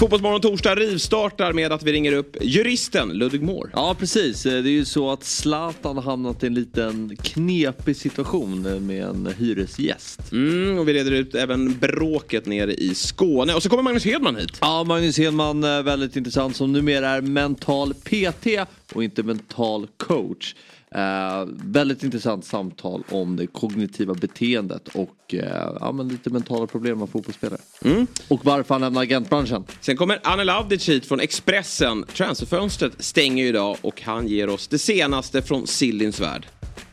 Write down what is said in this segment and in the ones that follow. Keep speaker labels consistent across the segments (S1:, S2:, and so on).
S1: Fotbollsmorgon torsdag rivstartar med att vi ringer upp juristen Ludvig Moore.
S2: Ja precis, det är ju så att Zlatan har hamnat i en liten knepig situation med en hyresgäst.
S1: Mm, och vi reder ut även bråket nere i Skåne. Och så kommer Magnus Hedman hit.
S2: Ja, Magnus Hedman, eh, väldigt intressant, som numera är mental PT och inte mental coach. Eh, väldigt intressant samtal om det kognitiva beteendet och eh, ja, men lite mentala problem med fotbollsspelare.
S1: Mm.
S2: Och varför han lämnar agentbranschen.
S1: Sen kommer Anel Avdic hit från Expressen. Transferfönstret stänger ju idag och han ger oss det senaste från Sillins värld.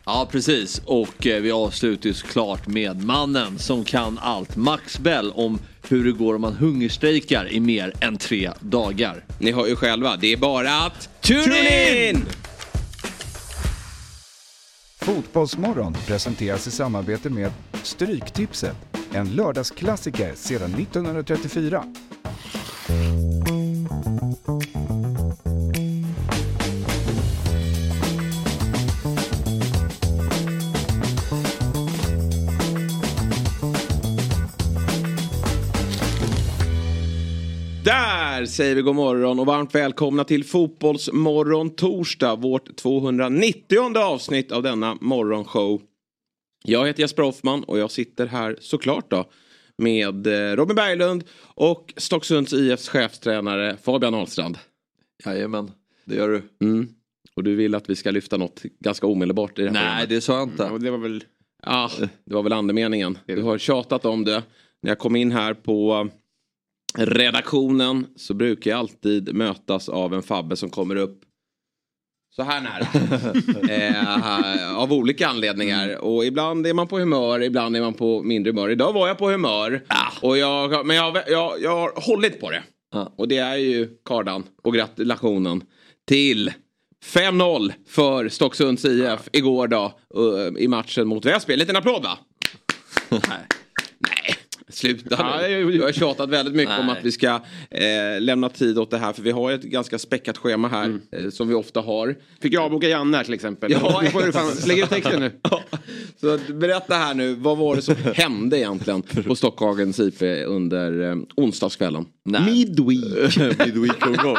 S2: Ja precis och eh, vi avslutar ju såklart med mannen som kan allt. Max Bell om hur det går om man hungerstrejkar i mer än tre dagar.
S1: Ni hör ju själva, det är bara att tune in!
S3: Fotbollsmorgon presenteras i samarbete med Stryktipset, en lördagsklassiker sedan 1934.
S1: Där säger vi god morgon och varmt välkomna till Fotbollsmorgon torsdag, vårt 290 avsnitt av denna morgonshow. Jag heter Jesper Hoffman och jag sitter här såklart då med eh, Robin Berglund och Stocksunds IFs chefstränare Fabian Ahlstrand.
S2: Jajamän, det gör du.
S1: Mm. Och du vill att vi ska lyfta något ganska omedelbart i det här
S2: Nej
S1: programmet.
S2: det sa jag inte.
S4: Och det var väl...
S1: Ja, det var väl andemeningen. Du har tjatat om det. När jag kom in här på redaktionen så brukar jag alltid mötas av en Fabbe som kommer upp så här nära. eh, av olika anledningar. Och ibland är man på humör, ibland är man på mindre humör. Idag var jag på humör. Och jag, men jag, jag, jag har hållit på det.
S2: Ja.
S1: Och det är ju kardan och gratulationen till 5-0 för Stocksunds IF igår då uh, i matchen mot Väsby. En liten applåd va? Sluta nu.
S4: jag-
S1: har tjatat väldigt mycket om
S2: Nej.
S1: att vi ska eh, lämna tid åt det här för vi har ett ganska späckat schema här eh, som vi ofta har.
S4: Fick jag avboka Janne här till exempel.
S1: Ja,
S4: nu får du fan lägga ut texten nu.
S1: Ja, Så berätta här nu, vad var det som hände egentligen på Stockhagens IP under eh, onsdagskvällen?
S2: Nej.
S1: Midweek.
S2: Midweek-omgång.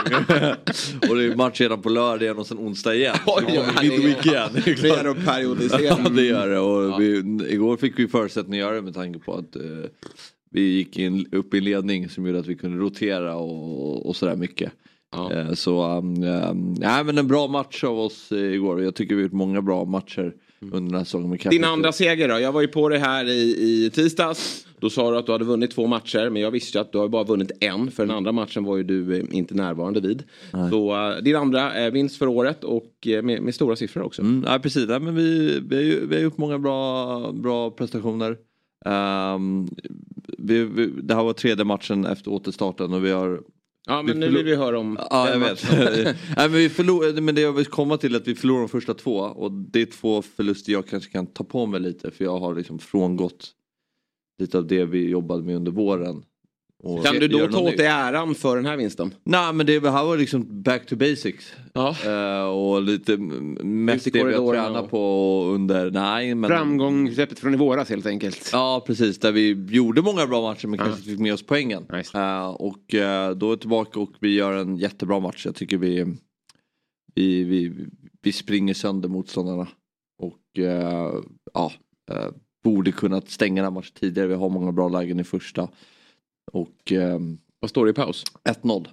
S2: och det är match redan på lördag igen och sen onsdag igen.
S1: Oj,
S2: vi Midweek igen. Det är
S1: och periodisering.
S2: Ja det gör det och vi, igår fick vi förutsättning att göra det med tanke på att eh, vi gick in, upp i en ledning som gjorde att vi kunde rotera och, och sådär mycket.
S1: Ja.
S2: Eh, så um, um, nej, men en bra match av oss eh, igår. Jag tycker vi har gjort många bra matcher under den här säsongen.
S1: Din andra seger då? Jag var ju på det här i, i tisdags. Då sa du att du hade vunnit två matcher. Men jag visste ju att du har bara vunnit en. För den andra matchen var ju du eh, inte närvarande vid. Så eh, din andra är vinst för året och eh, med, med stora siffror också.
S2: Mm, ja, precis, nej, men vi, vi, har ju, vi har gjort många bra, bra prestationer. Ehm, vi, vi, det här var tredje matchen efter återstarten och vi har
S1: Ja men
S2: Vi
S1: nu vill vi höra om
S2: Ja, jag vet. Nej, men, vi förlor, men det jag vill komma till är att vi förlorade de första två och det är två förluster jag kanske kan ta på mig lite för jag har liksom frångått lite av det vi jobbade med under våren.
S1: Kan du då ta åt dig äran för den här vinsten?
S2: Nej men det här var liksom back to basics.
S1: Ja.
S2: Eh, och lite mest det vi har tränat på under, nej men.
S4: Framgångsreceptet från i våras helt enkelt.
S2: Ja precis, där vi gjorde många bra matcher men kanske inte fick med oss poängen.
S4: Nice.
S2: Eh, och eh, då är vi tillbaka och vi gör en jättebra match. Jag tycker vi, vi, vi, vi springer sönder motståndarna. Och ja, borde kunnat stänga den matchen tidigare. Vi har många bra lägen i första. Och eh,
S1: Vad står det i paus?
S2: 1-0.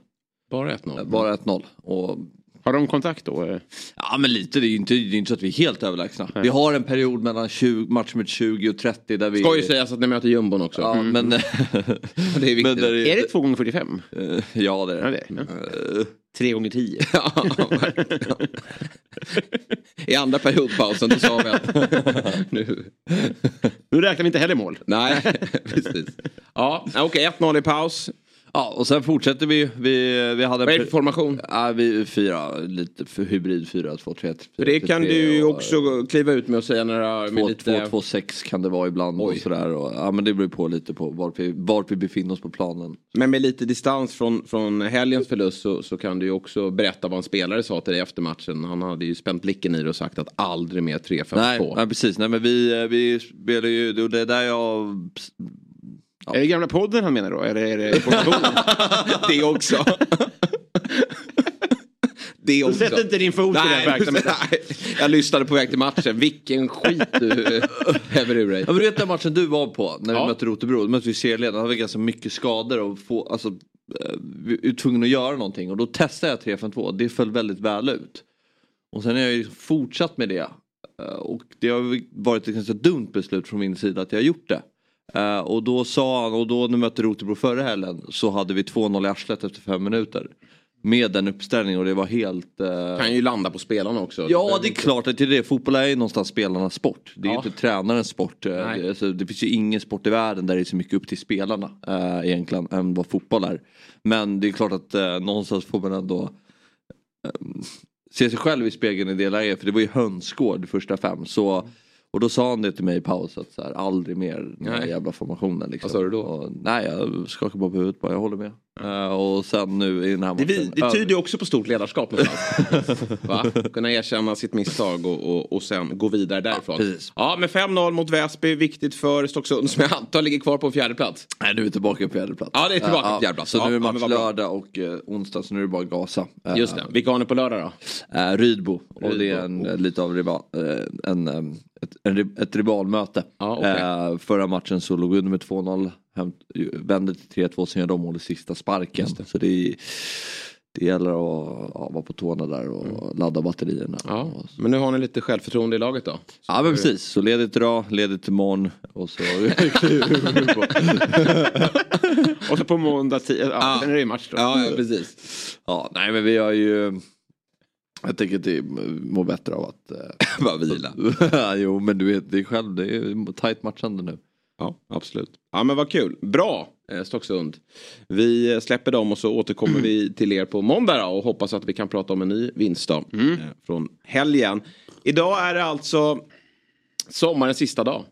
S1: Bara 1-0.
S2: Bara 1-0. Och
S4: Har de kontakt då? eh?
S2: Ja men lite, det är ju inte, det är inte så att vi är helt överlägsna. Vi har en period mellan 20, match med 20 och 30 där vi...
S1: Ska ju sägas att ni möter jumbon också.
S2: Ja men...
S1: Det är viktigt.
S2: men
S4: Är det 2 gånger 45
S2: Eh, Ja det är
S4: Ja,
S2: det.
S4: det är 3 gånger 10
S1: Ja. I andra periodpausen då sa vi att nu...
S4: Nu räknar vi inte heller mål.
S1: Nej, precis. Ja, okej, 1-0 i paus.
S2: Ja och sen fortsätter vi. Vi, vi hade...
S1: Vad är det för formation?
S2: Ja, vi fyra, lite för hybrid 4, 2, 3, 3
S1: För det kan du ju också kliva ut med och säga med
S2: 2,
S1: lite...
S2: 2, 2, 6 kan det vara ibland
S1: Oj.
S2: och sådär. Och, ja men det beror på lite på vart vi, vart vi befinner oss på planen.
S1: Men med lite distans från, från helgens förlust så, så kan du ju också berätta vad en spelare sa till dig efter matchen. Han hade ju spänt blicken i det och sagt att aldrig mer 3-5-2.
S2: Nej, nej precis, nej men vi, vi spelar ju, det är där jag
S4: Är det gamla podden han menar då? Eller är det informationen?
S1: det också. det också.
S4: Sätt inte din fot i den
S1: Nej,
S4: verksamheten.
S1: nej. Jag lyssnade på väg till matchen. Vilken skit du häver ur dig.
S2: Ja, men du vet den matchen du var på när vi
S1: Ja.
S2: mötte Rotebro, då mötte vi serieledaren, han hade ganska mycket skador och få, alltså, eh, vi är tvungna att göra någonting och då testade jag 3-5-2, det föll väldigt väl ut. Och sen har jag ju fortsatt med det. Eh, Och det har varit ett ganska dumt beslut från min sida att jag har gjort det. Eh, Och då sa han, och då när vi mötte Rotebro förra helgen så hade vi 2-0 i arslet efter fem minuter. Med den uppställningen och det var helt... eh,
S1: Kan ju landa på spelarna också.
S2: Ja det är klart att det är det. Fotboll är ju någonstans spelarnas sport. Det är
S1: Ja.
S2: ju inte tränarens sport. Eh,
S1: Nej.
S2: Det, alltså, det finns ju ingen sport i världen där det är så mycket upp till spelarna eh, egentligen än vad fotboll är. Men det är klart att eh, någonstans får man ändå se sig själv i spegeln i det läget. För det var ju hönsgård första fem. Så, och då sa han det till mig i paus att så här, aldrig mer den här
S1: Nej.
S2: jävla formationen. Liksom.
S1: Vad sa du då?
S2: Och, nej jag skakade bara på huvudet bara, jag håller med. Eh, och sen nu i den här
S4: Det,
S2: matchen.
S4: vi- det tyder ju också på stort ledarskap.
S1: Va? Kunna erkänna sitt misstag och, och, och sen gå vidare därifrån.
S2: precis.
S1: Ja, men 5-0 mot Väsby. Viktigt för Stocksund som jag antar ligger kvar på en fjärde plats.
S2: Nej nu är vi tillbaka på fjärde plats.
S1: Ja, det är tillbaka
S2: Ja,
S1: på fjärde plats.
S2: Så
S1: Ja,
S2: nu är
S1: ja,
S2: match
S1: bra.
S2: lördag och eh, onsdag så nu är det bara att gasa. Eh,
S1: Just det. Vilka har ni på lördag då?
S2: Eh, Rydbo. Och det är en,
S1: Rydbo.
S2: eh, lite av rival, en, eh, ett, en, ett rivalmöte.
S1: Ja, okej.
S2: eh, förra matchen så låg vi under med 2-0. Hämt, vände till 3-2 sen gör de mål i sista sparken. Så det, är, det gäller att ja, vara på tårna där och ladda batterierna.
S1: Ja,
S2: så-
S1: men nu har ni lite självförtroende i laget då?
S2: Ja men precis, så ledigt idag, ledigt imorgon och så
S4: Och så på måndag, ja,
S1: Ja.
S4: sen är det ju match då.
S1: Ja, precis.
S2: Ja, nej men vi har ju jag tänker att det mår bättre av att eh,
S1: Bara vila.
S2: jo men du vet det är själv, det är tajt matchande nu.
S1: Ja, absolut. Ja, men vad kul. Bra, eh, Stocksund. Vi släpper dem och så återkommer vi till er på måndag och hoppas att vi kan prata om en ny vinst då, eh, från helgen. Idag är det alltså sommarens sista dag.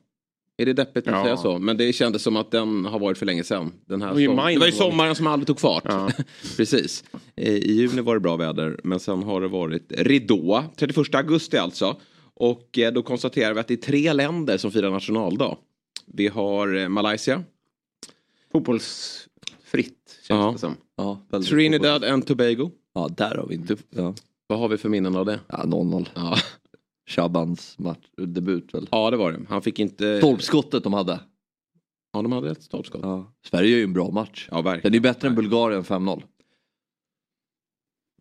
S1: Är det deppigt att
S4: Ja.
S1: säga så? Men det kändes som att den har varit för länge sedan. Den här det var ju sommaren som aldrig tog fart.
S4: Ja.
S1: Precis. I juni var det bra väder men sen har det varit ridå. 31 augusti alltså. Och eh, då konstaterar vi att det är tre länder som firar nationaldag. Vi har eh, Malaysia,
S4: Fotbollsfritt känns
S1: Ja.
S4: det som.
S2: Ja,
S1: Trinidad and Tobago.
S2: Ja, där har vi inte, ja,
S1: Vad har vi för minnen av det?
S2: ja 0-0.
S1: Ja,
S2: Shabans match, debut väl.
S1: ja det var det. Han fick inte...
S2: Stolpskottet de hade.
S1: Ja, de hade ett stolpskott. Ja,
S2: Ja. Sverige gör ju en bra match.
S1: verkligen.
S2: Den är bättre än Bulgarien 5-0.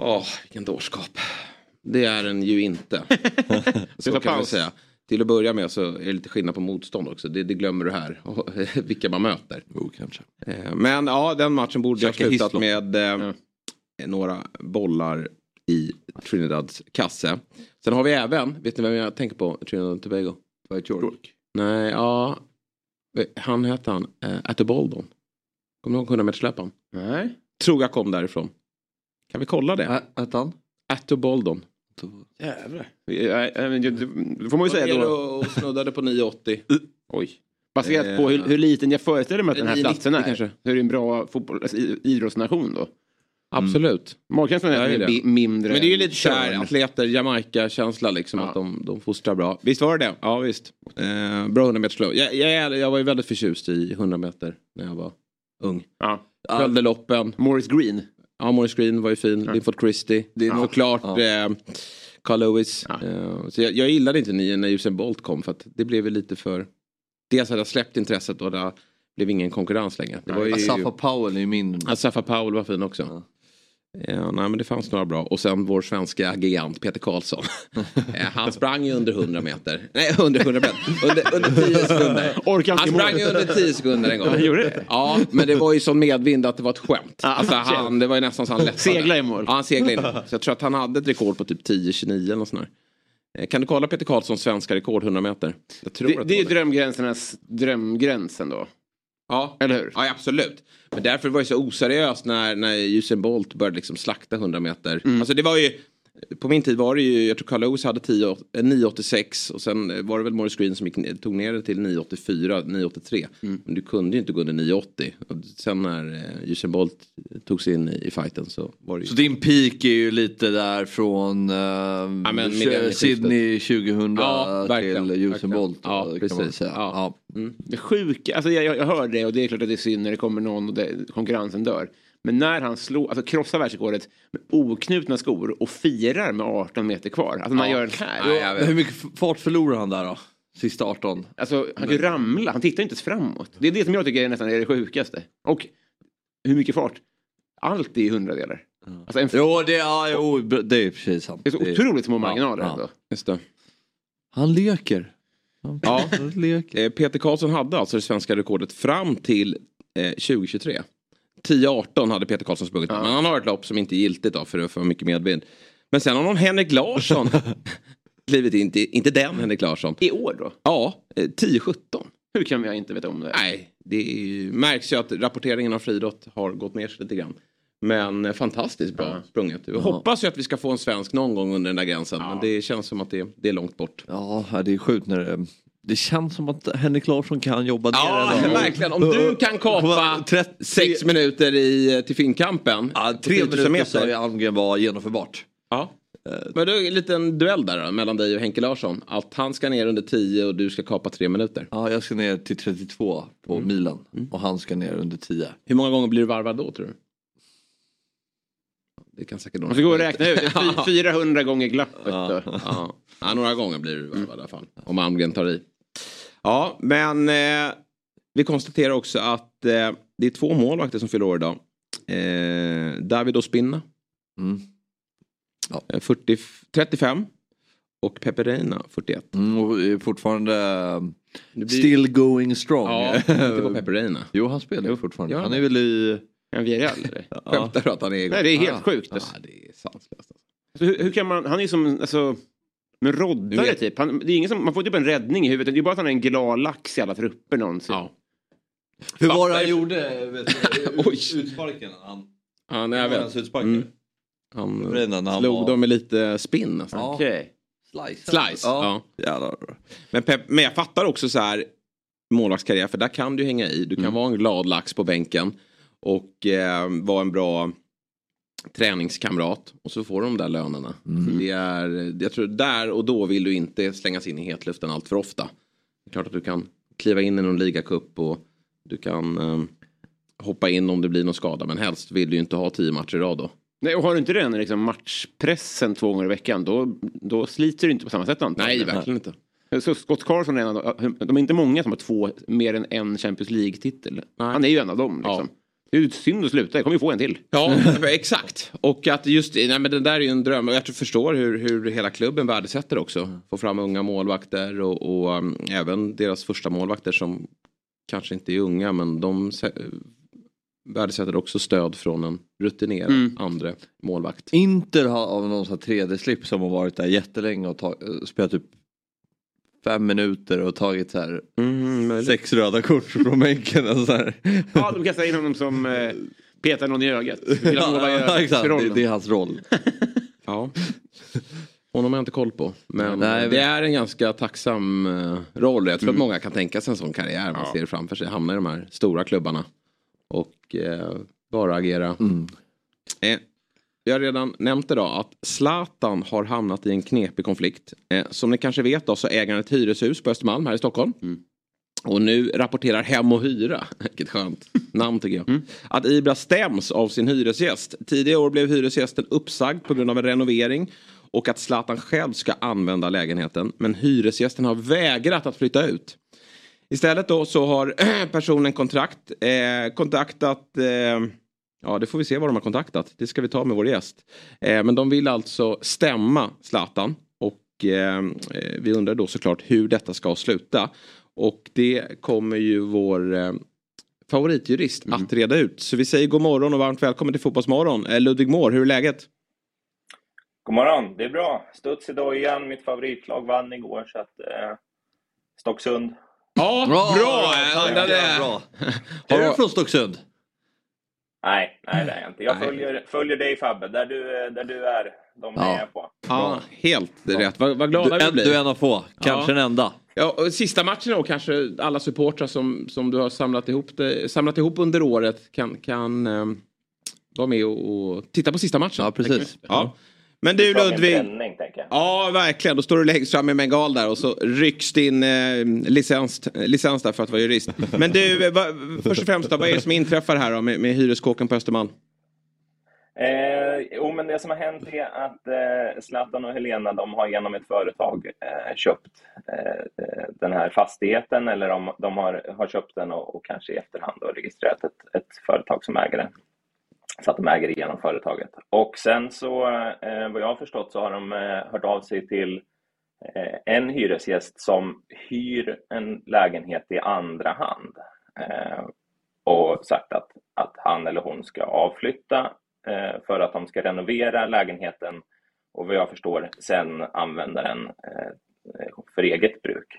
S1: Åh, vilken dårskap. Det är den ju inte. så kan vi säga. Till att börja med så är det lite skillnad på motstånd också. Det, det glömmer du här. Och Vilka man möter.
S2: Jo, kanske.
S1: Eh, Men ja, den matchen borde ha slutat
S2: hislop.
S1: med eh, några bollar i Trinidads kasse. Sen har vi även, vet ni vem jag tänker på? Trinidad och Tobago.
S2: Dwight York.
S1: Nej, ja. Han hette han, eh, Attoboldon. Kommer du ihåg 100 meterslöparen?
S4: Nej.
S1: Tror jag kom därifrån. Kan vi kolla det?
S2: Hette han?
S1: Attoboldon.
S4: Jävlar. Det- får man ju säga då.
S1: och snuddade på 9,80.
S4: Oj. Baserat
S1: Eh,
S4: på hur, hur liten jag föreställer mig att den här
S1: 9,90
S4: platsen är.
S1: kanske.
S4: Så är det en bra fotboll, alltså, idrottsnation då.
S1: Absolut.
S4: Magkänslan är
S1: Ja,
S4: att
S1: det är det.
S4: mindre
S1: Men det är ju lite såhär atleter, Jamaica-känsla liksom.
S4: Ja.
S1: Att de, de fostrar bra. Visst var det det? Ja visst. Eh, bra 100 meters. Jag, jag, jag var ju väldigt förtjust i 100 meter när jag var ung.
S4: Ja.
S1: Följde loppen.
S4: Morris Green.
S1: Ja, Morris Green var ju fin. Linford Christie. Det är
S4: Ja.
S1: såklart
S2: Ja.
S1: eh, Carl Lewis.
S4: Ja.
S1: Eh, så jag, jag gillade inte ni när Usain Bolt kom för att det blev lite för... Dels hade jag släppt intresset och det blev ingen konkurrens längre. Det var ju...
S2: Asafa Powell är ju min...
S1: Ja, Safa Powell var fin också.
S2: Ja.
S1: Nej, men det fanns några bra. Och sen vår svenska gigant Peter Karlsson. Eh, han sprang ju under 100 meter. Nej, under 100 meter. Under, under 10 sekunder.
S4: Orkar inte
S1: Han sprang ju under 10 sekunder en gång.
S4: Han gjorde det?
S1: Ja, men det var ju sån medvind att det var ett skämt.
S4: Ja,
S1: Alltså, han, det var ju nästan så han lättade.
S4: Segla i mål.
S1: Ja, han seglade i mål. Så jag tror att han hade ett rekord på typ 10-29 eller sånt där. Eh, Kan du kolla Peter Karlssons svenska rekord 100 meter?
S4: Det, det är drömgränsernas drömgränsen då.
S1: Ja,
S4: Eller hur?
S1: Ja, absolut. Men därför var det så oseriöst när, när Usain Bolt började liksom slakta 100 meter.
S4: Mm.
S1: Alltså det var ju, på min tid var det ju, jag tror Carl Lewis hade 10, eh, 986 och sen var det väl Morris Green som gick, tog ner det till 984, 983.
S2: Mm.
S1: Men du kunde ju inte gå under 980. Och sen när eh, Usain Bolt tog sig in i, i fighten så var det ju...
S2: Så din peak är ju lite där från uh,
S1: men millennieskiftet.
S2: Sydney 2000
S1: Ja,
S2: till Usain. Bolt.
S1: Ja,
S2: kan
S1: precis.
S2: man säga.
S1: Ja.
S2: Ja.
S1: Mm.
S4: Det sjuka, alltså jag, jag hör det och det är klart att det är synd när det kommer någon och det, konkurrensen dör. Men när han slår, alltså krossar världsrekordet med oknutna skor och firar med 18 meter kvar. Alltså när han
S1: Ja.
S4: gör den här.
S1: Vet.
S2: Hur mycket fart förlorar han där då? Sista 18?
S4: Alltså han kan ju ramla, han tittar inte ens framåt. Det är det som jag tycker är nästan är det sjukaste. Och hur mycket fart? Allt är i hundradelar. Alltså en,
S2: Jo, det, ja, jo, det är precis sant.
S4: det är så otroligt små marginaler
S2: ja.
S4: ändå.
S1: Just det.
S2: Han leker. Han,
S1: Ja.
S2: leker.
S1: Eh, Peter Karlsson hade alltså det svenska rekordet fram till eh, 2023. 10-18 hade Peter Karlsson sprungit.
S4: Ja.
S1: Men han har ett lopp som inte är giltigt då för det är för mycket medvind. Men sen har någon Henrik Larsson klivit in, inte, inte den Henrik Larsson.
S4: I år då?
S1: Ja, eh, 10-17.
S4: Hur kan jag inte veta om det?
S1: Nej, det är ju, märks ju att rapporteringen av friidrott har gått ner sig lite grann. Men eh, fantastiskt bra
S4: Ja.
S1: sprunget. Jag hoppas ju att vi ska få en svensk någon gång under den där gränsen.
S4: Ja.
S1: Men det känns som att det, det är långt bort.
S2: Ja, det är sjukt när det... Det känns som att Henrik Larsson kan jobba ner
S1: Ja,
S2: det då.
S1: verkligen. Om du kan kapa
S2: 30
S1: sex minuter i, till Finnkampen.
S2: Ja, tre
S1: 10 000
S2: minuter sa ju Almgren var genomförbart.
S1: Ja. Men då är det en liten duell där då, mellan dig och Henke Larsson. Att han ska ner under 10 och du ska kapa tre minuter.
S2: Ja, jag ska ner till 32 på milen och han ska ner under 10.
S1: Hur många gånger blir du varvad då tror du? Det kan säkert
S4: Man ska gå och räkna ut. Det är fy- 400 gånger glappet då.
S1: Ja. ja, några gånger blir du varvad i alla fall. Om Almgren tar i. Ja, men eh, vi konstaterar också att eh, det är två målvakter som fyller år idag. Eh, David Ospina,
S2: Mm.
S1: eh, 40, 35. Och Pepe Reina, 41.
S2: Mm, och är fortfarande
S1: blir-
S2: still going strong.
S1: Ja, inte på Pepe Reina.
S2: Jo, han spelar ju fortfarande.
S1: Ja.
S2: Han är väl i...
S4: En Villarreal eller?
S1: Skämtar du att han är igång?
S4: Nej, det är helt
S2: Ah.
S4: sjukt.
S1: Ja,
S4: Alltså.
S1: det är sanslöst. Alltså.
S4: Så hur, hur kan man, han är som alltså, en
S1: Du
S4: roddare typ. Han, det är ingen som, man får typ en räddning i huvudet. Det är bara att han är en glad lax i alla trupper någonsin.
S1: Ja.
S2: Hur var det han gjorde? Vet du, utsparken? Han,
S1: Ja, nej, jag vet.
S2: hans utspark?
S1: Mm. Han
S2: när han
S1: slog
S2: var-
S1: dem med lite spinn nästan.
S2: Ja.
S4: Okej.
S2: Slice.
S1: Slice, ja.
S2: Jävlar.
S1: Men, Pep, men jag fattar också så här målvaktskarriär för där kan du hänga i. Du kan
S2: Mm.
S1: vara en glad lax på bänken och eh, vara en bra träningskamrat och så får de där lönerna.
S2: Mm.
S1: Det är, jag tror där och då vill du inte slängas in i hetluften allt för ofta. Det är klart att du kan kliva in i någon ligacup och du kan eh, hoppa in om det blir någon skada men helst vill du ju inte ha tio matcher i rad då.
S4: Nej, och har du inte den liksom, matchpressen två gånger i veckan då, då sliter du inte på samma sätt
S1: Nej,
S4: antagligen.
S1: verkligen inte.
S4: Så Scott Carson är en av de, de är inte många som har två, mer än en Champions League-titel. Han är ju en av dem liksom. Det är synd att sluta, jag kommer ju få en till.
S1: Ja, exakt. Och att just, nej men det där är ju en dröm. Och jag tror- förstår hur, hur hela klubben värdesätter också. Få fram unga målvakter och, och um, även deras första målvakter som kanske inte är unga men de sä- värdesätter också stöd från en rutinerad
S4: Mm.
S1: andra målvakt.
S2: Inter har av någon sån här 3D-slip som har varit där jättelänge och spelat typ fem minuter och tagit så här
S1: Mm,
S2: sex röda kort från bänken. Och så här.
S4: Ja, de kastar in honom som eh, petar någon i ögat. Vill
S2: Ja,
S4: ögat
S2: exakt. Det, det är hans roll.
S1: Ja. Honom har jag inte koll på. Men
S2: Nej,
S1: eh, det är en ganska tacksam eh, roll. Jag tror att många kan tänka sig en sån karriär. Man
S4: Ja.
S1: ser framför sig. Hamna i de här stora klubbarna. Och eh, bara agera.
S2: Mm.
S1: Eh, jag har redan nämnt idag att Zlatan har hamnat i en knepig konflikt. Eh, som ni kanske vet då så äger han ett hyreshus på Östermalm här i Stockholm. Och nu rapporterar Hem och Hyra, vilket skönt namn tycker jag, att Ibra stäms av sin hyresgäst. Tidigare år blev hyresgästen uppsagd på grund av en renovering och att Zlatan själv ska använda lägenheten. Men hyresgästen har vägrat att flytta ut. Istället då så har personen kontrakt, eh, kontaktat, eh, ja det får vi se vad de har kontaktat, det ska vi ta med vår gäst. Eh, men de vill alltså stämma Zlatan och eh, eh, vi undrar då såklart hur detta ska sluta. Och det kommer ju vår eh, favoritjurist att reda ut. Så vi säger god morgon och varmt välkommen till Fotbollsmorgon. Eh, Ludvig Mård, hur är läget?
S5: God morgon, det är bra. Studs idag igen. Mitt favoritlag vann igår så att eh, Stocksund.
S1: Ja, bra! Undrade.
S2: ja, bra. Är du från Stocksund?
S5: Nej, nej det är jag inte. Jag följer, följer dig Fabbe, där du, där du är. De
S2: Ja.
S5: är på.
S1: Ja, helt rätt. Vad, vad
S2: Du,
S1: glada vi
S2: en,
S1: blir.
S2: du är en av få, kanske
S1: Ja.
S2: den enda.
S1: Ja, och sista matchen då kanske alla supportrar som, som du har samlat ihop, det, samlat ihop under året kan, kan ehm, vara med och, och titta på sista matchen.
S2: Ja, precis.
S1: Ja. Men du Ludvig.
S5: bränning.
S1: Ja, verkligen. Då står du längst fram med bengal där och så rycks din eh, licens, licens där för att vara jurist. Men du, eh, va, först och främst då, vad är det som inträffar här då med, med hyreskåken på Östermalm?
S5: Eh, jo, men det som har hänt är att eh, Zlatan och Helena de har genom ett företag eh, köpt eh, eh, den här fastigheten eller de, de har, har köpt den och, och kanske i efterhand då registrerat ett, ett företag som äger den. Så att de äger igenom företaget. Och sen så, eh, vad jag har förstått, så har de eh, hört av sig till eh, en hyresgäst som hyr en lägenhet i andra hand. Eh, och sagt att, att han eller hon ska avflytta eh, för att de ska renovera lägenheten och vad jag förstår sen använda den eh, för eget bruk.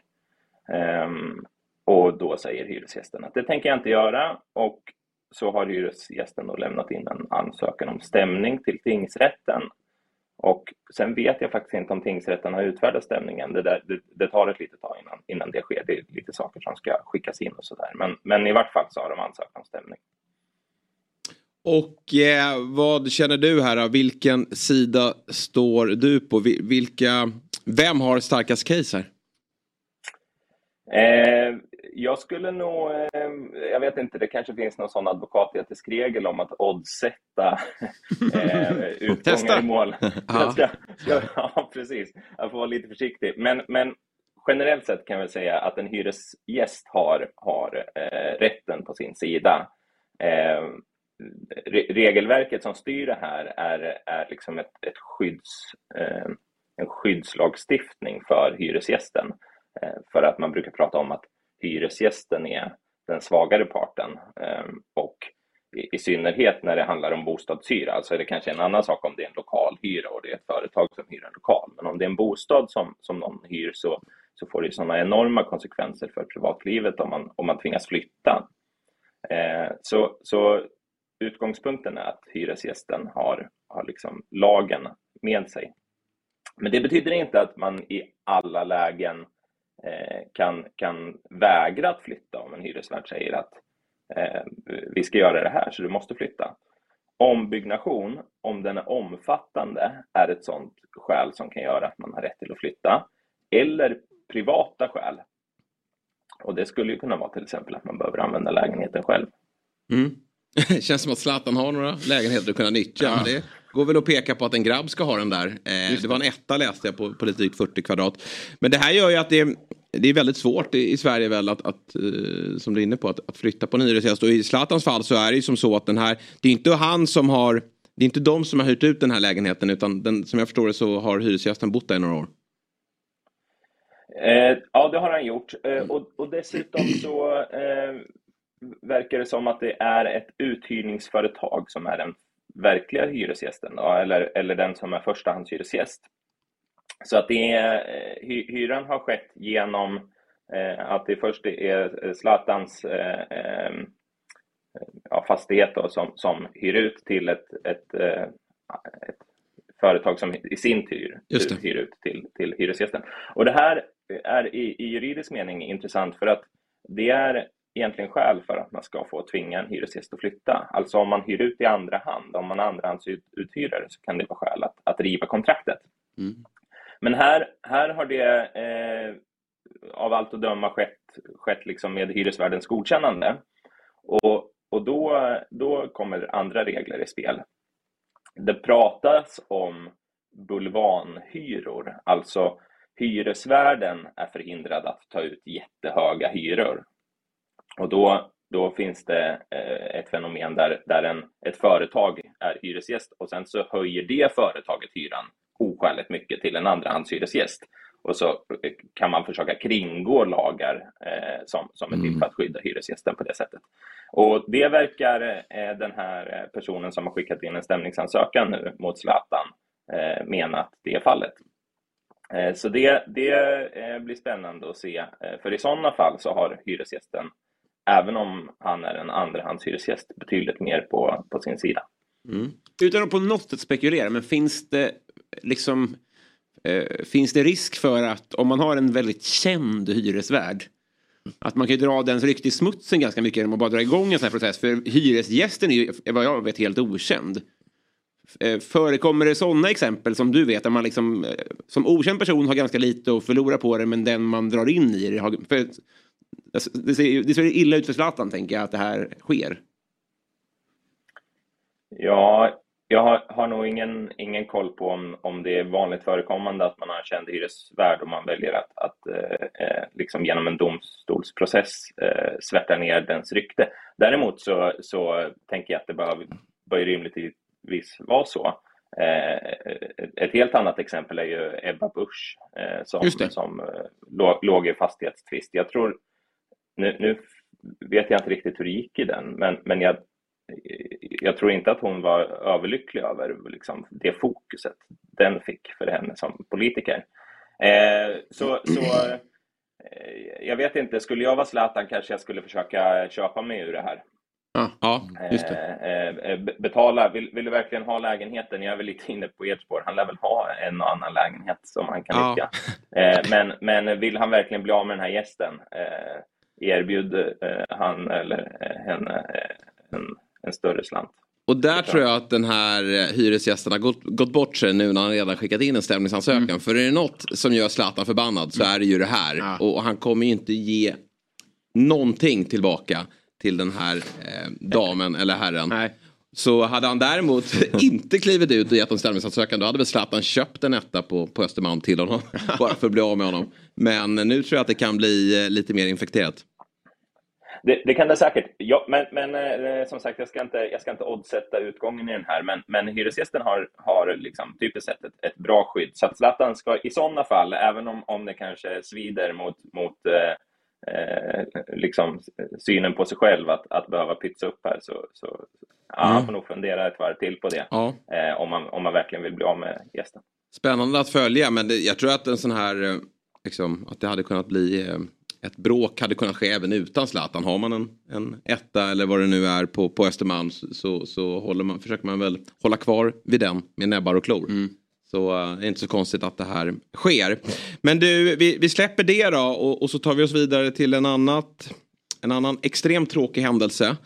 S5: Ehm, och då säger hyresgästen att det tänker jag inte göra och så har hyresgästen då lämnat in en ansökan om stämning till tingsrätten. Och sen vet jag faktiskt inte om tingsrätten har utfärdat stämningen. Det, där, det, det tar ett litet tag innan, innan det sker. Det är lite saker som ska skickas in och sådär. Men, men i vart fall så har de ansökt om stämning.
S1: Och eh, vad känner du här då? Vilken sida står du på? Vi- Vilka, vem har starkast case här?
S5: Eh, jag skulle nog, eh, jag vet inte, det kanske finns någon sån advokatetisk regel om att oddsätta eh,
S1: Testa.
S5: utgångar i mål.
S1: Ja.
S5: Jag ska, ska, ja, precis. Jag får vara lite försiktig. Men, men generellt sett kan jag väl säga att en hyresgäst har, har eh, rätten på sin sida. Eh, re- regelverket som styr det här är, är liksom ett, ett skydds, eh, en skyddslagstiftning för hyresgästen. Eh, för att man brukar prata om att hyresgästen är den svagare parten. Ehm, och i, i synnerhet när det handlar om bostadshyra, alltså är det kanske en annan sak om det är en lokal hyra och det är ett företag som hyr en lokal. Men om det är en bostad som, som någon hyr så, så får det sådana enorma konsekvenser för privatlivet om man, om man tvingas flytta. Eh, så, så utgångspunkten är att hyresgästen har, har liksom lagen med sig. Men det betyder inte att man i alla lägen kan, kan vägra att flytta om en hyresvärd säger att eh, vi ska göra det här så du måste flytta. Ombyggnation, om den är omfattande, är ett sådant skäl som kan göra att man har rätt till att flytta. Eller privata skäl. Och det skulle ju kunna vara till exempel att man behöver använda lägenheten själv.
S1: Mm. Känns som att Zlatan har några lägenheter att kunna nyttja. Men det går väl att peka på att en grabb ska ha den där. Eh, det var en etta läste jag på, på lite drygt 40 kvadrat. Men det här gör ju att det är, det är väldigt svårt i, i Sverige väl att, att eh, som du är inne på, att, att flytta på en hyresgäst. Och i Zlatans fall så är det ju som så att den här, det är inte han som har, det är inte de som har hyrt ut den här lägenheten utan den, som jag förstår det så har hyresgästen bott där i några år.
S5: Eh, ja, det har han gjort. Eh, och, och dessutom så eh, verkar det som att det är ett uthyrningsföretag som är den verkliga hyresgästen, då, eller, eller den som är förstahandshyresgäst. Så att det är, eh, hy, hyran har skett genom eh, att det först är Zlatans eh, ja, fastighet då, som, som hyr ut till ett, ett, ett företag som i sin tur hyr ut till, till hyresgästen. Och det här är i, i juridisk mening intressant för att det är egentligen skäl för att man ska få tvinga en hyresgäst att flytta. Alltså om man hyr ut i andra hand, om man är andrahandsuthyrare så kan det vara skäl att, att riva kontraktet.
S1: Mm.
S5: Men här, här har det eh, av allt att döma skett, skett liksom med hyresvärdens godkännande. Och, och då, då kommer andra regler i spel. Det pratas om bulvanhyror, alltså hyresvärden är förhindrad att ta ut jättehöga hyror. Och då, då finns det eh, ett fenomen där, där en, ett företag är hyresgäst och sen så höjer det företaget hyran oskäligt mycket till en andrahandshyresgäst. Och så eh, kan man försöka kringgå lagar eh, som, som är till för att skydda hyresgästen på det sättet. Och det verkar eh, den här personen som har skickat in en stämningsansökan nu mot Zlatan eh, mena att det är fallet. Eh, Så det, det eh, blir spännande att se, eh, för i sådana fall så har hyresgästen även om han är en andrahandshyresgäst, betydligt mer på, på sin sida.
S4: Mm. Utan att på något sätt spekulera, men finns det liksom eh, finns det risk för att om man har en väldigt känd hyresvärd att man kan dra dens rykte i smutsen ganska mycket genom att bara dra igång en sån här process. För hyresgästen är ju vad jag vet helt okänd. Eh, förekommer det sådana exempel som du vet där man liksom eh, som okänd person har ganska lite att förlora på det men den man drar in i det har, för, det, ser, det ser illa ut för Zlatan tänker jag att det här sker.
S5: Ja, jag har, har nog ingen, ingen koll på om, om det är vanligt förekommande att man har en känd hyresvärd och man väljer att, att eh, eh, liksom genom en domstolsprocess eh, svärta ner dens rykte. Däremot så, så tänker jag att det bör, bör rimligtvis vara så. Eh, ett helt annat exempel är ju Ebba Busch eh, som, som eh, låg i fastighetstvist. Jag tror, nu, nu vet jag inte riktigt hur det gick i den, men, men jag jag tror inte att hon var överlycklig över liksom, det fokuset den fick för henne som politiker. Eh, så, så eh, jag vet inte, skulle jag vara Zlatan kanske jag skulle försöka köpa mig ur det här.
S4: Ja, just det.
S5: Eh, eh betala, vill, vill, du verkligen ha lägenheten? Jag är väl lite inne på ert spår. Han lär väl ha en och annan lägenhet som han kan nyttja. Eh, men, men vill han verkligen bli av med den här gästen? Eh, erbjud han eller henne en en större slant.
S1: Och där tror jag att den här eh, hyresgästen har gått, gått bort sig nu när han redan skickat in en stämningsansökan. Mm. För är det något som gör Zlatan förbannad så är det ju det här. Ja. Och han kommer ju inte ge någonting tillbaka till den här eh, damen eller herren.
S4: Nej.
S1: Så hade han däremot inte klivit ut och gett en stämningsansökan då hade väl Zlatan köpt en etta på, på Östermalm till honom. bara för att bli av med honom. Men nu tror jag att det kan bli eh, lite mer infekterat.
S5: Det, det, kan det säkert. Ja, men, men eh, som sagt, jag ska, inte, jag ska inte oddsätta utgången i den här, men, men hyresgästen har, har liksom, typiskt sett ett, ett bra skydd. Så att Zlatan ska i sådana fall, även om, om det kanske svider mot, mot eh, eh, liksom, synen på sig själv att, att behöva pytsa upp här, så, så ja, mm. han får nog fundera ett varv till på det.
S1: Ja.
S5: Eh, om, man, om man verkligen vill bli av med gästen.
S1: Spännande att följa, men det, jag tror att en sån här, eh, liksom, att det hade kunnat bli eh, ett bråk hade kunnat ske även utan Zlatan. Har man en, en etta eller vad det nu är på, på Östermalm så, så håller man, försöker man väl hålla kvar vid den med näbbar och klor. Mm. Så eh, det är inte så konstigt att det här sker. Men du, vi, vi släpper det då och, och, så tar vi oss vidare till en, annat, en annan extremt tråkig händelse.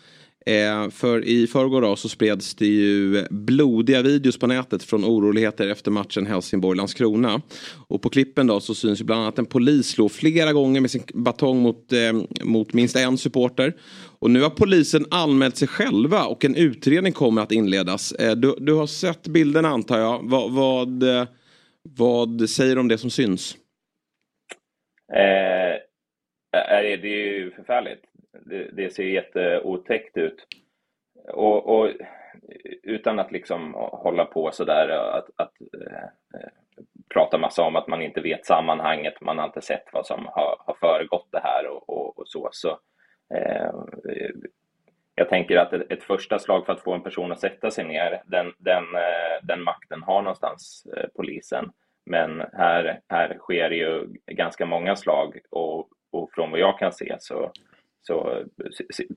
S1: Eh, för i förrgår så spreds det ju blodiga videos på nätet från oroligheter efter matchen Helsingborg-Landskrona. Och på klippen då så syns ju bland annat en polis slå flera gånger med sin batong mot, eh, mot minst en supporter. Och nu har polisen anmält sig själva och en utredning kommer att inledas. Eh, du, du, har sett bilderna antar jag. Va, vad, vad säger du om det som syns?
S5: Eh, det är ju förfärligt det, det ser jätteotäckt ut. Och, och, utan att liksom hålla på sådär att, att äh, prata massa om att man inte vet sammanhanget, man har inte sett vad som har, har föregått det här och, och, och så. så äh, jag tänker att ett, ett, första slag för att få en person att sätta sig ner, den, den, eh, den makten har någonstans polisen. Men här, här sker ju ganska många slag och, och från vad jag kan se så, så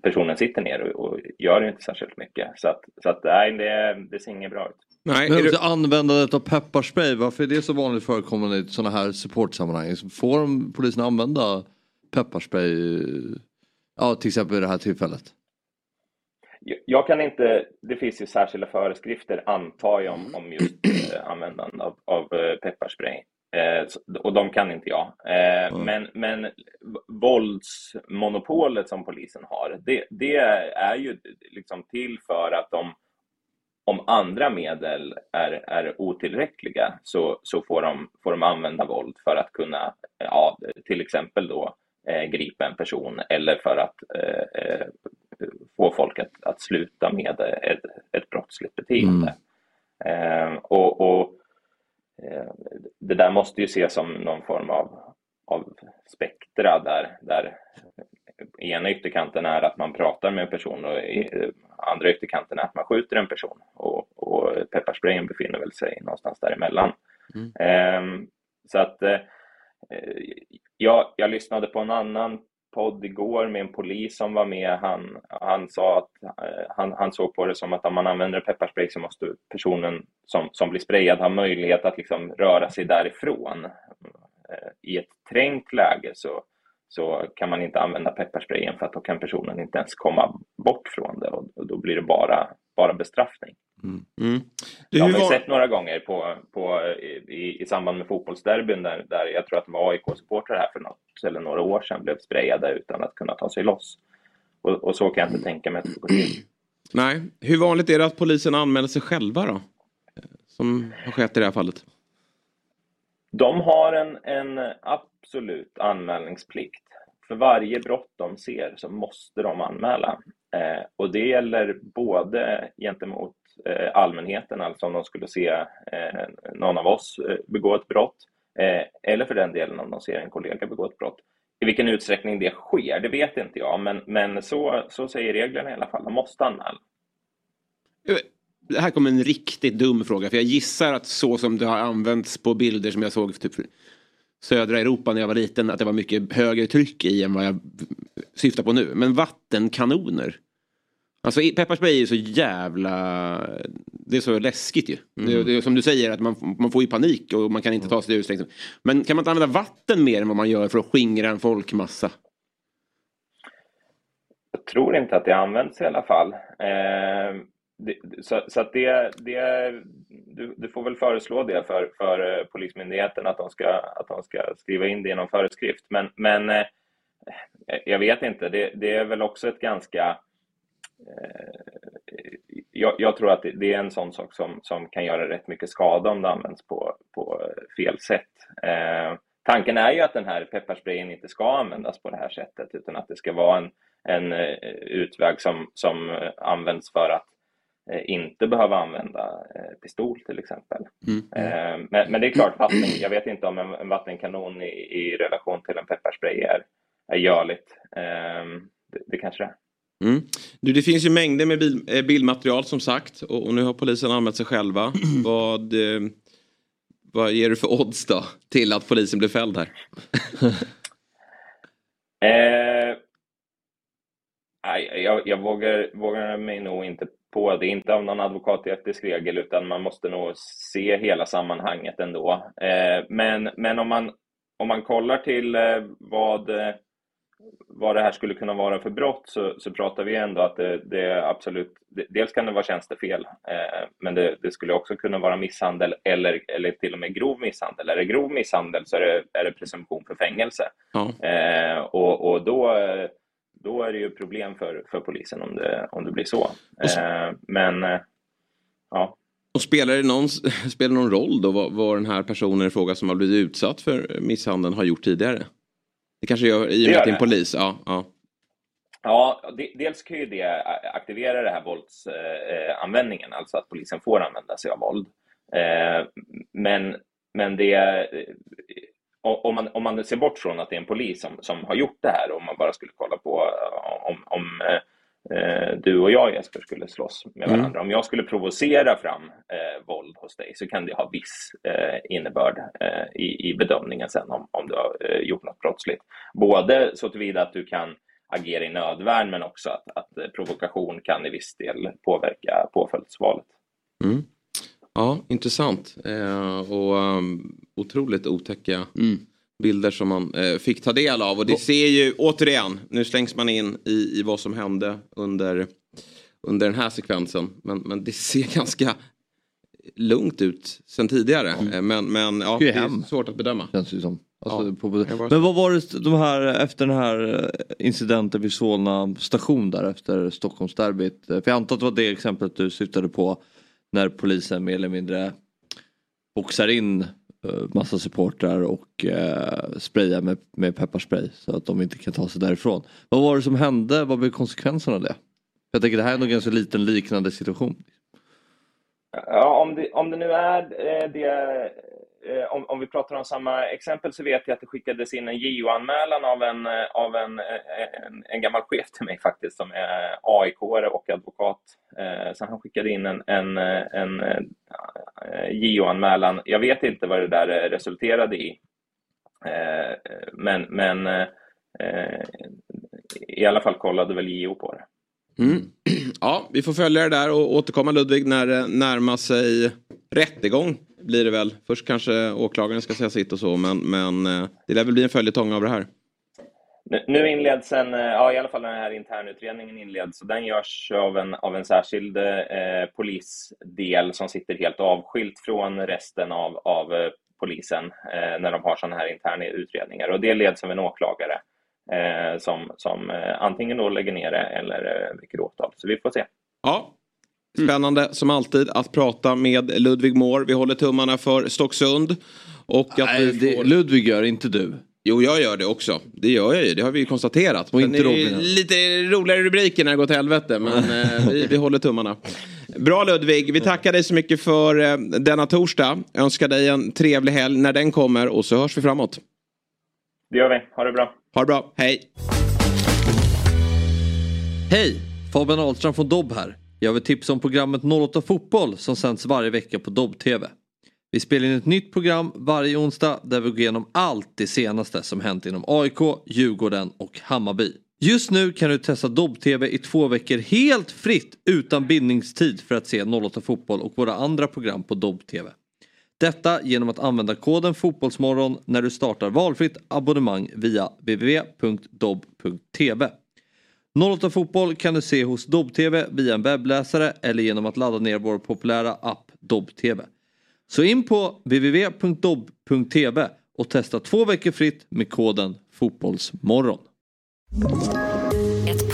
S5: personen sitter ner och, och gör inte särskilt mycket. Så att, så att nej, det, det ser inget bra ut.
S2: Nej, Men du... användandet av pepparspray, varför är det så vanligt förekommande i sådana här supportsammanhang? Får polisen använda pepparspray, ja till exempel i det här tillfället?
S5: Jag kan inte, det finns ju särskilda föreskrifter antar jag om, om just eh, användande av, av eh, pepparspray. Eh, och de kan inte jag. Eh, mm. men, men våldsmonopolet som polisen har, det, det är ju liksom till för att de, om andra medel är, är otillräckliga så, så får, de, får de använda våld för att kunna, ja, till exempel då eh, gripa en person eller för att eh, eh få folk att, att sluta med ett, ett brottsligt beteende. Mm. Eh, och, och det där måste ju ses som någon form av, av spektra där, där ena ytterkanten är att man pratar med en person och andra ytterkanten är att man skjuter en person och, och pepparsprayen befinner väl sig någonstans däremellan. Mm. Um, så att uh, jag, jag lyssnade på en annan podd igår med en polis som var med. Han, han sa att eh, han, han såg på det som att om man använder pepparspray så måste personen som, som blir sprayad ha möjlighet att liksom röra sig därifrån. Eh, I ett trängt läge så, så kan man inte använda pepparsprayen för att då kan personen inte ens komma bort från det och, och då blir det bara, bara bestraffning. Mm. Mm. Det har vi var... sett några gånger på, på, i, i samband med fotbollsderbyn där, där jag tror att det var AIK-supportrar här för något eller några år sedan blev sprayade utan att kunna ta sig loss. Och, och så kan jag inte tänka mig att det går till.
S1: Nej, hur vanligt är det att polisen anmäler sig själva då? Som har skett i det här fallet.
S5: De har en, en absolut anmälningsplikt. För varje brott de ser så måste de anmäla. Eh, och det gäller både gentemot Eh, allmänheten, alltså om de skulle se eh, någon av oss eh, begå ett brott, eller för den delen om de ser en kollega begå ett brott. I vilken utsträckning det sker, det vet inte jag, men, men så, så säger reglerna i alla fall. De måste anmäla.
S4: Det här kommer en riktigt dum fråga, för jag gissar att så som det har använts på bilder som jag såg typ södra Europa när jag var liten, att det var mycket högre tryck i än vad jag syftar på nu. Men vattenkanoner. Alltså pepparspray är ju så jävla... Det är så läskigt ju. Mm. Det, det, som du säger att man, man får ju panik och man kan inte ta sig ut. Liksom. Men kan man inte använda vatten mer än vad man gör för att skingra en folkmassa?
S5: Jag tror inte att det används i alla fall. Eh, det, så, så att det, det du, du, får väl föreslå det för, för eh, Polismyndigheten att de, ska, att de ska skriva in det i någon föreskrift. Men, men eh, jag vet inte, det, det är väl också ett ganska jag, jag, tror att det, är en sån sak som, som kan göra rätt mycket skada om det används på, på fel sätt. Eh, tanken är ju att den här pepparsprayen inte ska användas på det här sättet utan att det ska vara en, en eh, utväg som, som används för att eh, inte behöva använda pistol till exempel. Mm. Men, men, det är klart, vatten, jag vet inte om en, en vattenkanon i, i, relation till en pepparspray är, är görligt. Det, det kanske det är.
S1: Mm. Du, det finns ju mängder med bil, eh, bildmaterial som sagt och, och, nu har polisen anmält sig själva. vad, eh, vad ger du för odds då till att polisen blir fälld här?
S5: eh, jag, jag vågar, vågar mig nog inte på det, inte av någon advokatetisk regel utan man måste nog se hela sammanhanget ändå. Eh, men men om, man, om man kollar till eh, vad eh, vad det här skulle kunna vara för brott så, så pratar vi ändå att det, det är absolut, det, dels kan det vara tjänstefel, eh, men det, det, skulle också kunna vara misshandel eller, eller till och med grov misshandel. Är det grov misshandel så är det, är det presumtion för fängelse. Ja. Eh, och, och då, då är det ju problem för, för polisen om det, om det blir så. Eh, men, eh, ja.
S1: Och spelar det någon, spelar någon roll då vad, vad den här personen i fråga som har blivit utsatt för misshandeln har gjort tidigare? Det kanske gör i och med att det är en polis. Ja, ja.
S5: Ja, dels kan ju det aktivera det här våldsanvändningen, alltså att polisen får använda sig av våld. Eh, men, men det, om man, om man ser bort från att det är en polis som, som har gjort det här, om man bara skulle kolla på om, om eh, eh, du och jag Jesper skulle slåss med mm. varandra. Mm. Om jag skulle provocera fram eh, våld hos dig så kan det ha viss eh, innebörd eh, i, i bedömningen sen om, om du har eh, gjort något brottsligt. Både så tillvida att du kan agera i nödvärn men också att, att eh, provokation kan i viss del påverka påföljdsvalet.
S1: Mm. Ja, intressant eh, och um, otroligt otäcka mm bilder som man eh, fick ta del av. Och det ser ju, återigen, nu slängs man in i, i vad som hände under, under den här sekvensen. Men, men det ser ganska lugnt ut sen tidigare. Mm. Eh, men, men ja, det är svårt att bedöma.
S2: Känns det som. Alltså, ja. på, men vad var det de här, efter den här eh, incidenten vid Solna station där efter Stockholmsderbyt? För jag antar att det var det exemplet du syftade på när polisen mer eller mindre boxar in Eh, Eh, massa supportrar och eh, sprayar med, med pepparspray så att de inte kan ta sig därifrån. Vad var det som hände? Vad blev konsekvenserna av det? Jag tänker det här är nog en ganska liten liknande situation.
S5: Ja, om det, om det nu är eh, det Eh, om, om, vi pratar om samma exempel så vet jag att det skickades in en JO-anmälan av, en, eh, av en, eh, en, en, gammal chef till mig faktiskt som är aik och advokat. Så han skickade in en, en, en JO-anmälan. Jag vet inte vad det där resulterade i. Men, men i alla fall kollade väl JO på det.
S1: Mm. Ja, vi får följa det där och återkomma Ludvig när det närmar sig rättegång. Blir det väl. Först kanske åklagaren ska säga sitt och så men, men eh, det lär väl bli en följetong av det här.
S5: Nu inleds en, eh, ja i alla fall den här internutredningen inleds och den görs av en, av en särskild eh, polisdel som sitter helt avskilt från resten av, av eh, polisen eh, när de har sådana här interna utredningar och det leds av en åklagare som, som eh, antingen då lägger ner det eller väcker åtal. Så vi får se.
S1: Ja, Spännande mm. som alltid att prata med Ludvig Moore. Vi håller tummarna för Stocksund. Och att
S2: Nej, får... det, Ludvig gör inte du.
S1: Jo, jag gör det också. Det gör jag ju, det har vi ju konstaterat.
S2: Och inte
S1: Robin. Lite roligare rubriker när det går till helvete, men eh, vi, vi håller tummarna. Bra Ludvig, vi tackar dig så mycket för eh, denna torsdag. Önskar dig en trevlig helg när den kommer och så hörs vi framåt.
S5: Det gör vi, ha det bra.
S1: Ha det bra, hej.
S2: Hej, Fabian Ahlstrand från Dobb här. Jag vill tipsa om programmet 08 Fotboll som sänds varje vecka på Dobb-TV. Vi spelar in ett nytt program varje onsdag där vi går igenom allt det senaste som hänt inom AIK, Djurgården och Hammarby. Just nu kan du testa Dobb-TV i två veckor helt fritt utan bindningstid för att se 08 Fotboll och våra andra program på Dobb-TV. Detta genom att använda koden Fotbollsmorgon när du startar valfritt abonnemang via www.dobb.tv. 08 Fotboll kan du se hos Dobb-TV via en webbläsare eller genom att ladda ner vår populära app Dobb-TV. Så in på www.dobb.tv och testa två veckor fritt med koden Fotbollsmorgon.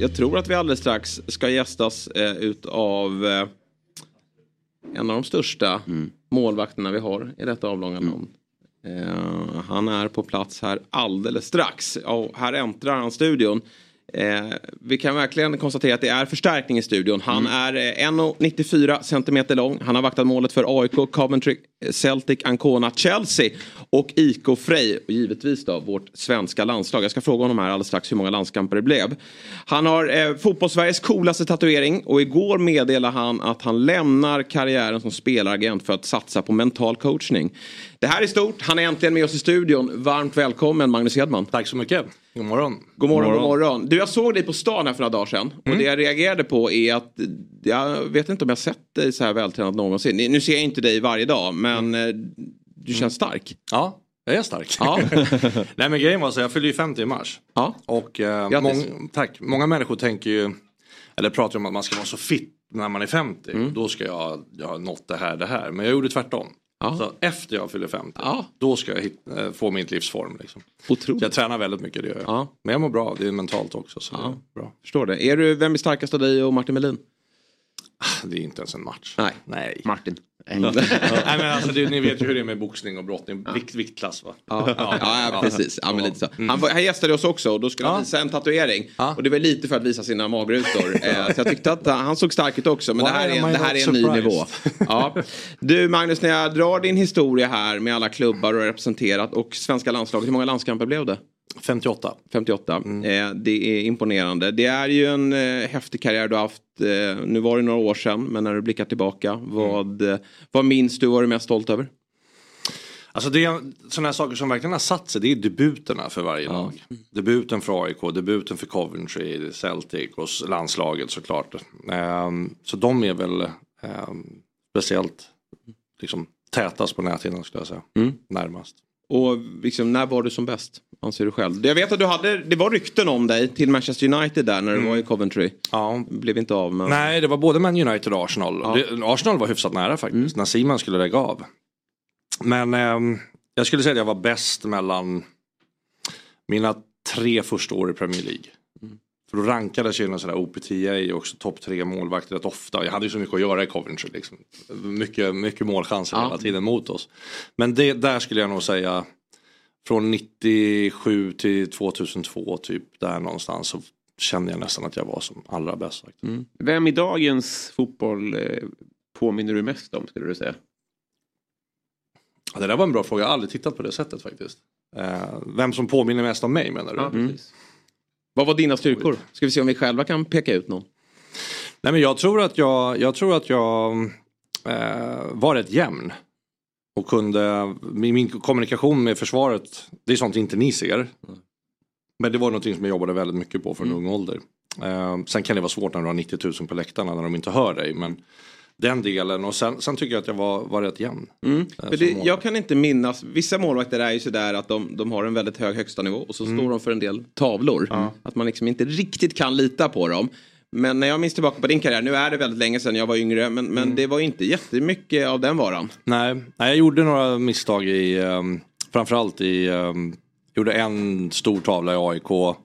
S1: Jag tror att vi alldeles strax ska gästas eh, utav eh, en av de största mm. målvakterna vi har i detta avlånga mm. land. Eh, han är på plats här alldeles strax. Och här äntrar han studion. Eh, vi kan verkligen konstatera att det är förstärkning i studion. Han mm. är eh, 1,94 centimeter lång. Han har vaktat målet för AIK, Coventry, Celtic, Ancona, Chelsea och IK Frej. Och givetvis då vårt svenska landslag. Jag ska fråga honom här alldeles strax hur många landskamper det blev. Han har eh, fotbollssveriges coolaste tatuering och igår meddelade han att han lämnar karriären som spelaragent för att satsa på mental coachning. Det här är stort. Han är äntligen med oss i studion. Varmt välkommen Magnus Edman.
S6: Tack så mycket. God morgon.
S1: God morgon, god morgon. Du, jag såg dig på stan här för några dagar sedan. Mm. Och det jag reagerade på är att jag vet inte om jag sett dig så här vältränad någonsin. Nu ser jag inte dig varje dag, men mm. Du känns stark.
S6: Ja, jag är stark. Ja. Nej men grejen var så jag fyllde ju 50 i mars. Ja. Och eh, mång, tack. Många människor tänker ju, eller pratar om att man ska vara så fit när man är 50. Mm. Då ska jag, jag ha nått det här, det här. Men jag gjorde tvärtom. Ja. Så efter jag fyller 50, ja. då ska jag hitta, eh, få mitt livsform. Liksom.
S1: Otroligt.
S6: jag tränar väldigt mycket, det gör jag. Ja. Men jag mår bra, det är mentalt också. Så det bra.
S1: Förstår det. Är du, vem är starkast av dig och Martin Melin?
S6: Ah, det är inte ens en match.
S1: Nej.
S6: Nej.
S1: Martin.
S6: Nej men alltså det, ni vet ju hur det är med boxning och brottning. Vikt, viktklass va?
S1: Ja, ja, ja precis. Ja, men lite så. Mm. Han, han gästade oss också och då skulle han visa en tatuering. Och det var lite för att visa sina magrutor. Eh, så jag tyckte att han såg stark ut också. Men det här är, det här är en ny nivå. Ja. Du Magnus, när jag drar din historia här med alla klubbar och representerat och svenska landslaget. Hur många landskamper blev det?
S6: 58.
S1: 58. Mm. Eh, det är imponerande. Det är ju en eh, häftig karriär du har haft. Eh, nu var det några år sedan, men när du blickar tillbaka. Mm. Vad, eh, vad minns du och är mest stolt över?
S6: Alltså det är sådana här saker som verkligen har satt sig. Det är debuterna för varje ja. lag. Debuten för AIK, debuten för Coventry, Celtic och landslaget såklart. Um, så de är väl um, speciellt liksom, tätast på näthinnan skulle jag säga. Mm. Närmast.
S1: Och liksom, när var du som bäst? Anser du själv? Jag vet att du hade, det var rykten om dig till Manchester United där när du mm. var i Coventry. Ja. Blev inte av med...
S6: Nej, det var både Man United och Arsenal. Ja. Det, Arsenal var hyfsat nära faktiskt, mm. när Simon skulle lägga av. Men eh, jag skulle säga att jag var bäst mellan mina tre första år i Premier League. För då rankades ju sådär OPTA också topp tre målvakter rätt ofta. Jag hade ju så mycket att göra i Coventry. Liksom. Mycket, mycket målchanser ja. hela tiden mot oss. Men det, där skulle jag nog säga från 97 till 2002 typ där någonstans så kände jag nästan att jag var som allra bäst.
S4: Mm. Vem i dagens fotboll eh, påminner du mest om skulle du säga?
S6: Ja, det där var en bra fråga, jag har aldrig tittat på det sättet faktiskt. Eh, vem som påminner mest om mig menar du?
S1: Ja, mm. Vad var dina styrkor? Ska vi se om vi själva kan peka ut någon?
S6: Nej men jag tror att jag, jag, tror att jag eh, var rätt jämn. Och kunde, min kommunikation med försvaret, det är sånt inte ni ser. Men det var någonting som jag jobbade väldigt mycket på från mm. ung ålder. Eh, sen kan det vara svårt när du har 90 000 på läktarna när de inte hör dig. Men den delen och sen, sen tycker jag att jag var, var rätt jämn.
S1: Mm. Äh, det, jag kan inte minnas, vissa målvakter är ju sådär att de, de har en väldigt hög högsta nivå och så mm. står de för en del tavlor. Mm. Att man liksom inte riktigt kan lita på dem. Men när jag minns tillbaka på din karriär, nu är det väldigt länge sedan jag var yngre, men, men mm. det var inte jättemycket av den varan.
S6: Nej, nej jag gjorde några misstag i, um, framförallt i, um, gjorde en stor tavla i AIK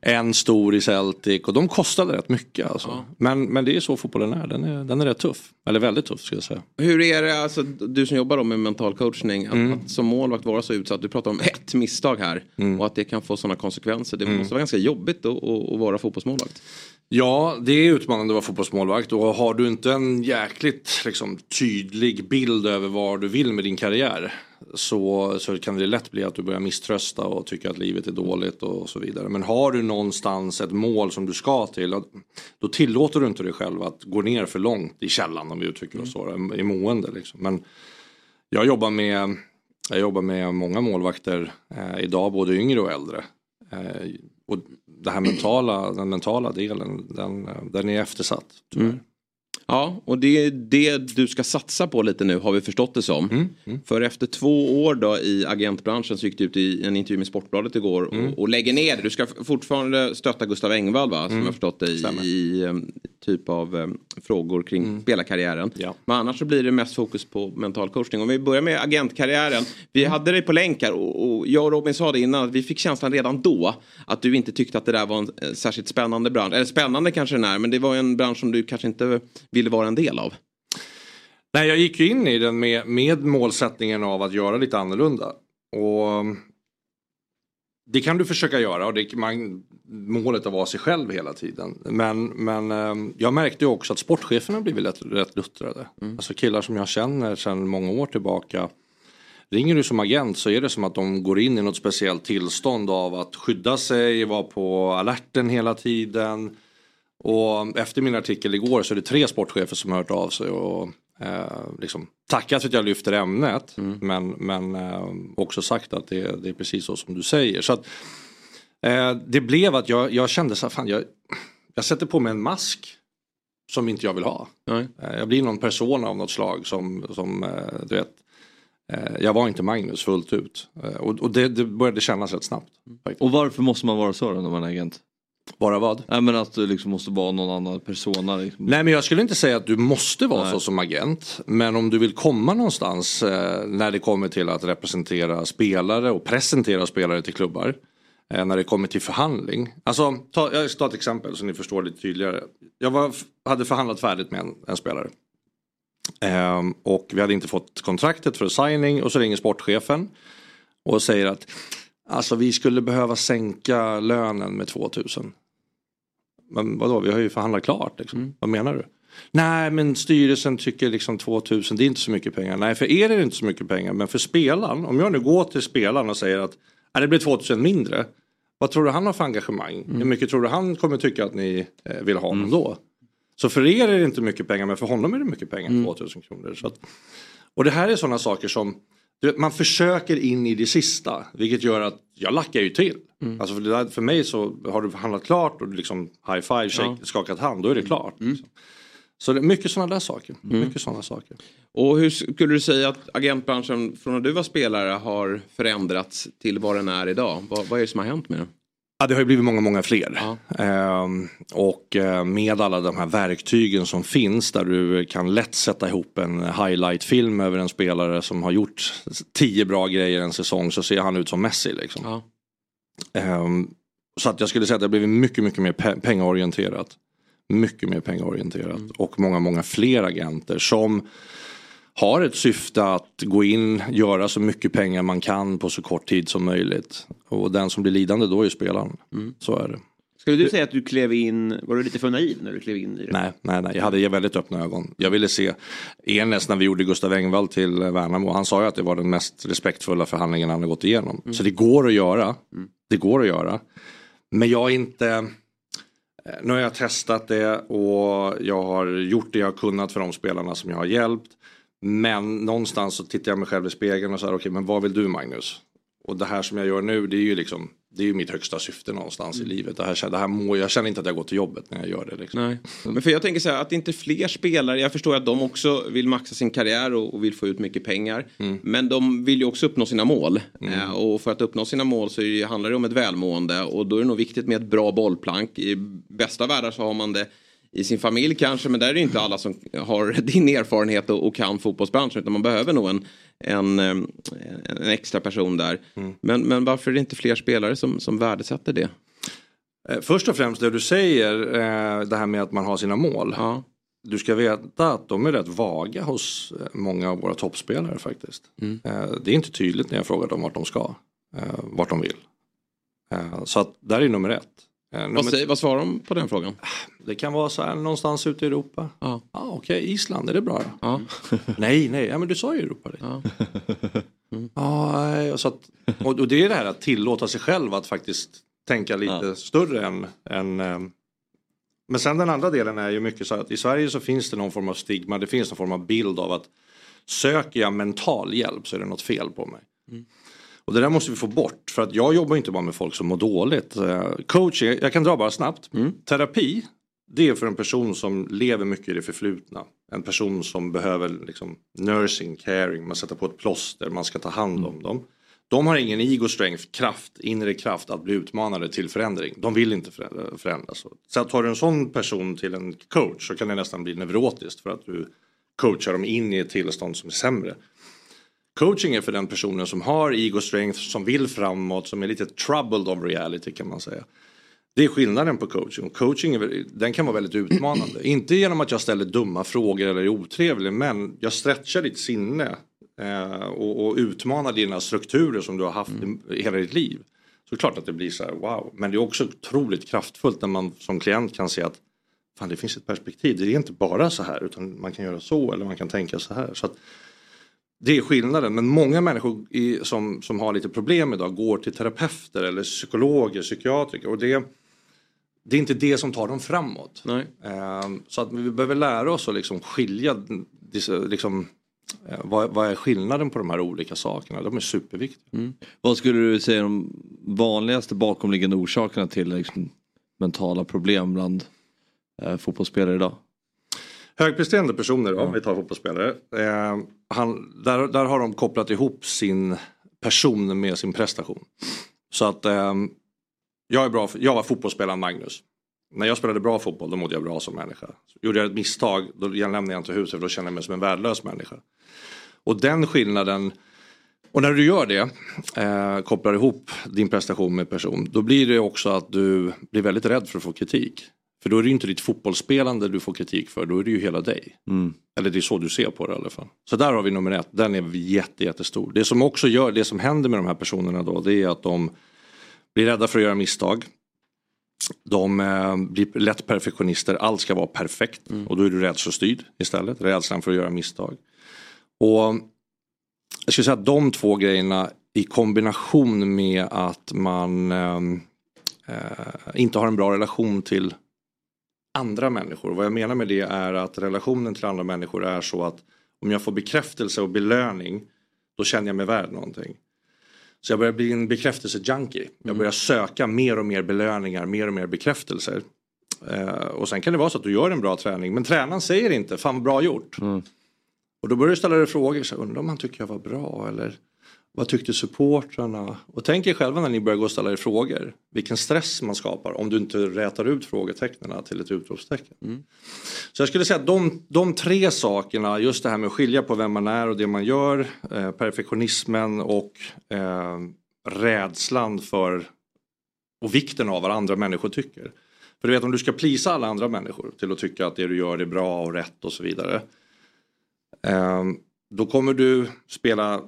S6: en stor i Celtic och de kostade rätt mycket. Alltså. Ja. Men, men det är så fotbollen är. Den, är, den är rätt tuff. Eller väldigt tuff ska jag säga.
S1: Hur är det, alltså, du som jobbar med mental coachning, att, mm. att som målvakt vara så utsatt. Du pratar om ett misstag här mm. och att det kan få sådana konsekvenser. Det mm. måste vara ganska jobbigt att, att, att vara fotbollsmålvakt.
S6: Ja, det är utmanande att vara fotbollsmålvakt och har du inte en jäkligt liksom, tydlig bild över vad du vill med din karriär så, så kan det lätt bli att du börjar misströsta och tycka att livet är dåligt och så vidare. Men har du någonstans ett mål som du ska till då tillåter du inte dig själv att gå ner för långt i källan om vi uttrycker oss så, i mående. Liksom. Men jag jobbar med, jag jobbar med många målvakter eh, idag, både yngre och äldre. Eh, och det här mentala, den mentala delen, den, den är eftersatt. Mm.
S1: Ja, och det är det du ska satsa på lite nu har vi förstått det som. Mm, mm. För efter två år då i agentbranschen så gick du ut i en intervju med Sportbladet igår och, mm. och lägger ner det. Du ska fortfarande stötta Gustav Engvall va? Som mm. jag förstått det i, i um, typ av um, frågor kring mm. spelarkarriären. Ja. Men annars så blir det mest fokus på mental coachning. Om vi börjar med agentkarriären. Vi mm. hade dig på länk här och, och jag och Robin sa det innan. Vi fick känslan redan då att du inte tyckte att det där var en eh, särskilt spännande bransch. Eller spännande kanske den är men det var en bransch som du kanske inte ville vara en del av?
S6: Nej, jag gick ju in i den med, med målsättningen av att göra lite annorlunda. Och det kan du försöka göra och det, man, målet att vara sig själv hela tiden. Men, men ehm, jag märkte också att sportcheferna blivit rätt, rätt luttrade. Mm. Alltså killar som jag känner sedan många år tillbaka. Ringer du som agent så är det som att de går in i något speciellt tillstånd av att skydda sig, vara på alerten hela tiden. Och efter min artikel igår så är det tre sportchefer som har hört av sig och eh, liksom tackat för att jag lyfter ämnet. Mm. Men, men eh, också sagt att det, det, är precis så som du säger. Så att, eh, det blev att jag, jag kände så här, fan jag, jag sätter på mig en mask som inte jag vill ha. Mm. jag blir någon person av något slag som, som eh, du vet. Eh, jag var inte Magnus fullt ut. och, och det, det, började kännas rätt snabbt.
S2: Faktiskt. Och varför måste man vara så då när man är agent?
S6: Bara vad?
S2: Nej men att du liksom måste vara någon annan persona. Liksom.
S6: Nej men jag skulle inte säga att du måste vara Nej. så som agent. Men om du vill komma någonstans eh, när det kommer till att representera spelare och presentera spelare till klubbar. Eh, när det kommer till förhandling. Alltså, ta, jag ska ta ett exempel så ni förstår lite tydligare. Jag var, hade förhandlat färdigt med en, en spelare. Eh, och vi hade inte fått kontraktet för signing och så ringer sportchefen. Och säger att Alltså vi skulle behöva sänka lönen med 2000. Men vadå, vi har ju förhandlat klart. Liksom. Mm. Vad menar du? Nej men styrelsen tycker liksom 2000 det är inte så mycket pengar. Nej för er är det inte så mycket pengar men för spelaren, om jag nu går till spelaren och säger att det blir 2000 mindre. Vad tror du han har för engagemang? Mm. Hur mycket tror du han kommer tycka att ni eh, vill ha honom mm. då? Så för er är det inte mycket pengar men för honom är det mycket pengar, mm. 2000 kronor. Så att, och det här är sådana saker som man försöker in i det sista vilket gör att jag lackar ju till. Mm. Alltså för, där, för mig så har du förhandlat klart och liksom high five, shake, ja. skakat hand, då är det klart. Mm. Så det är mycket sådana där saker. Mm. Mycket sådana saker.
S1: Och hur skulle du säga att agentbranschen från när du var spelare har förändrats till vad den är idag? Vad, vad är det som har hänt med den?
S6: Ja, det har ju blivit många, många fler. Ja. Ehm, och eh, med alla de här verktygen som finns där du kan lätt sätta ihop en highlight-film över en spelare som har gjort tio bra grejer en säsong så ser han ut som Messi. Liksom. Ja. Ehm, så att jag skulle säga att det har blivit mycket, mycket mer pe pengaorienterat. Mycket mer pengaorienterat. Mm. Och många, många fler agenter som har ett syfte att gå in, göra så mycket pengar man kan på så kort tid som möjligt. Och den som blir lidande då är spelaren.
S4: Mm.
S6: Så är det.
S4: Skulle du säga att du klev in, var du lite för naiv när du klev in i det?
S6: Nej, nej, nej, jag hade väldigt öppna ögon. Jag ville se Enes när vi gjorde Gustav Engvall till Värnamo. Han sa ju att det var den mest respektfulla förhandlingen han har gått igenom.
S4: Mm.
S6: Så det går att göra. Det går att göra. Men jag är inte... eh, Nu har jag testat det och jag har gjort det jag har kunnat för de spelarna som jag har hjälpt. Men någonstans så tittar jag mig själv i spegeln och säger okej men vad vill du Magnus? Och det här som jag gör nu det är ju liksom det är ju mitt högsta syfte någonstans i livet. Det här, det här må, jag känner inte att jag går till jobbet när jag gör det. Liksom.
S1: Nej. Men för jag tänker så här att inte fler spelare, jag förstår att de också vill maxa sin karriär och, och vill få ut mycket pengar. Men de vill ju också uppnå sina mål. Eh, och för att uppnå sina mål så handlar det om ett välmående och då är det nog viktigt med ett bra bollplank. I bästa världar så har man det i sin familj kanske, men där är det inte alla som har din erfarenhet och, och kan fotbollsbranschen utan man behöver nog en, en, en extra person där. Men, men varför är det inte fler spelare som, som värdesätter det?
S6: Eh, Först och främst det du säger, eh, det här med att man har sina mål.
S1: Ja.
S6: Du ska veta att de är rätt vaga hos eh, många av våra toppspelare faktiskt.
S1: Mm.
S6: Det är inte tydligt när jag frågar dem vart de ska, vart de vill. Så att där är nummer ett. Eh,
S1: Vad, säger, vad svarar de på den frågan?
S6: Det kan vara så här någonstans ute i Europa.
S1: Ja.
S6: Ah, Okej, Island, är det bra?
S1: Ja.
S6: nej, nej, ja, men du sa ju Europa. Det.
S1: Ja.
S6: Ja, nej, och så att, och, det är det här att tillåta sig själv att faktiskt tänka lite större än, än eh, men sen den andra delen är ju mycket så att i Sverige så finns det någon form av stigma, det finns någon form av bild av att söker jag mental hjälp så är det något fel på mig. Och det där måste vi få bort för att jag jobbar inte bara med folk som mår dåligt. Coaching, jag kan dra bara snabbt. Terapi, det är för en person som lever mycket i det förflutna. En person som behöver liksom nursing, caring, man sätter på ett plåster, man ska ta hand om dem. De har ingen ego strength, kraft, inre kraft att bli utmanade till förändring. De vill inte förä- förändras. Så tar du en sån person till en coach så kan det nästan bli neurotiskt för att du coachar dem in i ett tillstånd som är sämre. Coaching är för den personen som har ego strength, som vill framåt, som är lite troubled of reality kan man säga. Det är skillnaden på coaching. Coaching den kan vara väldigt utmanande. Inte genom att jag ställer dumma frågor eller är otrevlig men jag stretchar ditt sinne eh, och, och utmanar dina strukturer som du har haft i, i hela ditt liv. Så klart att det blir så här wow. Men det är också otroligt kraftfullt när man som klient kan se att fan, det finns ett perspektiv. Det är inte bara så här utan man kan göra så eller man kan tänka så här. Så att, det är skillnaden. Men många människor i, som, som har lite problem idag går till terapeuter eller psykologer, psykiatriker. Och det, det är inte det som tar dem framåt. Ehm, så att vi behöver lära oss att liksom skilja, liksom, eh, vad, vad är skillnaden på de här olika sakerna? De är superviktiga.
S2: Vad skulle du säga är de vanligaste bakomliggande orsakerna till liksom, mentala problem bland eh, fotbollsspelare idag?
S6: Högpresterande personer, om vi tar fotbollsspelare. Eh, han, där, där har de kopplat ihop sin person med sin prestation. Så att eh, jag, är bra, jag var fotbollsspelaren Magnus. När jag spelade bra fotboll då mådde jag bra som människa. Så gjorde jag ett misstag då lämnade jag inte huset för då kände jag mig som en värdelös människa. Och den skillnaden och när du gör det, eh, kopplar ihop din prestation med person, då blir det också att du blir väldigt rädd för att få kritik. För då är det ju inte ditt fotbollsspelande du får kritik för, då är det ju hela dig. Eller det är så du ser på det i alla fall. Så där har vi nummer ett, den är jätte, jättestor. Det som också gör, det som händer med de här personerna då, det är att de blir rädda för att göra misstag. De eh, blir lätt perfektionister, allt ska vara perfekt. Och då är du rädslostyrd istället, rädslan för att göra misstag. Och jag skulle säga att de två grejerna i kombination med att man ehm, eh, inte har en bra relation till andra människor. Vad jag menar med det är att relationen till andra människor är så att om jag får bekräftelse och belöning då känner jag mig värd någonting. Så jag börjar bli en bekräftelsejunkie. Jag börjar söka mer och mer belöningar, mer och mer bekräftelser. Eh, och sen kan det vara så att du gör en bra träning men tränaren säger inte fan bra gjort. Och då börjar du ställa dig frågor, så undrar om han tycker jag var bra eller vad tyckte supportrarna? Och tänk er själva när ni börjar gå och ställa er frågor, vilken stress man skapar om du inte rätar ut frågetecknen till ett utropstecken. Så jag skulle säga att de, de tre sakerna, just det här med att skilja på vem man är och det man gör, eh, perfektionismen och eh, rädslan för och vikten av vad andra människor tycker. För du vet om du ska plisa alla andra människor till att tycka att det du gör är bra och rätt och så vidare. Ehm, då kommer du spela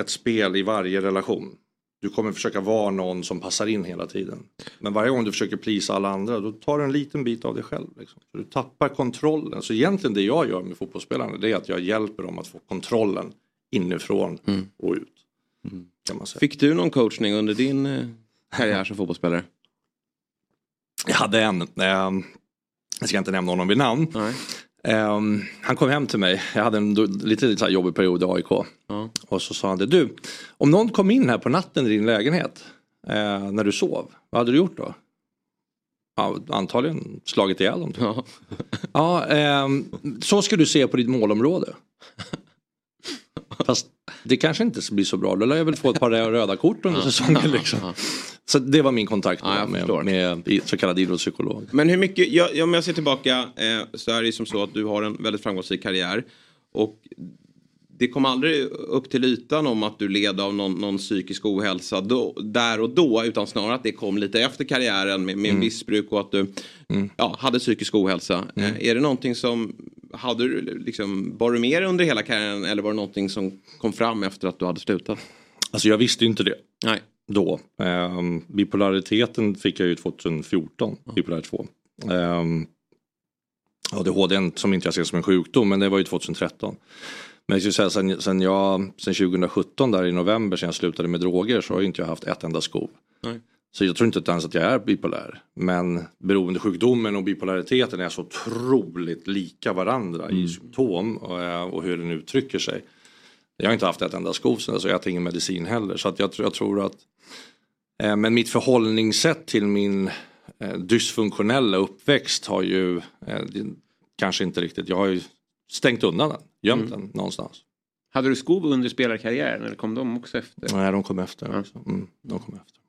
S6: ett spel i varje relation. Du kommer försöka vara någon som passar in hela tiden. Men varje gång du försöker plisa alla andra då tar du en liten bit av dig själv. Liksom. Du tappar kontrollen. Så egentligen det jag gör med fotbollsspelarna det är att jag hjälper dem att få kontrollen inifrån
S1: Mm.
S6: och ut. Kan man säga.
S1: Fick du någon coachning under din eh, karriär som fotbollsspelare?
S6: Jag hade en, ehm, jag ska inte nämna honom vid namn.
S1: Nej.
S6: Ehm, han kom hem till mig, jag hade en lite så jobbig period i AIK.
S1: Ja.
S6: Och så sa han det, du, om någon kom in här på natten i din lägenhet eh, när du sov, vad hade du gjort då? Ja, antagligen slagit ihjäl dem.
S1: Ja.
S6: Ja, ehm, så ska du se på ditt målområde. Fast det kanske inte blir så bra, då lär jag väl få ett par röda kort under säsongen. Liksom. Så det var min kontakt
S1: jag
S6: med, med, med så kallad idrottspsykolog.
S1: Men hur mycket, ja, ja, om jag ser tillbaka eh, så är det ju som så att du har en väldigt framgångsrik karriär. Och det kom aldrig upp till ytan om att du led av någon, någon psykisk ohälsa då, där och då. Utan snarare att det kom lite efter karriären med, med missbruk och att du ja, hade psykisk ohälsa. Eh, är det någonting som, hade du liksom, var du med under hela karriären eller var det någonting som kom fram efter att du hade slutat?
S6: Alltså jag visste ju inte det.
S1: Nej.
S6: då. Um, bipolariteten fick jag ju 2014, bipolär 2. Um, ADHD som inte jag ser som en sjukdom men det var ju 2013. Men jag skulle säga sen, sen, jag, sen 2017 där i november sen jag slutade med droger så har inte jag haft ett enda skov.
S1: Nej.
S6: Så jag tror inte ens att jag är bipolär. Men beroendesjukdomen och bipolariteten är så otroligt lika varandra i symptom och, eh, och hur den uttrycker sig. Jag har inte haft ett enda skov och jag äter ingen medicin heller. Så att jag, jag tror att eh, Men mitt förhållningssätt till min eh, dysfunktionella uppväxt har ju eh, det, kanske inte riktigt, jag har ju stängt undan den, gömt den någonstans.
S4: Hade du skov under spelarkarriären eller kom de också efter?
S6: Nej, de kom efter.
S4: Ja.
S6: Mm, de kom efter.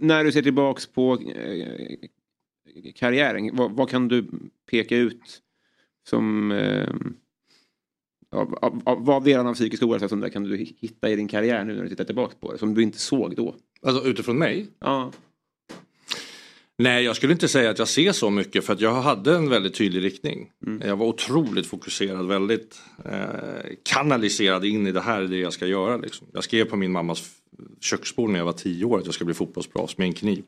S4: När du ser tillbaks på eh, karriären, vad, vad kan du peka ut som eh, av, av, av, vad delar av psykisk ohälsa som där kan du hitta i din karriär nu när du tittar tillbaks på det som du inte såg då?
S6: Alltså utifrån mig?
S4: Ja.
S6: Nej, jag skulle inte säga att jag ser så mycket för att jag hade en väldigt tydlig riktning.
S4: Mm.
S6: Jag var otroligt fokuserad, väldigt eh, kanaliserad in i det här är det jag ska göra. Liksom. Jag skrev på min mammas köksbord när jag var tio år att jag ska bli fotbollsproffs med en kniv.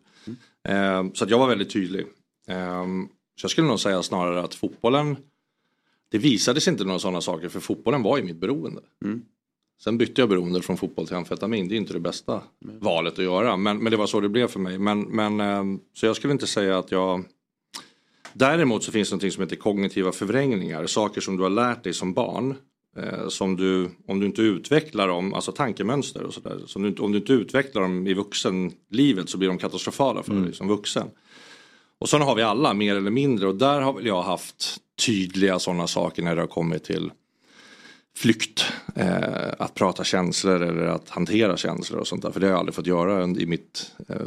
S6: Eh, så att jag var väldigt tydlig. Eh, så jag skulle nog säga snarare att fotbollen, det visades inte några sådana saker för fotbollen var ju mitt beroende.
S4: Mm.
S6: Sen bytte jag beroende från fotboll till amfetamin. Det är inte det bästa valet att göra. Men, men det var så det blev för mig. Men, men, ehm, så jag skulle inte säga att jag... Däremot så finns det något som heter kognitiva förvrängningar. Saker som du har lärt dig som barn. Eh, som du, om du inte utvecklar dem, alltså tankemönster och sådär. Om du inte utvecklar dem i vuxenlivet så blir de katastrofala för dig som vuxen. Och sen har vi alla mer eller mindre och där har väl jag haft tydliga sådana saker när det har kommit till flykt. Eh, att prata känslor eller att hantera känslor och sånt där. För det har jag aldrig fått göra i mitt eh,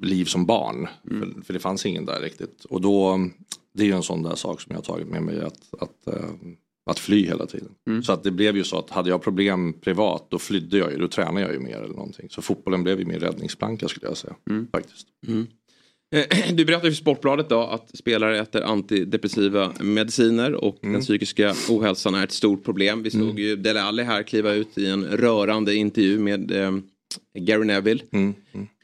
S6: liv som barn. För, för det fanns ingen där riktigt. Och då, det är ju en sån där sak som jag har tagit med mig. Att, att, eh, att fly hela tiden. Så att det blev ju så att hade jag problem privat då flydde jag ju. Då tränade jag ju mer eller någonting. Så fotbollen blev ju min räddningsplanka skulle jag säga. Faktiskt.
S1: Eh, Du berättade för Sportbladet då att spelare äter antidepressiva mediciner och
S6: Mm.
S1: den psykiska ohälsan är ett stort problem. Vi såg ju Dele Alli här kliva ut i en rörande intervju med eh, Gary Neville.
S6: Mm.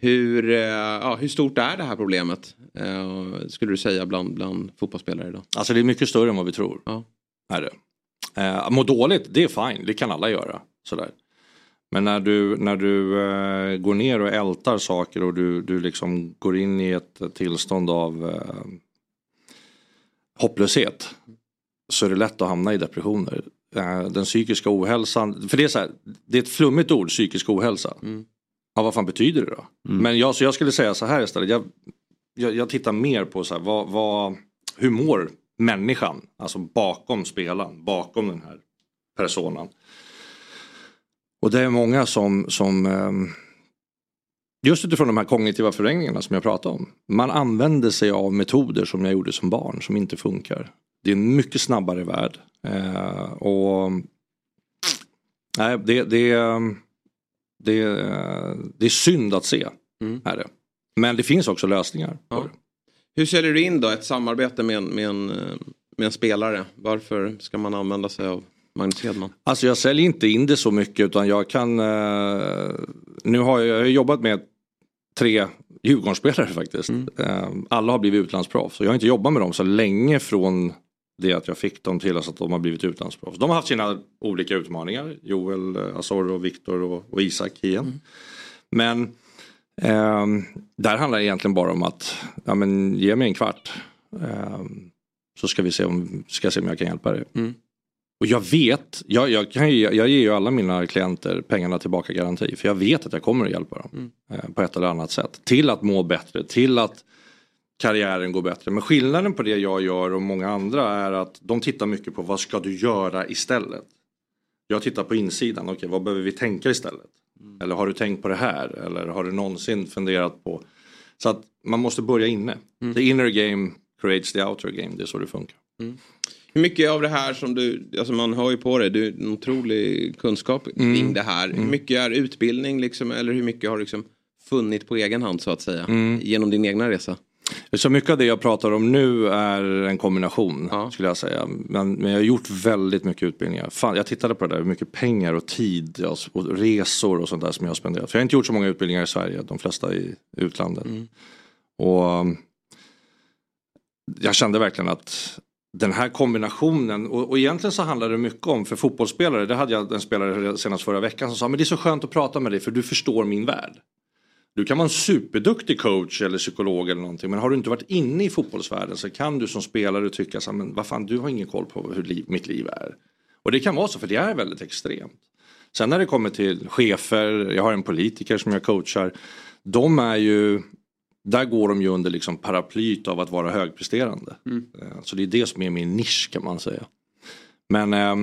S1: Hur, eh, ja, hur stort är det här problemet? Eh, skulle du säga bland, bland fotbollsspelare idag?
S6: Alltså det är mycket större än vad vi tror.
S1: Ja.
S6: Är det. Eh, må dåligt, det är fine, det kan alla göra. Sådär. Men när du, när du eh, går ner och ältar saker och du, du liksom går in i ett tillstånd av eh, hopplöshet. Så är det lätt att hamna i depressioner. Eh, den psykiska ohälsan, för det är så här, det är ett flummigt ord, psykisk ohälsa. Ja, vad fan betyder det då? Men jag, så jag skulle säga så här istället. Jag, jag, jag tittar mer på så här, vad, vad, hur mår människan? Alltså bakom spelaren, bakom den här personan. Och det är många som, som ehm, just utifrån de här kognitiva förvrängningarna som jag pratade om. Man använder sig av metoder som jag gjorde som barn som inte funkar. Det är en mycket snabbare värld. Eh, och nej, det, det, det, det är synd att se. Är det. Men det finns också lösningar. det.
S1: Hur säljer du in då ett samarbete med en, med en, eh, med en spelare? Varför ska man använda sig av Magnus Hedman?
S6: Alltså jag säljer inte in det så mycket utan jag kan... Eh, nu har jag, jag har jobbat med tre Djurgårdsspelare faktiskt.
S1: Mm.
S6: Eh, alla har blivit utlandsproffs. Så jag har inte jobbat med dem så länge från det att jag fick dem till att de har blivit utlandsproffs. De har haft sina olika utmaningar. Joel, eh, Azor, Viktor och, och Isak igen.
S1: Mm.
S6: Men ehm, där handlar det egentligen bara om att ja, men, ge mig en kvart. Ehm, så ska vi se om, ska se om jag kan hjälpa dig.
S1: Mm.
S6: Och jag vet, jag, jag, kan ju, jag ger ju alla mina klienter pengarna tillbaka garanti. För jag vet att jag kommer att hjälpa dem.
S1: Mm.
S6: Eh, på ett eller annat sätt. Till att må bättre, till att karriären går bättre. Men skillnaden på det jag gör och många andra är att de tittar mycket på vad ska du göra istället. Jag tittar på insidan, okej vad behöver vi tänka istället? Eller har du tänkt på det här? Eller har du någonsin funderat på? Så att man måste börja inne. The inner game creates the outer game, det är så det funkar.
S1: Hur mycket av det här som du, alltså man hör ju på det, du har en otrolig kunskap kring
S6: Mm.
S1: det här. Hur mycket är utbildning liksom, eller hur mycket har du liksom funnit på egen hand så att säga?
S6: Mm.
S1: Genom din egna resa?
S6: Så mycket av det jag pratar om nu är en kombination
S1: Ja.
S6: skulle jag säga. Men, men jag har gjort väldigt mycket utbildningar. Fan, jag tittade på det där, hur mycket pengar och tid och resor och sånt där som jag har spenderat. För jag har inte gjort så många utbildningar i Sverige, de flesta i utlandet. Och um, jag kände verkligen att den här kombinationen och, och egentligen så handlar det mycket om för fotbollsspelare, det hade jag en spelare senast förra veckan som sa men det är så skönt att prata med dig för du förstår min värld. Du kan vara en superduktig coach eller psykolog eller någonting men har du inte varit inne i fotbollsvärlden så kan du som spelare tycka så här, men vad fan du har ingen koll på hur liv, mitt liv är. Och det kan vara så för det är väldigt extremt. Sen när det kommer till chefer, jag har en politiker som jag coachar. De är ju, där går de ju under liksom paraplyt av att vara högpresterande. Eh, Så det är det som är min nisch kan man säga. Men eh,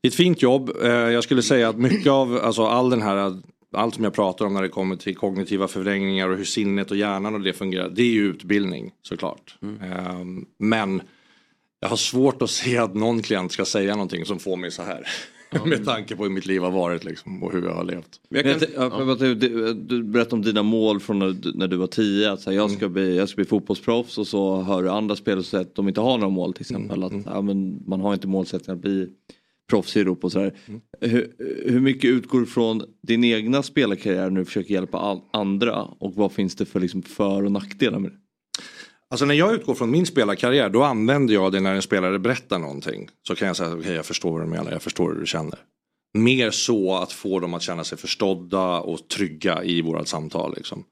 S6: det är ett fint jobb. Eh, jag skulle säga att mycket av alltså, all den här allt som jag pratar om när det kommer till kognitiva förvrängningar och hur sinnet och hjärnan och det fungerar. Det är ju utbildning såklart. Eh, men jag har svårt att se att någon klient ska säga någonting som får mig så här. Med tanke på hur mitt liv har varit liksom, och hur jag har levt.
S1: Men jag kan,
S2: jag, ja, du, du, berättade om dina mål från när, du- när du var 10. Att så här, jag, ska bli, jag ska bli fotbollsproffs och så hör du andra spelare säga att de inte har några mål till exempel. Att, ja, men man har inte målsättningen att bli proffs i Europa och sådär. Hur, hur mycket utgår från din egna spelarkarriär när du försöker hjälpa all, andra och vad finns det för liksom, för och nackdelar med det?
S6: Alltså när jag utgår från min spelarkarriär då använder jag det när en spelare berättar någonting. Så kan jag säga okej jag förstår vad du menar, jag förstår hur du känner. Mer så att få dem att känna sig förstådda och trygga i vårat samtal. Liksom.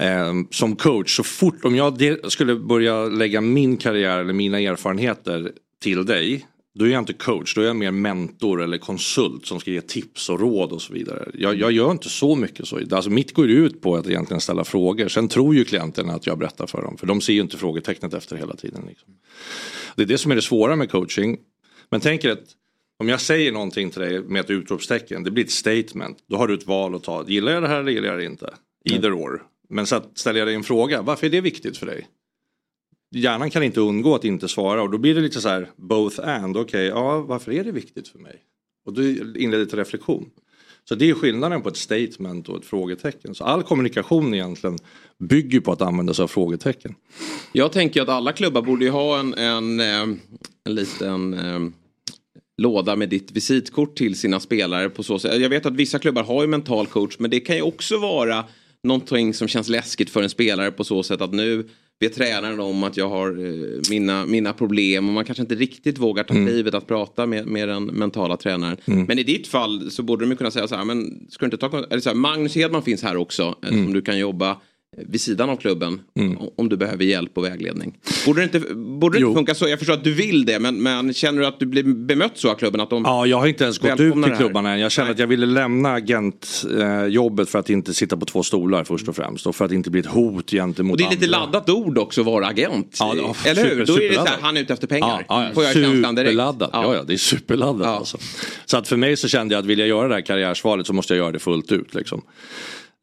S6: Eh, som coach, så fort om jag skulle börja lägga min karriär eller mina erfarenheter till dig. Då är jag inte coach, då är jag mer mentor eller konsult som ska ge tips och råd och så vidare. Jag, jag gör inte så mycket så. Alltså mitt går ut på att egentligen ställa frågor. Sen tror ju klienterna att jag berättar för dem. För de ser ju inte frågetecknet efter hela tiden. Liksom. Det är det som är det svåra med coaching. Men tänk er att om jag säger någonting till dig med ett utropstecken, det blir ett statement. Då har du ett val att ta. Gillar jag det här eller gillar jag det inte? Either or. Men så att ställer jag dig en fråga, varför är det viktigt för dig? Hjärnan kan inte undgå att inte svara och då blir det lite så här both and. Okej, ja varför är det viktigt för mig? Och då inleder det till reflektion. Så det är skillnaden på ett statement och ett frågetecken. Så all kommunikation egentligen bygger på att använda sig av frågetecken.
S1: jag tänker att alla klubbar borde ju ha en, en, eh, en liten eh, låda med ditt visitkort till sina spelare på så sätt. Jag vet att vissa klubbar har ju mental coach men det kan ju också vara någonting som känns läskigt för en spelare på så sätt att nu vet tränaren om att jag har eh, mina, mina problem och man kanske inte riktigt vågar ta klivet att prata med, med den mentala tränaren. Men i ditt fall så borde de kunna säga så här, men ska inte ta eller så här, Magnus Hedman finns här också eh, som du kan jobba vid sidan av klubben o- om du behöver hjälp och vägledning. Borde det inte, borde det inte funka så? Jag förstår att du vill det men, men känner du att du blir bemött så av klubben? Att de,
S6: Ja, jag har inte ens gått ut till klubbarna än. Jag känner
S1: Nej.
S6: att jag ville lämna agentjobbet för att inte sitta på två stolar först och främst. Och för att inte bli ett hot gentemot
S1: och det är lite
S6: andra.
S1: laddat ord också att vara agent.
S6: Ja, ja,
S1: Eller hur?
S6: super-
S1: Då är det så här, han är ute efter pengar.
S6: Ja, ja,
S1: Får jag
S6: superladdat. Ja. Ja, det är superladdat. Alltså. Så att för mig så kände jag att vill jag göra det här karriärsvalet så måste jag göra det fullt ut. Liksom.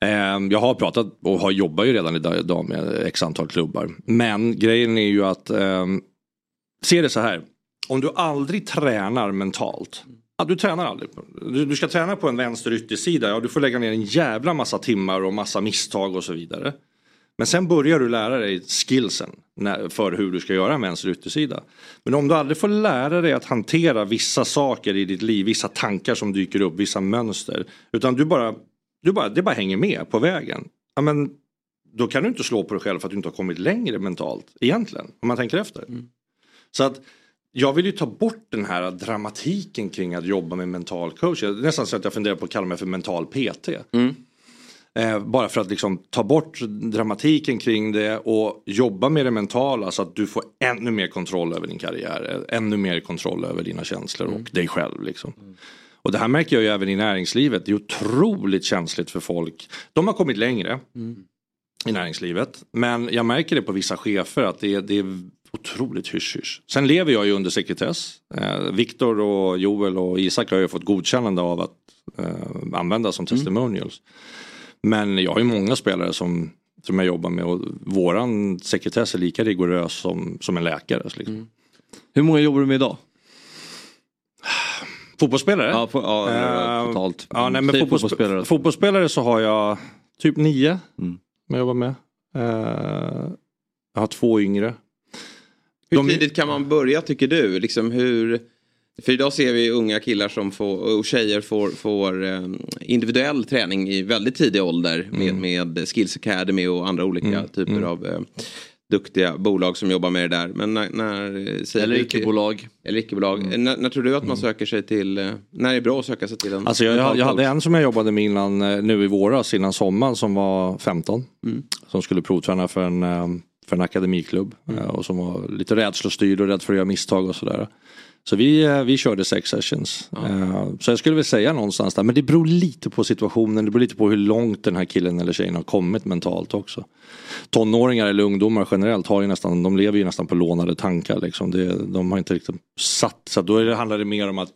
S6: Ehm, jag har pratat och har jobbat ju redan idag med x antal klubbar. Men grejen är ju att ehm, se det så här. Om du aldrig tränar mentalt. Ja, du tränar aldrig. Du, du ska träna på en vänster yttersida. Ja, du får lägga ner en jävla massa timmar och massa misstag och så vidare. Men sen börjar du lära dig skillsen när, för hur du ska göra en vänster yttersida. Men om du aldrig får lära dig att hantera vissa saker i ditt liv, vissa tankar som dyker upp, vissa mönster. Utan du bara, du bara, det bara hänger med på vägen. Ja, men, då kan du inte slå på dig själv för att du inte har kommit längre mentalt egentligen. Om man tänker efter.
S1: Mm.
S6: Så att jag vill ju ta bort den här dramatiken kring att jobba med mental coach. Nästan så att jag funderar på att kalla mig för mental PT.
S1: Mm.
S6: Eh, bara för att liksom ta bort dramatiken kring det och jobba med det mentala så att du får ännu mer kontroll över din karriär. Ännu mer kontroll över dina känslor och dig själv. Liksom. Och det här märker jag ju även i näringslivet. Det är otroligt känsligt för folk. De har kommit längre i näringslivet. Men jag märker det på vissa chefer att det är, det är otroligt hysch-hysch. Sen lever jag ju under sekretess. Eh, Viktor och Joel och Isak har ju fått godkännande av att eh, använda som testimonials. Men jag har ju många spelare som, som jag jobbar med och våran sekretess är lika rigorös som, som en läkares. Liksom.
S2: Hur många jobbar du med idag?
S6: Fotbollsspelare?
S2: Ja, på, ja
S6: Eh,
S2: totalt.
S6: Ja, nej, men fotbollsspelare.
S2: fotbollsspelare.
S6: fotbollsspelare så har jag typ nio
S2: Mm.
S6: jag jobbar med. Eh, jag har två yngre.
S1: Hur
S6: De-
S1: tidigt kan man börja tycker du? Liksom hur... För idag ser vi unga killar som får, och tjejer får, får eh, individuell träning i väldigt tidig ålder med,
S6: Mm.
S1: med Skills Academy och andra olika typer av eh, duktiga bolag som jobbar med det där. Men när... när eh, säger
S2: Eller icke-bolag.
S1: Eller icke-bolag. När, när tror du att man söker sig till... eh, När är det bra att söka sig till en
S6: Alltså jag, jag, jag hade en som jag jobbade med innan, eh, nu i våras innan sommaren som var 15.
S1: Mm.
S6: Som skulle provträna för en, för en akademiklubb.
S1: Mm.
S6: Och som var lite rädslostyrd och rädd för att göra misstag och sådär. Så vi, eh, vi körde sex sessions. Eh, Så jag skulle väl säga någonstans där, men det beror lite på situationen, det beror lite på hur långt den här killen eller tjejen har kommit mentalt också. Tonåringar eller ungdomar generellt har ju nästan, de lever ju nästan på lånade tankar liksom. Det, de har inte riktigt satt, så då det, handlar det mer om att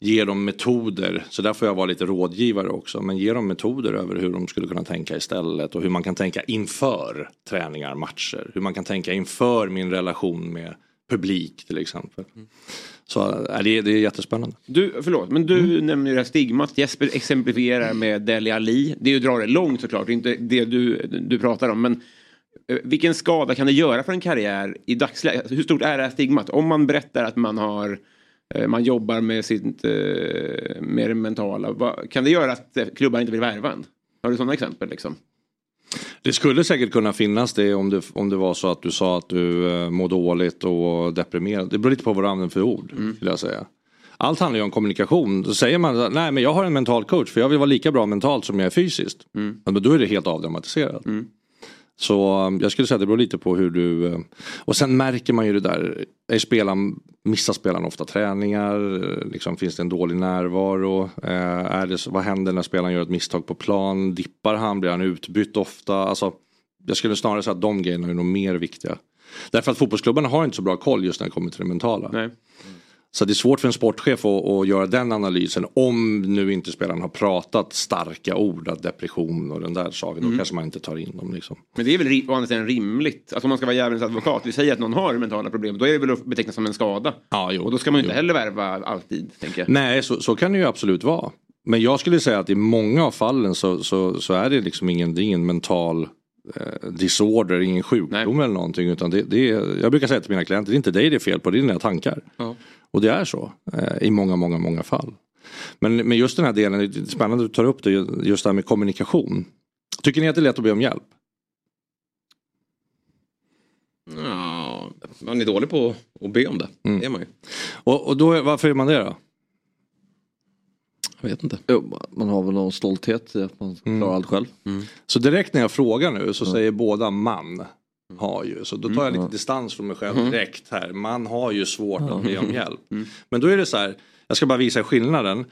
S6: ge dem metoder, så där får jag vara lite rådgivare också, men ge dem metoder över hur de skulle kunna tänka istället och hur man kan tänka inför träningar, matcher, hur man kan tänka inför min relation med publik till exempel. Så äh, det, är- det är jättespännande.
S4: Du, förlåt, men du
S6: Mm.
S4: nämner ju det här stigmat. Jesper exemplifierar med Deli Ali. Det är ju att dra det långt såklart, inte det du, du pratar om. Men eh, vilken skada kan det göra för en karriär i dagsläget? Alltså, Hur stort är det här stigmat? Om man berättar att man har eh, man jobbar med sitt eh, med det mentala. Kan det göra att klubbar inte vill värva en? Har du sådana exempel liksom?
S6: Det skulle säkert kunna finnas det om det, om det var så att du sa att du eh, mår dåligt och deprimerad. Det beror lite på vad du använder för ord. Skulle jag säga. Allt handlar ju om kommunikation. Då säger man nej men jag har en mental coach för jag vill vara lika bra mentalt som jag är fysiskt. Ja, Men då är det helt avdramatiserat. Så um, jag skulle säga att det beror lite på hur du... eh, Och sen märker man ju det där. Är spelaren, missar spelaren ofta träningar? Liksom, finns det en dålig närvaro? Eh, är det, vad händer när spelaren gör ett misstag på plan? Dippar han? Blir han utbytt ofta? Alltså, jag skulle snarare säga att de grejerna är nog mer viktiga. Därför att fotbollsklubbarna har inte så bra koll just när det kommer till det mentala.
S4: Nej.
S6: Så det är svårt för en sportchef att, att göra den analysen om nu inte spelaren har pratat starka ord, att depression och den där saken. Då kanske man inte tar in dem. Liksom.
S4: Men det är väl å andra sidan rimligt. Alltså om man ska vara djävulens advokat. Vi säger att någon har mentala problem. Då är det väl att beteckna som en skada.
S6: Ja, jo.
S4: Och då ska man ju inte
S6: Jo.
S4: heller värva alltid, tänker jag.
S6: Nej, så, så kan det ju absolut vara. Men jag skulle säga att i många av fallen så, så, så är det liksom ingen, det ingen mental eh, disorder, ingen sjukdom eller någonting. Utan det, det är, jag brukar säga till mina klienter, det är inte dig det är fel på, det är dina tankar.
S1: Ja.
S6: Och det är så eh, i många, många, många fall. Men, men just den här delen, det är spännande att du tar upp det, just det här med kommunikation. Tycker ni att det är lätt att be om hjälp?
S1: Ja, man är dålig på att be om det.
S6: Mm.
S1: Det är man ju.
S6: Och, och då, varför är man det då?
S1: Jag vet inte.
S2: Man har väl någon stolthet i att man klarar allt själv.
S6: Så direkt när jag frågar nu så säger båda man har ju. Så då tar jag lite distans från mig själv direkt här. Man har ju svårt att be om hjälp. Men då är det så här, jag ska bara visa skillnaden.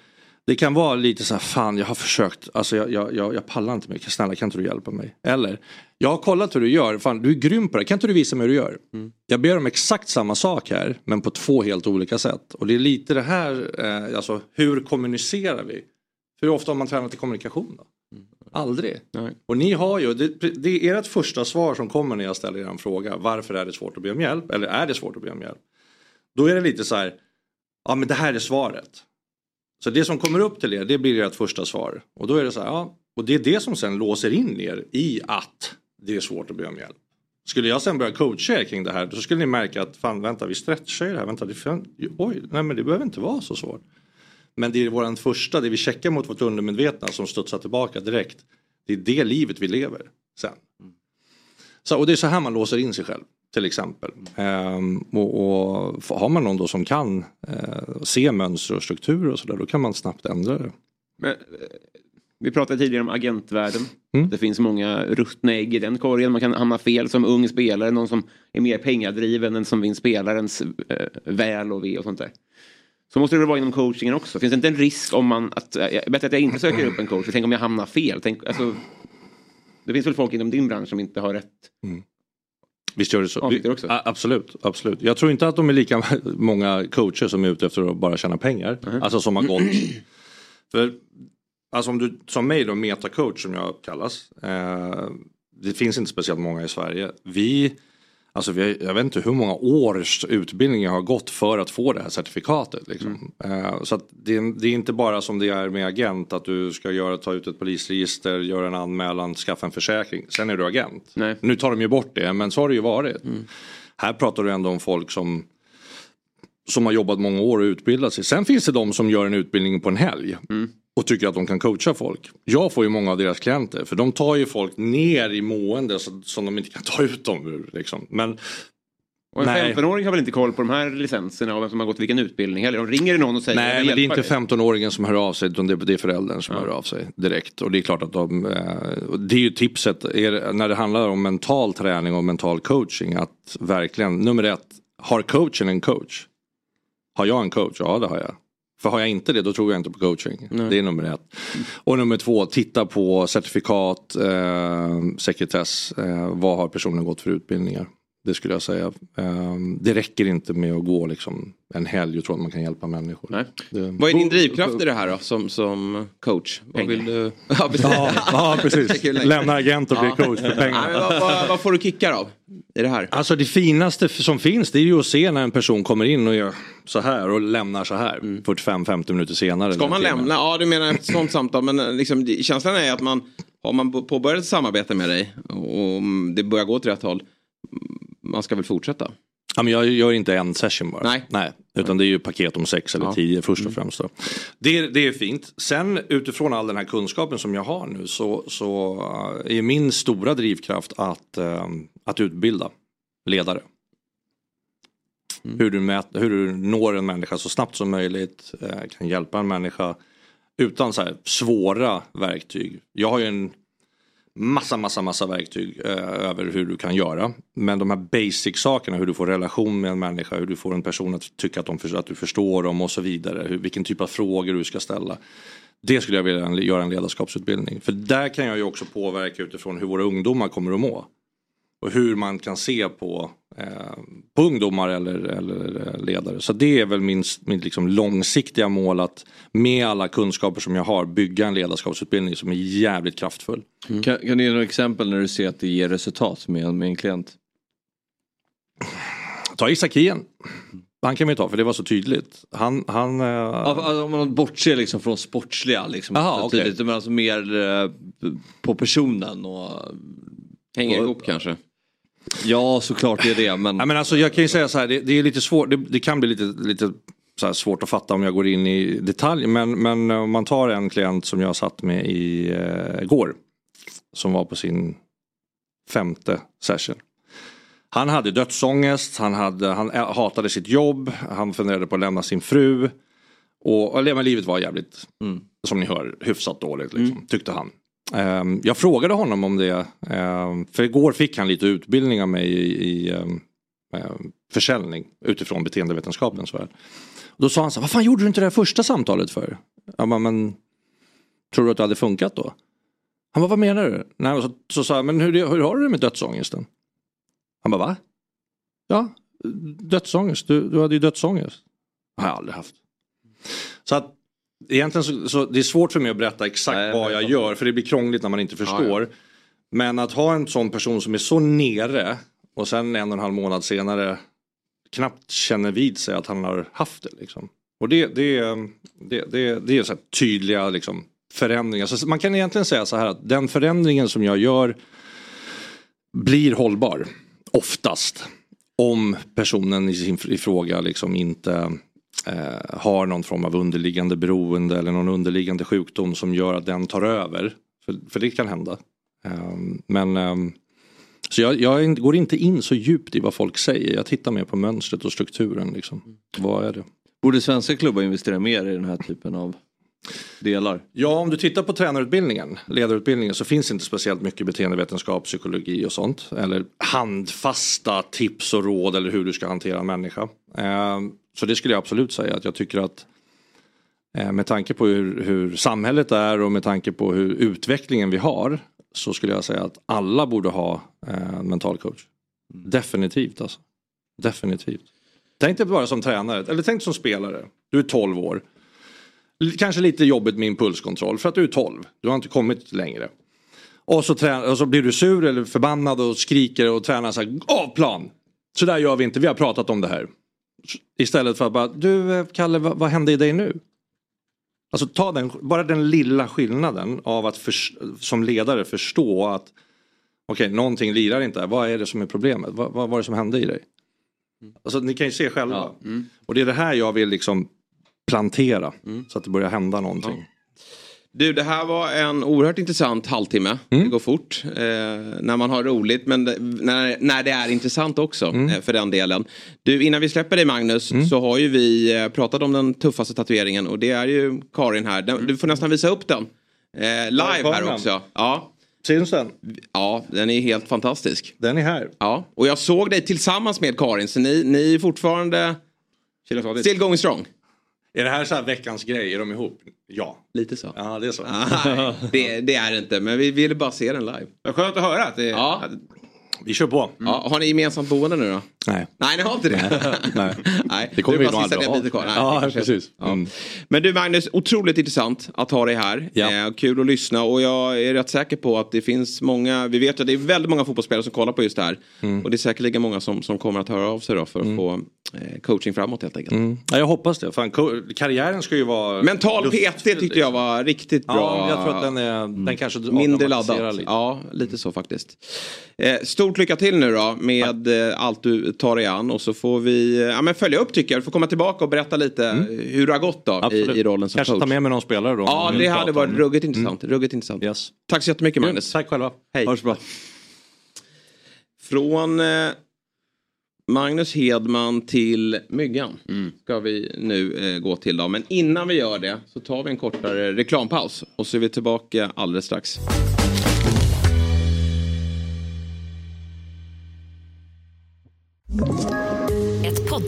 S6: Det kan vara lite så här, fan jag har försökt, alltså jag, jag, jag, jag pallar inte mer, snälla kan inte du hjälpa mig? Eller, jag har kollat hur du gör, fan du är grym på det, kan inte du visa mig hur du gör? Jag ber om exakt samma sak här, men på två helt olika sätt. Och det är lite det här, eh, alltså hur kommunicerar vi? Hur ofta har man tränat i kommunikation då? Aldrig. Och ni har ju, det, det är ert första svar som kommer när jag ställer er en fråga. Varför är det svårt att be om hjälp? Eller är det svårt att be om hjälp? Då är det lite så här, ja men det här är svaret. Så det som kommer upp till er, det blir ert första svar. Och då är det så här, ja. Och det är det som sen låser in er i att det är svårt att be om hjälp. Skulle jag sen börja coacha er kring det här så skulle ni märka att fan vänta vi stretchar ju det här. Vänta, det, fan, oj, nej men det behöver inte vara så svårt. Men det är våran första, det vi checkar mot vårt undermedvetna som studsar tillbaka direkt. Det är det livet vi lever sen. Så, och det är så här man låser in sig själv till exempel. Ehm, och, och har man någon då som kan eh, se mönster och strukturer och sådär då kan man snabbt ändra det.
S4: Men, eh, vi pratade tidigare om agentvärlden.
S6: Mm.
S4: Det finns många ruttna ägg i den korgen. Man kan hamna fel som ung spelare. Någon som är mer pengadriven än som vill spelarens eh, väl och ve och sånt där. Så måste det väl vara inom coachingen också. Finns det inte en risk om man... Att, eh, bättre att jag inte söker upp en coach. för Tänk om jag hamnar fel. Tänk, alltså, det finns väl folk inom din bransch som inte har rätt
S6: Visst gör det så. A- absolut, absolut. Jag tror inte att de är lika många coacher som är ute efter att bara tjäna pengar. Alltså som har gått. För, alltså om du som mig då, metacoach som jag kallas. Eh, det finns inte speciellt många i Sverige. Vi, alltså vi, jag vet inte hur många års utbildning jag har gått för att få det här certifikatet. Liksom. Eh, så det, är- det är inte bara som det är med agent att du ska göra, ta ut ett polisregister, göra en anmälan, skaffa en försäkring. Sen är du agent.
S4: Nej.
S6: Nu tar de ju bort det men så har det ju varit. Här pratar du ändå om folk som som har jobbat många år och utbildat sig. Sen finns det de som gör en utbildning på en helg. Och tycker att de kan coacha folk. Jag får ju många av deras klienter. För de tar ju folk ner i mående så, som de inte kan ta ut dem ur. Liksom. Men
S4: Och en
S6: Nej.
S4: 15-åring har väl inte koll på de här licenserna och vem som har gått vilken utbildning heller. De ringer någon och säger
S6: Nej men det är inte
S4: dig.
S6: 15-åringen som hör av sig utan det är, föräldern som hör av sig direkt. Och det är klart att de, eh, det är ju tipset är, när det handlar om mental träning och mental coaching att verkligen, nummer ett, har coachen en coach? Har jag en coach? Ja det har jag. För har jag inte det då tror jag inte på coaching. Det är nummer ett. Och nummer två, titta på certifikat, eh, sekretess. Eh, vad har personen gått för utbildningar? Det skulle jag säga. Eh, det räcker inte med att gå liksom en helg och tro att man kan hjälpa människor.
S4: Nej.
S6: Det,
S1: Vad är din drivkraft i det här då som, som coach? Vad vill du... Ja, precis.
S6: Ja, precis. Lämna agent och bli
S1: Ja.
S6: coach för
S1: Nej,
S6: pengar.
S1: men vad, vad, vad får du kickar av i det här?
S6: Alltså det finaste som finns det är ju att se när en person kommer in och gör så här och lämnar så här 45-50 minuter senare.
S1: Ska man lämna? Ja, du menar ett sånt samtal. Men eh, liksom, känslan är att man har man påbörjat ett samarbete med dig och det börjar gå åt rätt håll. Mm, Man ska väl fortsätta?
S6: Ja, men jag gör inte en session bara.
S1: Nej.
S6: Nej. Utan det är ju paket om sex eller
S1: Ja.
S6: tio först och främst. Då. Det, det är fint. Sen utifrån all den här kunskapen som jag har nu så, så eh, är min stora drivkraft att, eh, att utbilda ledare. Hur, du mät, hur du når en människa så snabbt som möjligt, eh, kan hjälpa en människa utan så svåra verktyg. Jag har ju en massa, massa, massa verktyg eh, över hur du kan göra. Men de här basic sakerna, hur du får relation med en människa, hur du får en person att tycka att, de, att du förstår dem och så vidare. Hur, vilken typ av frågor du ska ställa. Det skulle jag vilja göra en ledarskapsutbildning. För där kan jag ju också påverka utifrån hur våra ungdomar kommer att må. Och hur man kan se på, eh, på ungdomar eller, eller eh, ledare. Så det är väl min, min liksom långsiktiga mål att med alla kunskaper som jag har bygga en ledarskapsutbildning som är jävligt kraftfull.
S2: Kan, kan du ge några exempel när du ser att det ger resultat med, med en klient?
S6: Ta Isak Hien. Han kan vi ta för det var så tydligt. Han, han, eh,
S2: alltså, om man bortser liksom från sportsliga liksom.
S6: Aha, okej.
S2: tydligt, men alltså mer eh, på personen och
S1: Hänger
S2: Och-
S1: ihop kanske?
S2: Ja såklart det är det men,
S6: Ja, men alltså, jag kan ju säga så här, det, det är lite svårt, det, det kan bli lite, lite så svårt att fatta om jag går in i detalj. Men, men om man tar en klient som jag satt med i eh, går. Som var på sin femte session. Han hade dödsångest, han, hade, han ä- hatade sitt jobb, han funderade på att lämna sin fru. Och, och livet var jävligt, som ni hör, hyfsat dåligt liksom, tyckte han. Ehm, jag frågade honom om det, ehm, för igår fick han lite utbildning av mig i, ehm, försäljning utifrån beteendevetenskapens värld. Då sa han så här, vad fan gjorde du inte det här första samtalet för? Jag bara, men tror du att det hade funkat då? Han bara, vad menar du? Nej, så, så sa jag, men hur, hur har du det med dödsångesten? Han bara, va? Ja, dödsångest, du, du hade ju dödsångest. Det har jag aldrig haft. Så att egentligen så, så det är svårt för mig att berätta exakt
S2: Nej,
S6: vad jag gör för det blir krångligt när man inte förstår. Men att ha en sån person som är så nere och sen en och en halv månad senare knappt känner vid sig att han har haft det. Liksom. Och det, det, det, det, det är så tydliga liksom, förändringar. Så man kan egentligen säga så här att den förändringen som jag gör blir hållbar. Oftast. Om personen i sin i fråga liksom inte eh, har någon form av underliggande beroende eller någon underliggande sjukdom som gör att den tar över. För, för det kan hända. Um, men um, så jag, jag, går inte in så djupt i vad folk säger. Jag tittar mer på mönstret och strukturen. Liksom. Vad är det?
S2: Borde svenska klubbar investera mer i den här typen av delar?
S6: Ja, om du tittar på tränarutbildningen, ledarutbildningen så finns inte speciellt mycket beteendevetenskap, psykologi och sånt. Eller handfasta tips och råd eller hur du ska hantera en människa. Ehm, så det skulle jag absolut säga att jag tycker att eh, med tanke på hur, hur samhället är och med tanke på hur utvecklingen vi har så skulle jag säga att alla borde ha eh, mental coach. Definitivt alltså. Definitivt. Tänk dig bara som tränare, eller tänk som spelare. Du är 12 år. Kanske lite jobbigt med impulskontroll för att du är 12. Du har inte kommit längre. Och så, trä- och så blir du sur eller förbannad och skriker och tränar så här, av plan. Så där gör vi inte, vi har pratat om det här. Istället för att bara, du eh, Kalle vad, vad hände i dig nu? Alltså ta den, bara den lilla skillnaden av att för, som ledare förstå att okej, okay, någonting lirar inte. Vad är det som är problemet? Vad, vad var det som hände i dig? Alltså ni kan ju se själva.
S1: Ja. Mm.
S6: Och det är det här jag vill liksom plantera. Så att det börjar hända någonting.
S1: Du, det här var en oerhört intressant halvtimme.
S6: Mm.
S1: Det går fort eh, när man har roligt men det, när, när det är intressant också
S6: Mm.
S1: eh, för den delen. Du, innan vi släpper dig Magnus så har ju vi eh, pratat om den tuffaste tatueringen och det är ju Karin här. Den, Du får nästan visa upp den. Eh, live här också. Ja.
S6: Syns den?
S1: ja, den är helt fantastisk.
S6: Den är här.
S1: Ja, och jag såg dig tillsammans med Karin så ni, ni är fortfarande still going strong.
S6: Är det här så här veckans grej? Är de ihop? Ja.
S1: Lite så.
S6: Ja, det är så.
S1: Nej, det, det är det inte men vi ville bara se den live.
S4: Vad skönt att höra att det
S1: Ja.
S6: Vi kör på.
S1: Ja, har ni gemensamt boende nu då?
S6: Nej.
S1: Nej, ni har inte det?
S6: Nej.
S1: Nej.
S6: Det kommer vi nog aldrig ha.
S1: lite kvar. Nej,
S6: Ja, precis.
S1: Ja.
S6: Mm.
S1: Men du Magnus, otroligt intressant att ha dig här.
S6: Ja.
S1: Eh, kul att lyssna och jag är rätt säker på att det finns många, vi vet att det är väldigt många fotbollsspelare som kollar på just det här.
S6: Mm.
S1: Och det är säkerligen många som, som kommer att höra av sig då för att få eh, coaching framåt helt enkelt.
S6: Mm. Ja, jag hoppas det. Fan, karriären ska ju vara...
S1: Mental PT tyckte jag var riktigt bra.
S6: Ja, jag tror att den, är, den kanske
S1: Mindre laddat.
S6: lite.
S1: Ja, lite så faktiskt. Eh, stort lycka till nu då med eh, allt du tar dig an och så får vi eh, ja, men följa upp tycker jag. Du får komma tillbaka och berätta lite eh, hur det har gått då i,
S6: Mm.
S1: I rollen som
S6: Kanske
S1: coach.
S6: ta med mig någon spelare då.
S1: Ja, det
S6: vill
S1: hade varit
S6: om-
S1: ruggigt intressant. Ruggigt intressant.
S6: Yes.
S1: Tack så jättemycket Magnus.
S6: Tack själva.
S1: Hej.
S2: Ha det så bra.
S1: Från eh, Magnus Hedman till Myggan ska vi nu eh, gå till. Då. Men innan vi gör det så tar vi en kortare reklampaus och så är vi tillbaka alldeles strax.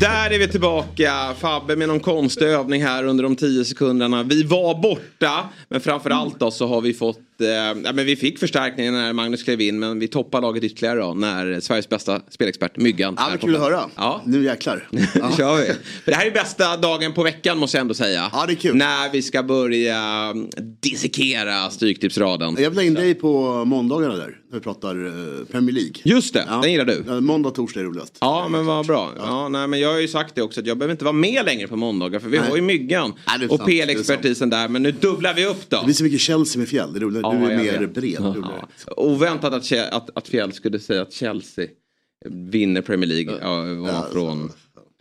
S1: där är vi tillbaka. Fabbe med någon konstig övning här under de tio sekunderna. Vi var borta. Men framförallt då så har vi fått. Eh, ja, men vi fick förstärkning när Magnus klev in. Men vi toppar laget ytterligare då. När Sveriges bästa spelexpert Myggan.
S7: Ja, men kul att höra.
S1: Ja.
S7: Nu jäklar.
S1: Det kör vi. För det här är bästa dagen på veckan måste jag ändå säga.
S7: Ja, det är kul.
S1: När vi ska börja mm, dissekera Stryktipsraden.
S7: Jag vill ha in dig på måndagarna där. När vi pratar eh, Premier League.
S1: Just det,
S7: Ja.
S1: den gillar du.
S7: Ja, Måndag och torsdag är roligast.
S1: Ja men vad bra. Ja, nej, men jag har ju sagt det också att jag behöver inte vara med längre på måndagar för vi
S7: Nej.
S1: har ju Myggan
S7: Nej,
S1: och PL-expertisen där men nu dubblar vi upp då.
S7: Det blir så mycket Chelsea med fjäll. Det är roligt.
S1: Ja,
S7: du är mer
S1: vet.
S7: bred. Roligare.
S1: Oväntat att, att, att Fjäll skulle säga att Chelsea vinner Premier League ja,
S7: Ja,
S1: från,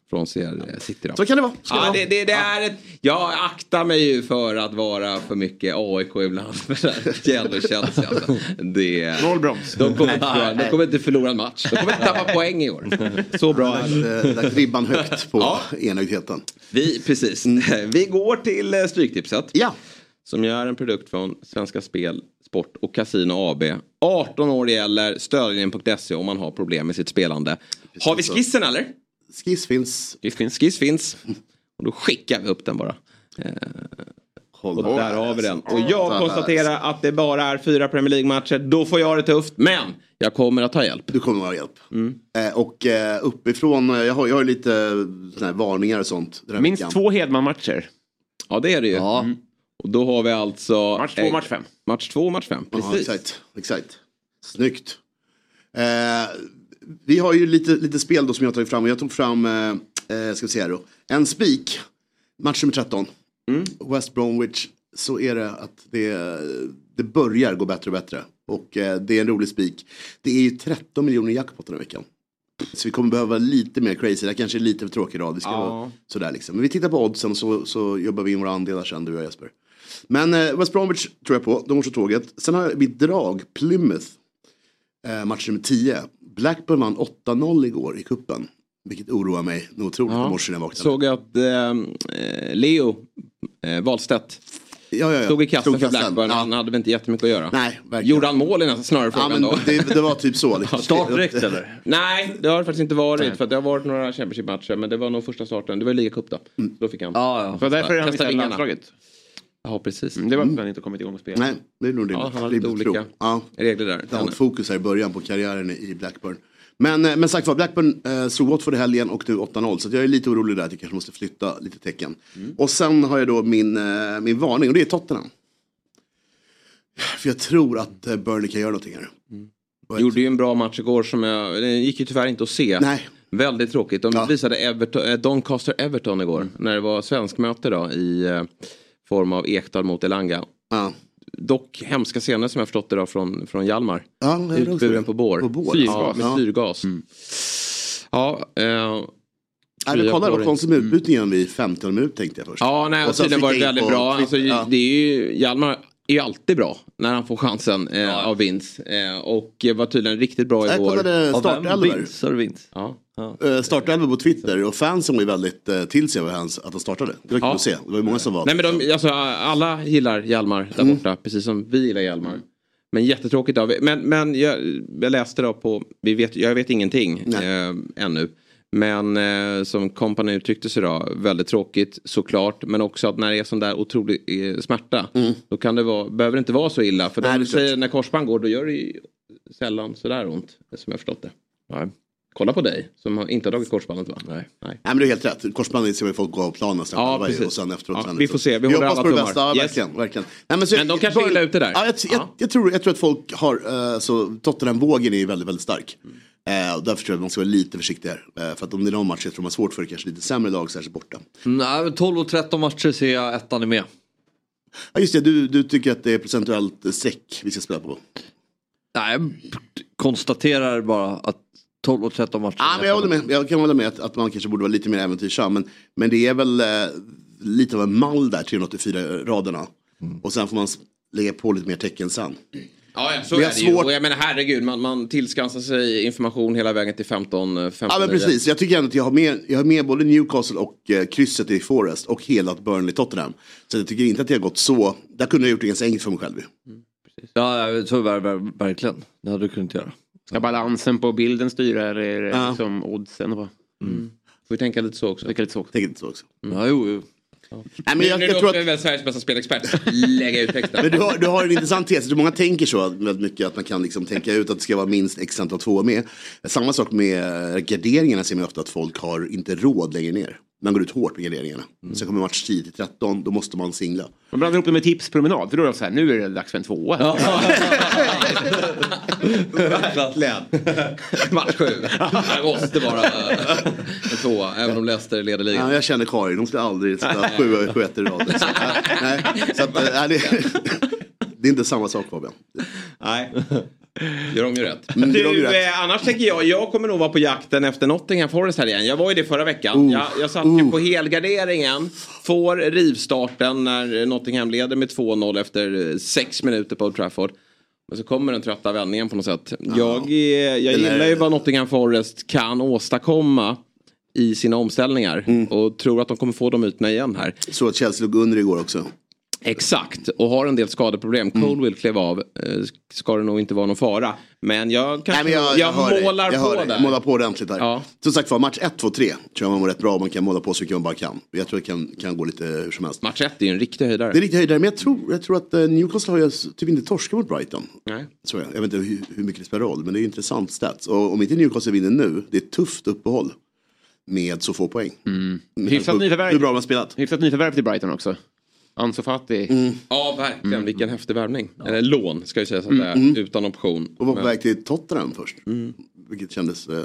S1: från CR City. Då.
S7: Så kan det vara.
S1: Ja,
S7: det
S1: det, det, det är ett, jag aktar mig ju för att vara för mycket AIK ibland. Fjäll och Chelsea alltså. Det,
S4: Noll broms.
S1: de, kommer inte, förlora- de kommer inte förlora en match. De kommer inte tappa poäng i år. Så bra är det.
S7: Lagt ribban högt på
S1: Ja.
S7: enögdheten.
S1: Vi, precis. Vi går till eh, Stryktipset.
S7: Ja.
S1: Som är en produkt från Svenska Spel, Sport och Casino AB. 18 år gäller, stödlinjen.se om man har problem med sitt spelande. Har vi
S7: så.
S1: skissen eller?
S7: Skiss finns.
S1: Skiss finns. Skiss finns. Och då skickar vi upp den bara. Eh, Och där har vi den. Och jag konstaterar att det bara är fyra Premier League-matcher. Då får jag det tufft. Men jag kommer att ta hjälp.
S7: Du kommer att ha hjälp.
S1: Mm.
S7: Eh, och eh, uppifrån, eh, jag har, jag har lite såna här varningar och sånt.
S4: Minst
S7: veckan.
S4: två Hedman-matcher.
S1: Ja det är det ju. Mm. Och då har vi alltså...
S4: Match två, match fem.
S1: Match två, match fem.
S7: Ja,
S1: Precis.
S7: exakt, exakt. Snyggt. Eh, vi har ju lite, lite spel då som jag har tagit fram. Och jag tog fram, eh, eh, ska vi se här då. En spik. Match nummer 13.
S1: Mm.
S7: West Bromwich. Så är det att det, det börjar gå bättre och bättre. Och eh, det är en rolig spik. Det är ju 13 miljoner jackpot den här veckan. Så vi kommer behöva lite mer crazy. Det här kanske är lite för tråkig rad. Vi ska
S1: Ja.
S7: vara sådär liksom. Men vi tittar på oddsen så, så jobbar vi in våra andelar sen, du och jag Jesper. Men eh, West Bromwich tror jag på, de går så tåget. Sen har mitt drag, Plymouth, eh, match nummer 10. Blackburn vann 8-0 igår i kuppen. Vilket oroar mig något otroligt
S1: Ja.
S7: i morse när jag vaknade.
S1: Såg att eh, Leo eh, Wahlstedt
S7: ja, ja.
S1: stod i kassen
S7: Stod
S1: för
S7: kassen.
S1: Blackburn.
S7: Ja.
S1: Han hade väl inte jättemycket att göra.
S7: Nej, verkligen.
S1: Gjorde han mål i nästan snarare
S7: Ja,
S1: frågan
S7: men
S1: då?
S7: det, det var typ så. Liksom.
S2: Startdirekt eller?
S1: Nej, det har det faktiskt inte varit. För att det har varit några Championship-matcher. Men det var nog första starten. Det var ligacup då.
S7: Mm.
S1: Då fick han
S2: Ja, ja.
S4: Så därför är han i landslaget.
S1: Ja, precis.
S4: Mm, Det var att han inte kommit igång och spela.
S7: Nej, det är nog det.
S1: Ja, han har lite olika
S7: Ja.
S1: regler där.
S7: Ett fokus här i början på karriären i Blackburn. Men, eh, men sagt var, Blackburn eh, slog Watford i helgen och nu 8-0. Så att jag är lite orolig där att jag kanske måste flytta lite tecken.
S1: Mm.
S7: Och sen har jag då min, eh, min varning och det är Tottenham. För jag tror att eh, Burnley kan göra någonting här. Jag-
S1: Gjorde ju en bra match igår som jag, det gick ju tyvärr inte att se.
S7: Nej.
S1: Väldigt tråkigt. De
S7: Ja.
S1: visade Everton, eh, Doncaster Everton igår. När det var svenskmöte då i eh, form av Ekdal mot Elanga.
S7: Ja.
S1: Dock hemska scener som jag förstått det då från, från Hjalmar.
S7: Ja,
S1: Utburen på bår.
S7: På bår.
S1: Ja, med
S7: Ja.
S1: syrgas. Ja, eh,
S7: Nej, konstigt med utbytningen vid 15 minuter tänkte jag först.
S1: Ja, nej, och tydligen var det väldigt
S7: på
S1: bra. Alltså,
S7: ja.
S1: det är ju, Hjalmar är ju alltid bra när han får chansen eh, av Vince. Eh, och var tydligen riktigt bra
S7: Jag
S1: igår.
S7: kollade
S2: Av vem?
S7: startelver.
S2: Vince? Sa du Vince?
S1: Ja.
S7: Uh, startelver på Twitter och fansen var ju väldigt uh, till sig hans, att han startade. Det var kul
S1: Ja.
S7: att se. Det var ju många som var.
S1: Nej men de, alltså, alla gillar Hjalmar där
S7: Mm.
S1: borta, precis som vi gillar Hjalmar. Men jättetråkigt av Men, men jag, jag läste då på, vi vet, jag vet ingenting eh, ännu. Men eh, som kompani uttryckte sig då, väldigt tråkigt såklart. Men också att när det är sån där otrolig eh, smärta. Då kan det vara, behöver det inte vara så illa. För
S7: Mm. Nej,
S1: de säger när korsband går då gör det ju sällan sådär ont. Som jag förstått det.
S2: Nej.
S1: Kolla på dig som inte har dragit korsbandet va? Nej. Nej.
S7: Nej men du är helt rätt. Korsbandet ser vi folk gå av planen nästan
S1: Ja, precis.
S7: och sen efteråt.
S1: Ja,
S7: sen
S1: vi får se. Vi
S7: Vi hoppas på det
S1: tummar.
S7: bästa. Ja,
S1: Yes.
S7: verkligen. verkligen. Nej, men, så,
S1: Men de kanske är illa ute där.
S7: Ja, jag, jag, jag, tror, jag tror att folk har, uh, så Tottenham-vågen är väldigt, väldigt stark. Eh, och därför tror jag att man ska vara lite försiktig här. Eh, för att om det är någon match jag tror man har svårt för kanske lite sämre lag, särskilt borta.
S2: Nej, men 12 och 13 matcher ser jag ettan är med.
S7: Ja just det, du, du tycker att det är procentuellt eh, streck vi ska spela på.
S2: Nej, jag konstaterar bara att 12 och 13 matcher.
S7: Ja, men jag, håller med. jag kan hålla med att, att man kanske borde vara lite mer äventyrssam. Men, men det är väl eh, lite av en mall där, 384 raderna. Och sen får man lägga på lite mer tecken sen.
S1: Ja, ja så
S7: Vi
S1: är det ju.
S7: svårt-
S1: Och jag menar herregud, man, man tillskansar sig information hela vägen till 15, eh, 15
S7: Ja men precis, jag tycker ändå att jag har med, jag har med både Newcastle och eh, krysset i Forest och hela Burnley-Tottenham. Så jag tycker inte att det har gått så, där kunde jag gjort det ganska enkelt för mig själv. ju.
S2: Ja, ja, så ver, ver, verkligen. Det hade du kunnat göra.
S4: Ska balansen på bilden styra eller är det
S7: Ja.
S4: liksom oddsen? Va?
S1: Får vi tänka lite så också.
S4: Det kan lite så.
S7: Tänker inte så också.
S2: Ja, jo, jo.
S7: Nej, men jag,
S1: nu
S7: jag
S1: jag
S7: tror att,
S1: väl Sveriges bästa spelexpert. Lägga ut texten.
S7: men du har, du har en intressant tes, många tänker så väldigt mycket att man kan liksom tänka ut att det ska vara minst x antal två med. Samma sak med garderingarna ser man ofta att folk har inte råd längre ner. Man går ut hårt med garderingarna. Sen kommer match 10 till 13, då måste man singla.
S4: Man blandar ihop det med tipspromenad. För då är det så här, nu är det dags för en tvåa.
S1: Verkligen. Match sju. Det måste vara en tvåa, även om Leicester leder ligan.
S7: Ja, jag känner Karin, hon ska aldrig sätta sju sju ettor i rad. Så, nej, så att, eh, nej, det, det är inte samma sak Fabian.
S1: Nej. Gör de ju rätt.
S7: Mm, de ju
S1: Du,
S7: rätt.
S1: eh, annars tänker jag, jag kommer nog vara på jakten efter Nottingham Forest här igen. Jag var ju det förra veckan. Jag, jag satt ju på helgarderingen. Får rivstarten när Nottingham leder med 2-0 efter eh, sex minuter på Old Trafford. Men så kommer den trötta vändningen på något sätt. Jag, är, jag
S7: Den är-
S1: gillar ju vad Nottingham Forest kan åstadkomma i sina omställningar.
S7: Mm.
S1: Och tror att de kommer få de ytorna igen här.
S7: Så att Chelsea låg under igår också.
S1: Exakt, och har en del skadeproblem. Colwill klev av. Eh, Ska det nog inte vara någon fara. Men jag kanske
S7: Nej, men jag,
S1: jag,
S7: dig.
S1: målar
S7: jag hör
S1: på
S7: dig.
S1: där.
S7: Jag målar på ordentligt där.
S1: Ja.
S7: Som sagt var, match 1, 2, 3 tror jag man mår rätt bra. Man kan måla på så mycket man bara kan. Jag tror det kan, kan gå lite hur som helst.
S1: Match 1 är ju en riktig höjdare.
S7: Det är riktigt höjdare, men jag tror, jag tror att eh, Newcastle har ju typ inte torskat mot Brighton.
S1: Nej.
S7: Så jag. jag vet inte hur, hur mycket det spelar roll, men det är intressant stats. Och om inte Newcastle vinner nu, det är ett tufft uppehåll. Med så få poäng.
S1: Mm.
S4: Hyfsat nyförvärv.
S7: Hur bra har spelat.
S4: Hyfsat nyförvärv till Brighton också. Ansu Fati.
S7: Mm.
S1: Ja, verkligen. Vilken häftig värvning. Eller lån, ska ju sägas att det är.
S7: Mm.
S1: Utan option.
S7: Och var på
S1: Men-
S7: väg till Tottenham först.
S1: Mm.
S7: Vilket kändes eh,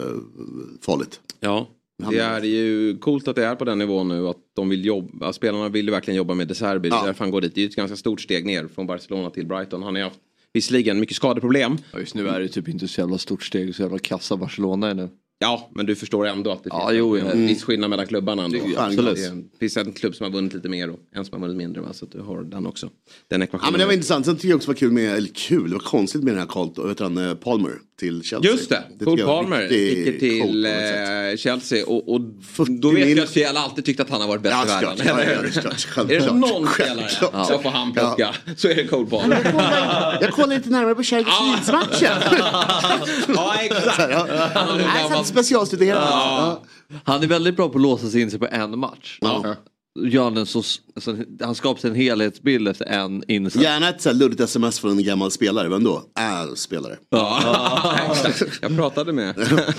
S7: farligt.
S1: Ja, det är ju coolt att det är på den nivån nu. Att de vill jobba, spelarna vill ju verkligen jobba med De Serbi. Det är
S7: Ja.
S1: därför han går dit. Det är ju ett ganska stort steg ner från Barcelona till Brighton. Han har haft visserligen mycket skadeproblem.
S2: Ja, just nu är det typ inte så jävla stort steg, så jävla kassa Barcelona är nu.
S1: Ja, men du förstår ändå att det
S2: Ja,
S1: finns
S2: jo,
S1: en
S2: ja.
S1: viss skillnad mellan klubbarna ändå.
S7: Det- absolut.
S1: Det finns en klubb som har vunnit lite mer och en som har vunnit mindre. Va? Så att du har den också. Den
S7: Ja
S1: ekvationen.
S7: men det var intressant. Sen tycker jag också det var kul med, eller kul, det var konstigt med den här Carlton, vet han, eh, Palmer till Chelsea.
S1: Just det,
S7: tycker
S1: Cole
S7: jag
S1: Palmer sticker till
S7: coolt
S1: eh, Chelsea och, och
S7: 40
S1: då vet
S7: mil.
S1: jag att Fjäll alltid tyckt att han har varit bäst
S7: Ja,
S1: i världen.
S7: klart. Ja, ja, det är klart.
S1: Är det någon spelare som får han plocka så är det Cole Palmer.
S7: Jag kollar lite närmare på Champions League-matchen.
S1: ja exakt.
S7: Specialstuderad. Ja.
S2: Han är väldigt bra på att låsa sig in sig på en match.
S7: Ja.
S2: Gör han, en så, alltså, han skapar sig en helhetsbild efter en insats.
S7: Gärna ett så här luddigt sms från en gammal spelare, vem då? Är spelare.
S1: Ja, exakt. Jag pratade med.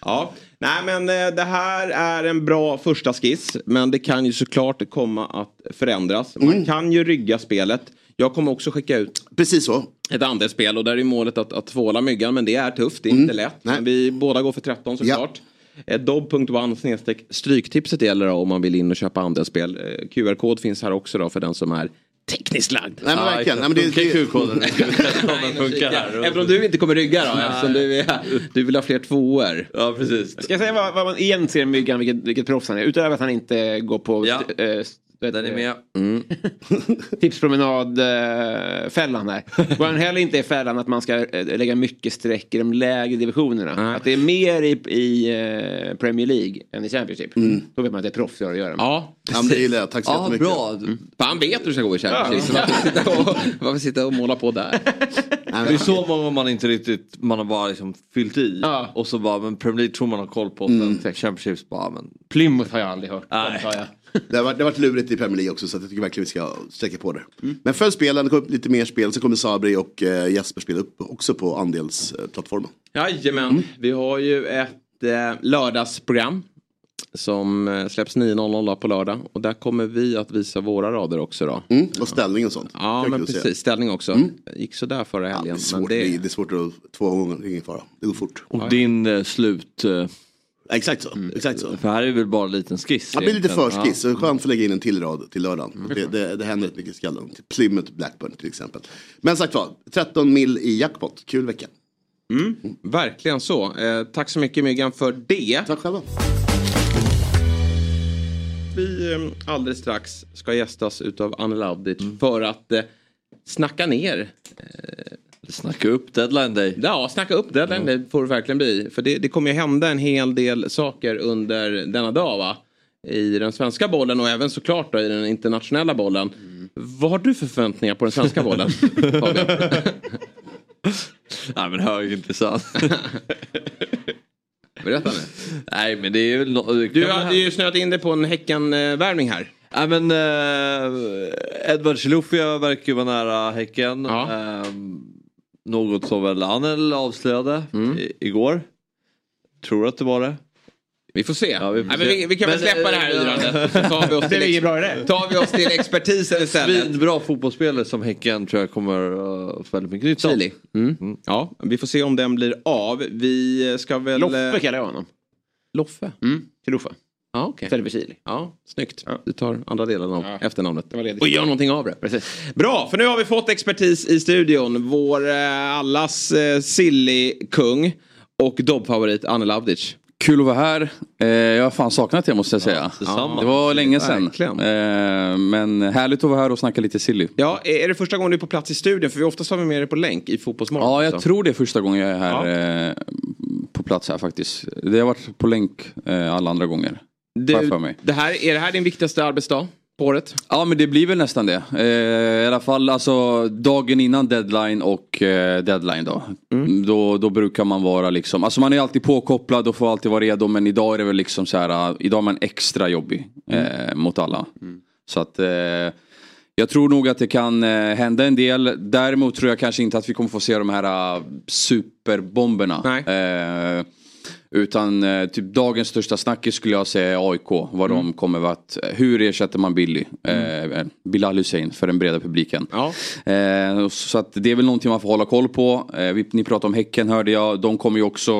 S1: ja, nej men eh, det här är en bra första skiss. Men det kan ju såklart komma att förändras. Man kan ju rygga spelet. Jag kommer också skicka ut
S7: Precis så.
S1: ett andelsspel och där är målet att, att tvåla myggan. Men det är tufft, det är inte lätt.
S7: Nej.
S1: Men vi båda går för 13 såklart. Eh, Dobb.one snedstreck stryktipset gäller då om man vill in och köpa andelsspel. Eh, QR-kod finns här också då för den som är tekniskt lagd.
S7: Nej men verkligen. Nej, men det, det,
S2: Q-koden? Funkar här.
S1: Du inte kommer rygga då, eftersom du, är, du vill ha fler tvåor.
S2: Ja precis.
S4: Ska jag säga vad, vad man igen ser i Myggan, vilket, vilket proffs han är? Utöver att han inte går på
S2: Ja.
S4: Vet
S2: Den är med.
S4: tipspromenad-fällan här. Vad han heller inte är fällan att man ska eh, lägga mycket streck i de lägre divisionerna.
S1: Nej.
S4: Att det är mer i, i eh, Premier League än i Championship. Då vet man att det är proffs att göra.
S1: Ja,
S7: ja, men det gillar jag. Tack så
S2: Ja,
S7: jättemycket.
S2: bra.
S1: För han vet hur det ska gå i Champions League. så Varför sitta och, varför sitta och måla på där?
S2: Det är så många man inte riktigt, man har bara liksom fyllt i.
S4: Ja.
S2: Och så bara, men Premier League tror man har koll på.
S7: Mm.
S2: Championships bara, men
S4: Plymouth har jag aldrig hört.
S2: Nej.
S4: Jag.
S7: Det, har varit, det har varit lurigt i Premier League också så jag tycker verkligen vi ska sträcka på det. Men följ spelen, det kommer upp lite mer spel. Sen kommer Sabri och eh, Jesper spela upp också på andelsplattformen.
S1: Jajamän, vi har ju ett eh, lördagsprogram. Som eh, släpps 9.00 på lördag. Och där kommer vi att visa våra rader också då.
S7: Mm. Och ställning och sånt.
S1: Ja, men
S7: att se.
S1: precis. Ställning också.
S7: Mm.
S1: Gick sådär förra
S7: Ja, det,
S1: helgen.
S7: är svårt,
S1: men
S7: det...
S1: det...
S7: det är svårt att två gånger, ingen fara. Det går fort.
S2: Och din eh, slut, eh,
S7: Exakt så. Exakt så.
S2: för här är väl bara en liten skiss.
S7: Det blir lite förskiss, så skönt att lägga in en till rad till lördagen. Det, det, det händer rätt mycket i skallen. Plymouth Blackburn till exempel. Men sagt var, 13 mil i jackpot. Kul vecka.
S1: Verkligen så. Eh, tack så mycket Myggan för det.
S7: Tack själva.
S1: Vi eh, alldeles strax ska gästas utav Anne Laudic för att eh, snacka ner.
S2: Snacka upp deadline day.
S1: Ja, snacka upp det. Det får det verkligen bli. För det, det kommer ju hända en hel del saker under denna dag va? I den svenska bollen och även såklart då, i den internationella bollen. Vad har du för förväntningar på den svenska bollen?
S2: Nej men högintressant.
S1: Berätta nu.
S2: Nej men det är väl no-
S1: Du hade ju snöat in dig på en Häcken-värvning här.
S2: Nej men eh, Edward Chilufya verkar ju vara nära Häcken.
S1: Ja.
S2: Ehm, något som väl Anel avslöjade
S1: Mm.
S2: i, igår. Tror att det var det.
S1: Vi får se.
S2: Ja, vi får
S1: Nej, men
S2: se.
S1: vi, vi kan väl
S2: Men,
S1: släppa
S2: eh,
S1: det här yrandet. så tar vi oss
S4: Det
S1: till,
S4: ligger bra i det.
S1: tar vi oss till expertisen istället.
S2: Svinbra fotbollsspelare som Häcken tror jag kommer uh, få väldigt mycket nytta av.
S1: Chili. Mm. Ja, vi får se om den blir av. Vi ska väl...
S4: Loffe kallar jag honom.
S1: Loffe?
S4: Mm.
S1: Ja,
S4: Istället för Chili.
S1: Ja, snyggt.
S4: Ja.
S1: Du tar andra delen av
S4: Ja.
S1: efternamnet. Och gör någonting av det.
S4: Precis.
S1: Bra, för nu har vi fått expertis i studion. Vår eh, allas eh, silly-kung och dobbfavorit Anne Lavdic.
S8: Kul att vara här. Eh, jag har fan saknat er måste jag säga.
S2: detsamma.
S8: det var länge sedan. Eh, men härligt att vara här och snacka lite silly.
S1: Ja, är det första gången du är på plats i studion? För vi oftast har vi med dig på länk i Fotbollsmorgon.
S8: Ja, jag
S1: också.
S8: tror det är första gången jag är här eh, på plats här faktiskt. Det har varit på länk eh, alla andra gånger.
S1: Du,
S8: för mig.
S1: det här, är det här din viktigaste arbetsdag på året?
S8: Ja men det blir väl nästan det. Eh, I alla fall alltså dagen innan deadline och eh, deadline då.
S1: Mm.
S8: då. Då brukar man vara liksom, alltså man är alltid påkopplad och får alltid vara redo men idag är det väl liksom så här, uh, idag är man extra jobbig eh, mot alla. Så att eh, jag tror nog att det kan eh, hända en del. Däremot tror jag kanske inte att vi kommer få se de här superbomberna. Eh, utan eh, typ dagens största snackis skulle jag säga är AIK. Vad de kommer att, hur ersätter man Billy? Eh, Bilal Hussein för den breda publiken. Eh, så att det är väl någonting man får hålla koll på. Eh, vi, ni pratade om Häcken hörde jag. De kommer ju också,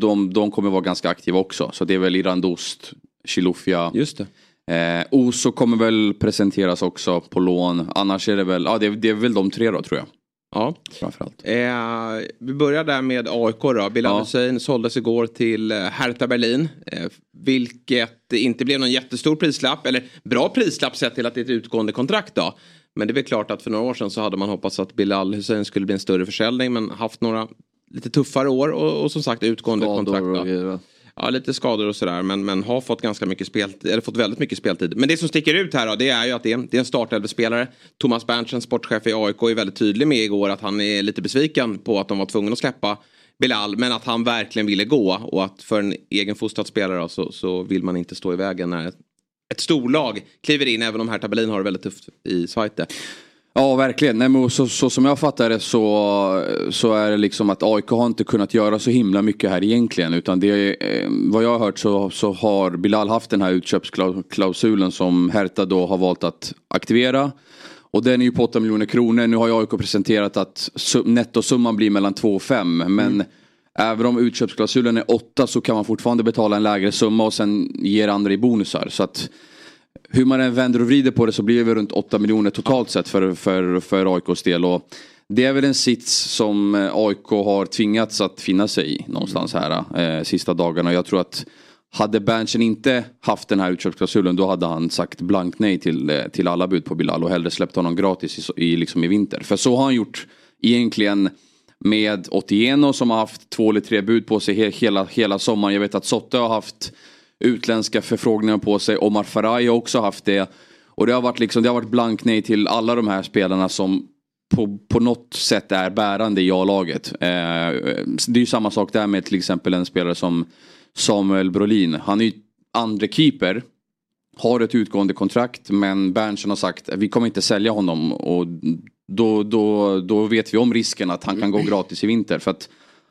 S8: de, de kommer vara ganska aktiva också. Så det är väl Irandost, Chilufya.
S1: Just det.
S8: Eh, Oso kommer väl presenteras också på lån. Annars är det väl, ja det, är- det är väl de tre då tror jag.
S1: Ja.
S8: Framförallt.
S1: Eh, vi börjar där med AIK då. Bilal Hussein såldes igår till eh, Hertha Berlin. Eh, vilket inte blev någon jättestor prislapp. Eller bra prislapp sett till att det är ett utgående kontrakt då. Men det är väl klart att för några år sedan så hade man hoppats att Bilal Hussein skulle bli en större försäljning. Men haft några lite tuffare år och, och som sagt utgående
S2: Skador
S1: kontrakt. Då. Ja, lite skador och sådär. Men, men har fått ganska mycket speltid. Eller fått väldigt mycket speltid. Men det som sticker ut här då, det är ju att det är, det är en startelvespelare. Thomas Berntsen, sportchef i AIK, är väldigt tydlig med igår att han är lite besviken på att de var tvungna att släppa Bilal. Men att han verkligen ville gå. Och att för en egenfostrad spelare så, så vill man inte stå i vägen när ett, ett storlag kliver in. Även om herr Tabellin har det väldigt tufft i Zweite.
S8: Ja verkligen. Nej, men så, så som jag fattar det så, så är det liksom att AIK har inte kunnat göra så himla mycket här egentligen. Utan det eh, vad jag har hört så, så har Bilal haft den här utköpsklausulen som Hertha då har valt att aktivera. Och den är ju på 8 miljoner kronor. Nu har ju AIK presenterat att su- nettosumman blir mellan 2 och 5. Men även om utköpsklausulen är 8 så kan man fortfarande betala en lägre summa och sen ge andra i bonusar. Så att hur man än vänder och vrider på det så blir det väl runt 8 miljoner totalt sett för, för, för AIKs del. Och det är väl en sits som eh, AIK har tvingats att finna sig i någonstans här eh, sista dagarna. Jag tror att hade Berntsen inte haft den här utköpsklausulen då hade han sagt blankt nej till, eh, till alla bud på Bilal och hellre släppt honom gratis i, i, liksom i vinter. För så har han gjort egentligen med Otieno som har haft två eller tre bud på sig he, hela, hela sommaren. Jag vet att Sotte har haft utländska förfrågningar på sig. Omar Faraj har också haft det. Och det har varit, liksom, det har varit blank nej till alla de här spelarna som på, på något sätt är bärande i A-laget. Eh, det är ju samma sak där med till exempel en spelare som Samuel Brolin. Han är ju andra keeper. Har ett utgående kontrakt men Berntsen har sagt att vi kommer inte sälja honom. Och då, då, då vet vi om risken att han kan gå gratis i vinter. För att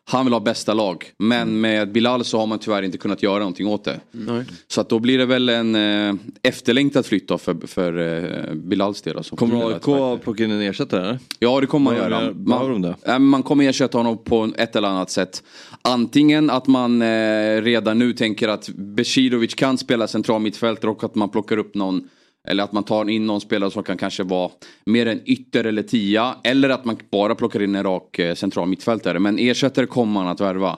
S8: han vill ha bästa lag. Men med Bilal så har man tyvärr inte kunnat göra någonting åt det.
S1: Nej.
S8: Så att då blir det väl en eh, efterlängtad flytt då för, för eh, Bilals del. Som
S2: Kommer AIK plocka in en ersättare eller?
S8: Ja det kommer man göra.
S2: de
S8: Man, äh, man kommer ersätta honom på ett eller annat sätt. Antingen att man eh, redan nu tänker att Besidovic kan spela central mittfältare och att man plockar upp någon eller att man tar in någon spelare som kan kanske vara mer en ytter eller tia. Eller att man bara plockar in en rak eh, central mittfältare. Men ersättare kommer man att värva.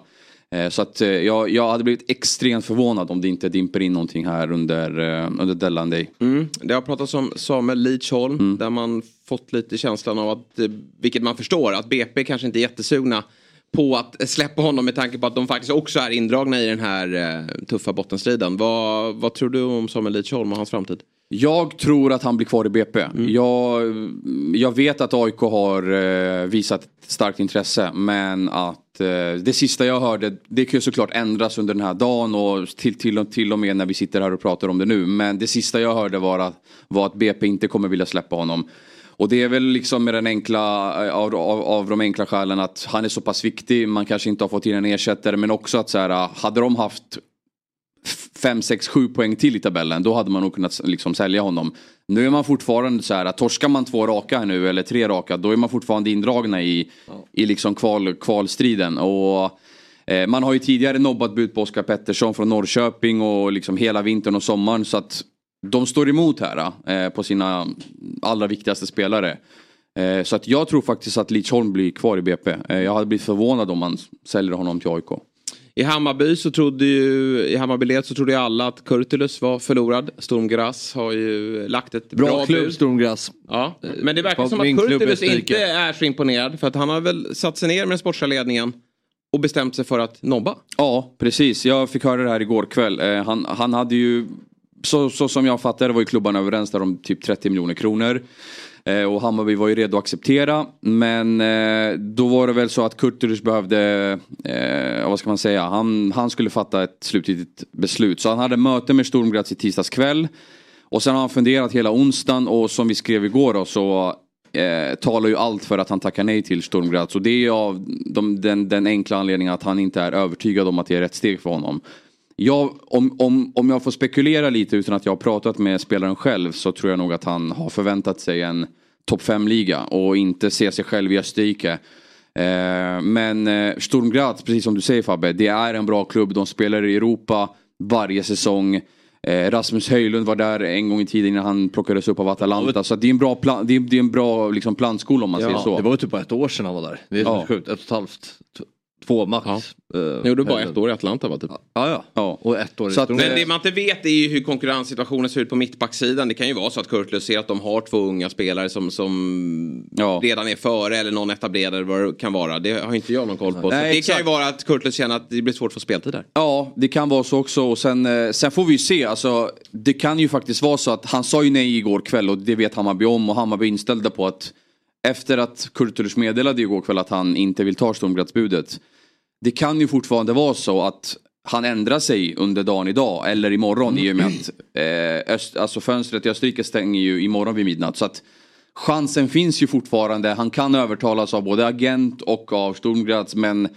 S8: Eh, så att eh, jag, jag hade blivit extremt förvånad om det inte dimper in någonting här under, under deadline day.
S1: Mm. Det har pratats om Samuel Lidsholm där man fått lite känslan av att, vilket man förstår, att BP kanske inte är jättesugna på att släppa honom med tanke på att de faktiskt också är indragna i den här eh, tuffa bottenstriden. Vad, vad tror du om Samuel Lidsholm och hans framtid?
S8: Jag tror att han blir kvar i BP. Jag, jag vet att AIK har eh, visat ett starkt intresse men att eh, det sista jag hörde, det kan ju såklart ändras under den här dagen och till, till, och- till och med när vi sitter här och pratar om det nu. Men det sista jag hörde var att, var att BP inte kommer vilja släppa honom. Och det är väl liksom med den enkla, eh, av, av, av de enkla skälen att han är så pass viktig, man kanske inte har fått in en ersättare men också att så här, hade de haft 5, 6, 7 poäng till i tabellen då hade man nog kunnat liksom sälja honom. Nu är man fortfarande så här att torskar man två raka här nu eller tre raka då är man fortfarande indragna i, i liksom kval, kvalstriden. Och eh, man har ju tidigare nobbat bud på Oskar Pettersson från Norrköping och liksom hela vintern och sommaren så att de står emot här eh, på sina allra viktigaste spelare. Eh, så att jag tror faktiskt att Lidsholm blir kvar i BP. Eh, jag hade blivit förvånad om man säljer honom till AIK.
S1: I Hammarby så trodde ju, i Hammarby så trodde ju alla att Kurtulus var förlorad. Stormgrass har ju lagt ett bra,
S2: Bra, klubb
S1: bud.
S2: Stormgrass.
S1: Ja, men det verkar som att Kurtulus inte är så imponerad. För att han har väl satt sig ner med den sportsliga ledningen och bestämt sig för att nobba.
S8: Ja, precis. Jag fick höra det här igår kväll. Eh, han, han hade ju så, så som jag fattar det var ju klubbarna överens där om typ 30 miljoner kronor. Eh, och Hammarby var ju redo att acceptera. Men eh, då var det väl så att Kurtulus behövde, eh, vad ska man säga, han, han skulle fatta ett slutgiltigt beslut. Så han hade möte med Sturm i tisdags kväll. Och sen har han funderat hela onsdagen och som vi skrev igår då så eh, talar ju allt för att han tackar nej till Sturm Och det är av de, den, den enkla anledningen att han inte är övertygad om att det är rätt steg för honom. Jag, om, om, om jag får spekulera lite utan att jag har pratat med spelaren själv så tror jag nog att han har förväntat sig en topp 5-liga och inte ser sig själv i Österrike. Eh, men eh, Sturm Graz, precis som du säger Fabbe, det är en bra klubb. De spelar i Europa varje säsong. Eh, Rasmus Höjlund var där en gång i tiden innan han plockades upp av Atalanta. Så det är en bra, plan, det är, det är en bra liksom, plantskola om man
S2: ja,
S8: säger så.
S2: Det var ju typ bara ett år sedan han var där. Det är
S8: Ja.
S2: sjukt. Ett och ett halvt. Två max. Ja.
S1: Jag gjorde bara ett år i Atlanta va? Typ.
S2: Ja, ja.
S8: ja.
S2: Och ett år i
S1: Så att, men
S2: Graz.
S1: det man inte vet är ju hur konkurrenssituationen ser ut på mittbacksidan. Det kan ju vara så att Kurtlös ser att de har två unga spelare som, som redan är före eller någon etablerad vad det kan vara. Det har inte jag någon koll på.
S8: Nej,
S1: så det
S8: exakt.
S1: kan ju vara att Kurtlös känner att det blir svårt att få speltid där.
S8: Ja, det kan vara så också. Och sen, eh, sen får vi ju se. Alltså, det kan ju faktiskt vara så att han sa ju nej igår kväll och det vet Hammarby om. Och Hammarby är inställda på att efter att Kurtulus meddelade igår kväll att han inte vill ta Stormgradsbudet. Det kan ju fortfarande vara så att han ändrar sig under dagen idag eller imorgon i och med att eh, öst, alltså fönstret i Österrike stänger ju imorgon vid midnatt. Så att chansen finns ju fortfarande. Han kan övertalas av både agent och av Stormgrads men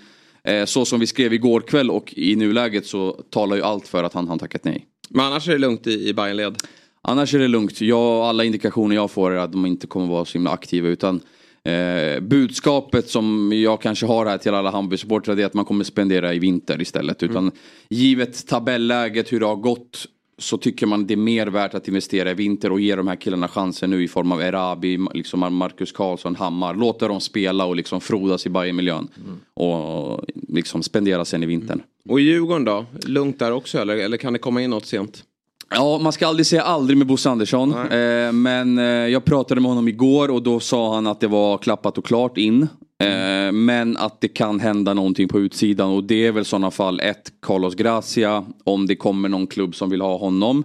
S8: eh, så som vi skrev igår kväll och i nuläget så talar ju allt för att han har tackat nej.
S1: Men annars är det lugnt i, i Bayernled.
S8: Annars är det lugnt. Jag, alla indikationer jag får är att de inte kommer vara så himla aktiva utan eh, budskapet som jag kanske har här till alla Hammarby-supportrar är att man kommer spendera i vinter istället. Utan givet tabelläget, hur det har gått så tycker man det är mer värt att investera i vinter och ge de här killarna chansen nu i form av Erabi, liksom Marcus Karlsson, Hammar. Låta dem spela och liksom frodas i Bayern-miljön. Och liksom spendera sen i vintern.
S1: Och i Djurgården då? Lugnt där också eller, eller kan det komma in något sent?
S8: Ja, man ska aldrig säga aldrig med Bosse Andersson. Eh, men eh, jag pratade med honom igår och då sa han att det var klappat och klart in. Eh, men att det kan hända någonting på utsidan och det är väl i sådana fall ett Carlos Gracia om det kommer någon klubb som vill ha honom.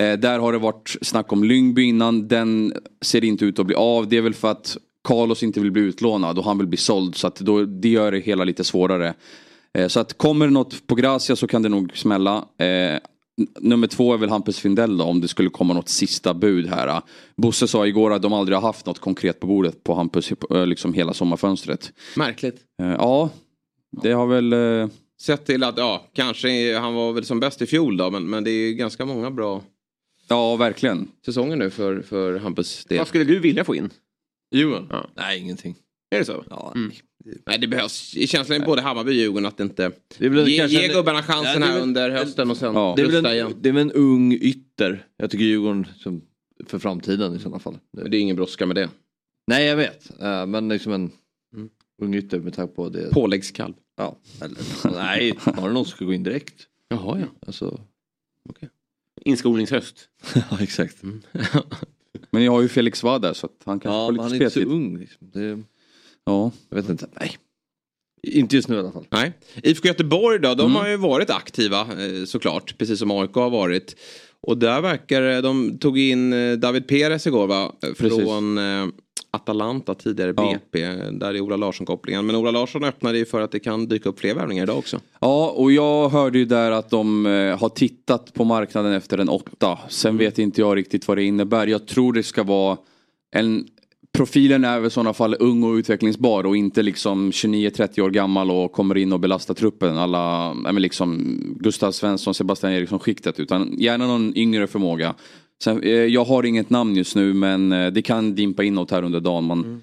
S8: Eh, där har det varit snack om Lyngby innan. Den ser inte ut att bli av. Det är väl för att Carlos inte vill bli utlånad och han vill bli såld. Så att då, det gör det hela lite svårare. Eh, Så att kommer det något på Gracia så kan det nog smälla. Nummer två är väl Hampus Findell då om det skulle komma något sista bud här. Bosse sa igår att de aldrig har haft något konkret på bordet på Hampus eh, liksom hela sommarfönstret.
S1: Märkligt.
S8: Eh, Ja, det har väl... eh,
S1: Sett till att, ja, kanske han var väl som bäst i fjol då, men, men det är ju ganska många bra
S8: Ja, verkligen.
S1: säsonger nu för, för Hampus del.
S4: Vad skulle du vilja få in?
S2: Djurgården?
S1: Ja.
S2: Nej, ingenting.
S1: Är det så?
S2: Ja,
S1: Mm. Nej, det behövs känslan i både Hammarby och Djurgården att det inte...
S2: Det väl
S1: ge,
S2: kanske
S1: ge gubbarna chansen
S2: Ja, det är
S1: här under hösten och sen
S8: Ja.
S2: Det är, väl
S1: rusta
S2: en,
S1: igen.
S2: det är väl en ung ytter. Jag tycker Djurgården som, för framtiden i sådana fall.
S1: Men det är ingen brådska med det.
S2: Nej, jag vet. Eh, men liksom en
S1: Mm.
S2: ung ytter med tanke på det.
S1: Påläggskalv.
S2: Ja, eller nej, har det någon som ska gå in direkt?
S1: Jaha, ja.
S2: Alltså,
S4: Inskolningshöst.
S2: ja, exakt.
S8: Men jag har ju Felix Svahd där så att han kanske
S2: Ja,
S8: får
S2: men han
S8: lite
S2: är inte så
S8: speltid.
S2: ung. Liksom. Det,
S8: Ja.
S2: jag vet inte. Nej. Inte just nu i alla fall.
S1: Nej. IFK Göteborg då, de
S8: Mm.
S1: har ju varit aktiva eh, såklart, precis som AIK har varit. Och där verkar det- de tog in eh, David Perez igår va?
S8: Precis.
S1: Från eh, Atalanta, tidigare
S8: Ja.
S1: BP. Där är Ola Larsson-kopplingen. Men Ola Larsson öppnade ju för att det kan dyka upp fler värvningar idag också.
S8: Ja, och jag hörde ju där att de eh, har tittat på marknaden efter en åtta. Sen vet inte jag riktigt vad det innebär. Jag tror det ska vara en Profilen är väl i sådana fall ung och utvecklingsbar och inte liksom 29-30 år gammal och kommer in och belastar truppen. Alla, men liksom Gustav Svensson, Sebastian Eriksson skiktet. Utan gärna någon yngre förmåga. Sen, eh, jag har inget namn just nu men eh, det kan dimpa inåt här under dagen. Man, mm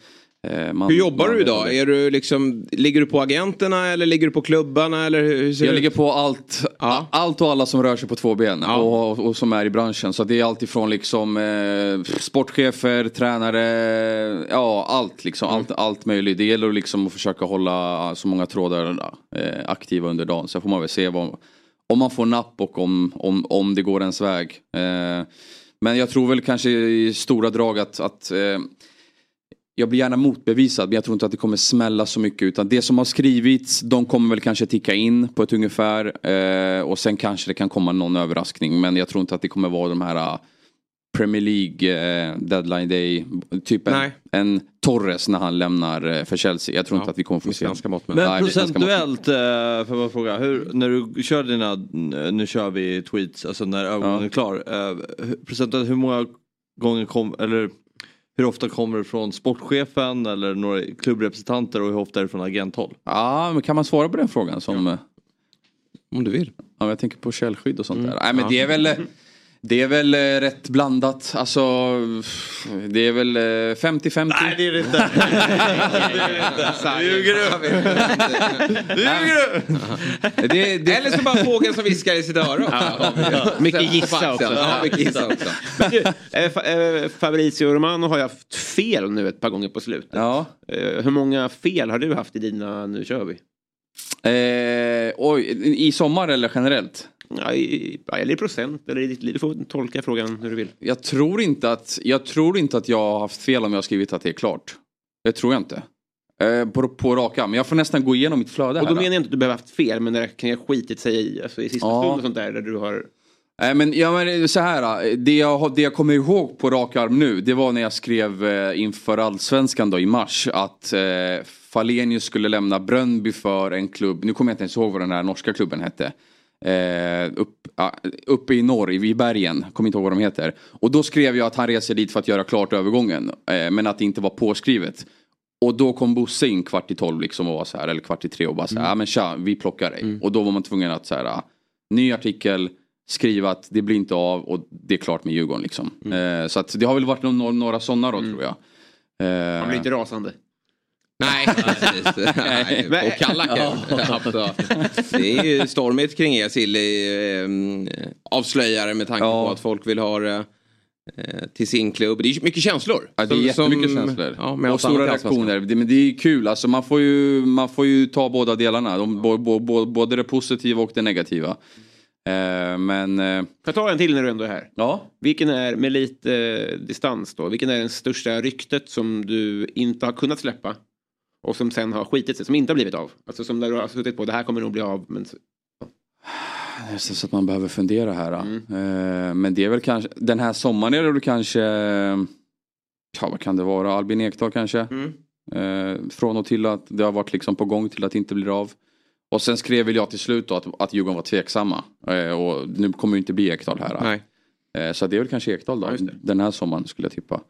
S8: man,
S1: Hur jobbar du idag? Är du liksom, ligger du på agenterna eller ligger du på klubbarna? Eller hur
S8: Jag ligger på allt,
S1: Ja.
S8: allt och alla som rör sig på två ben
S1: Ja.
S8: och, och, som är i branschen. Så det är allt ifrån liksom eh, sportchefer, tränare, ja allt liksom.
S1: Mm.
S8: Allt, allt möjligt. Det gäller liksom att försöka hålla så många trådar eh, aktiva under dagen. Sen får man väl se vad, om man får napp och om, om, om det går ens väg. Eh, men jag tror väl kanske i stora drag att, att eh, jag blir gärna motbevisad men jag tror inte att det kommer smälla så mycket utan det som har skrivits de kommer väl kanske ticka in på ett ungefär eh, och sen kanske det kan komma någon överraskning men jag tror inte att det kommer vara de här uh, Premier League eh, deadline day, typ en, en Torres när han lämnar eh, för Chelsea. Jag tror inte att vi kommer få se.
S1: mått mätt.
S2: Men
S8: Nej, mått
S2: procentuellt, eh, får jag bara fråga, hur, när du kör dina, nu kör vi tweets, alltså när övergången är klar. eh, hur- Procentuellt, hur många gånger kom, eller hur ofta kommer det från sportchefen eller några klubbrepresentanter och hur ofta är det från agenthåll?
S8: Ja, men kan man svara på den frågan som... eh,
S1: Om du vill.
S8: Ja, jag tänker på källskydd och sånt
S1: Mm.
S8: där. Nej, men
S1: Ja.
S8: det är väl... Det är väl eh, rätt blandat. Alltså, det är väl eh, 50-50. Nej,
S2: det är det inte.
S8: Ljuger du?
S2: Ljuger
S8: du? Det, det...
S1: Eller så bara fågeln som viskar i sitt öra.
S4: Ja.
S1: Ja.
S4: Mycket gissa också.
S1: Ja, mycket gissa också.
S4: Men du, eh, Fa- eh, Fabrizio Romano har ju haft fel nu ett par gånger på slutet.
S8: Ja.
S4: Eh, Hur många fel har du haft i dina Nu kör vi?
S8: Eh, oj, i sommar eller generellt?
S4: Ja, i, eller i procent eller i ditt liv. Du får tolka frågan hur du vill.
S8: Jag tror inte att jag, tror inte att jag har haft fel om jag har skrivit att det är klart. Det tror jag inte. Eh, på, på raka, men jag får nästan gå igenom mitt flöde
S4: Och då
S8: här.
S4: menar jag inte att du behöver haft fel, men det kan ha skitit sig i, alltså, i sista
S8: Ja.
S4: stund och sånt där, där du har...
S8: Nej men, ja, men så här, det jag, det jag kommer ihåg på rak arm nu det var när jag skrev eh, inför allsvenskan då i mars att eh, Falenius skulle lämna Brönnby för en klubb, nu kommer jag inte ens ihåg vad den här norska klubben hette. Eh, upp, ja, uppe i norr, i i bergen, kommer inte ihåg vad de heter. Och då skrev jag att han reser dit för att göra klart övergången, eh, men att det inte var påskrivet. Och då kom Bosse in kvart i tolv liksom och var så här, eller kvart i tre och bara så här, ja men tja, vi plockar dig. Och då var man tvungen att så här, ah, ny artikel, skriva att det blir inte av och det är klart med Djurgården liksom. Eh, så att det har väl varit några, några sådana då tror jag. Eh,
S4: Man blir inte rasande.
S1: Nej, precis. Nej,
S4: Men-
S1: och kalla
S8: Ja.
S1: Det är ju stormigt kring er Silly eh, avslöjare med tanke på att folk vill ha det eh, till sin klubb. Det är ju mycket känslor.
S8: Ja, det är
S1: Som-
S8: jättemycket
S1: som-
S8: känslor.
S1: Ja, med
S8: och stora reaktioner. Det, men det är kul, alltså man får ju, man får ju ta båda delarna. De, bo, bo, bo, både det positiva och det negativa. Eh, men... Eh,
S4: Får jag ta en till när du ändå är här?
S8: Ja.
S4: Vilken är, med lite eh, distans då, vilken är den största ryktet som du inte har kunnat släppa? Och som sen har skitit sig, som inte har blivit av? Alltså som där du har suttit på, det här kommer nog bli av, men... så-
S8: Nästan så att man behöver fundera här.
S1: Mm.
S8: Men det är väl kanske, den här sommaren är det kanske, ja vad kan det vara, Albin Ekdal kanske.
S1: Mm.
S8: Från och till att det har varit liksom på gång till att det inte blir av. Och sen skrev väl jag till slut då att, att Djurgården var tveksamma. Eh, och nu kommer ju inte bli Ekdal här.
S1: Nej.
S8: Eh, så det är väl kanske Ekdal då, den här sommaren skulle jag tippa.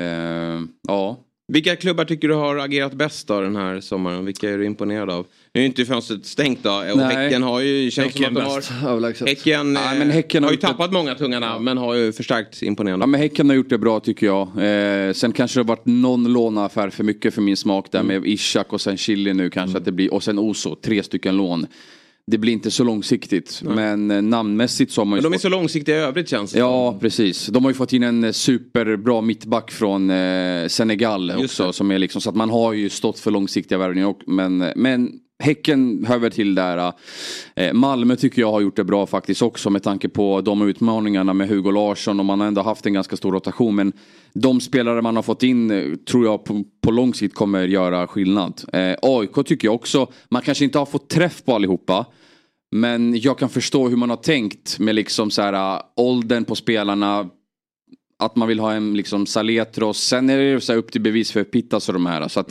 S8: Eh, ja.
S1: Vilka klubbar tycker du har agerat bäst då den här sommaren? Vilka är du imponerad av? Nu är ju inte fönstret stängt då och
S8: Nej.
S1: Häcken har ju... Känns
S2: Häcken
S1: som att de
S2: bäst,
S1: har,
S2: överlägset.
S1: Häcken,
S8: Nej,
S1: eh,
S8: men Häcken
S1: har
S8: har
S1: ju tappat många tunga namn men har ju förstärkt imponerande.
S8: Ja men Häcken har gjort det bra tycker jag. Eh, sen kanske det har varit någon låneaffär för mycket för min smak där med Ishak och sen Chili nu kanske att det blir. Och sen Oso, tre stycken lån. Det blir inte så långsiktigt. Men eh, namnmässigt så har man ju
S1: Men de är
S8: fått-
S1: så långsiktiga i övrigt känns det
S8: Ja precis. De har ju fått in en eh, superbra mittback från eh, Senegal också. Som är liksom, så att man har ju stått för långsiktiga värvningar. Men, men Häcken hör väl till där. Äh, Malmö tycker jag har gjort det bra faktiskt också med tanke på de utmaningarna med Hugo Larsson och man har ändå haft en ganska stor rotation. Men de spelare man har fått in äh, tror jag på, på lång sikt kommer göra skillnad. Äh, eh, AIK tycker jag också, man kanske inte har fått träff på allihopa. Men jag kan förstå hur man har tänkt med liksom så här åldern på spelarna. Att man vill ha en liksom Saletros. Sen är det så här upp till bevis för Pittas och de här. Så att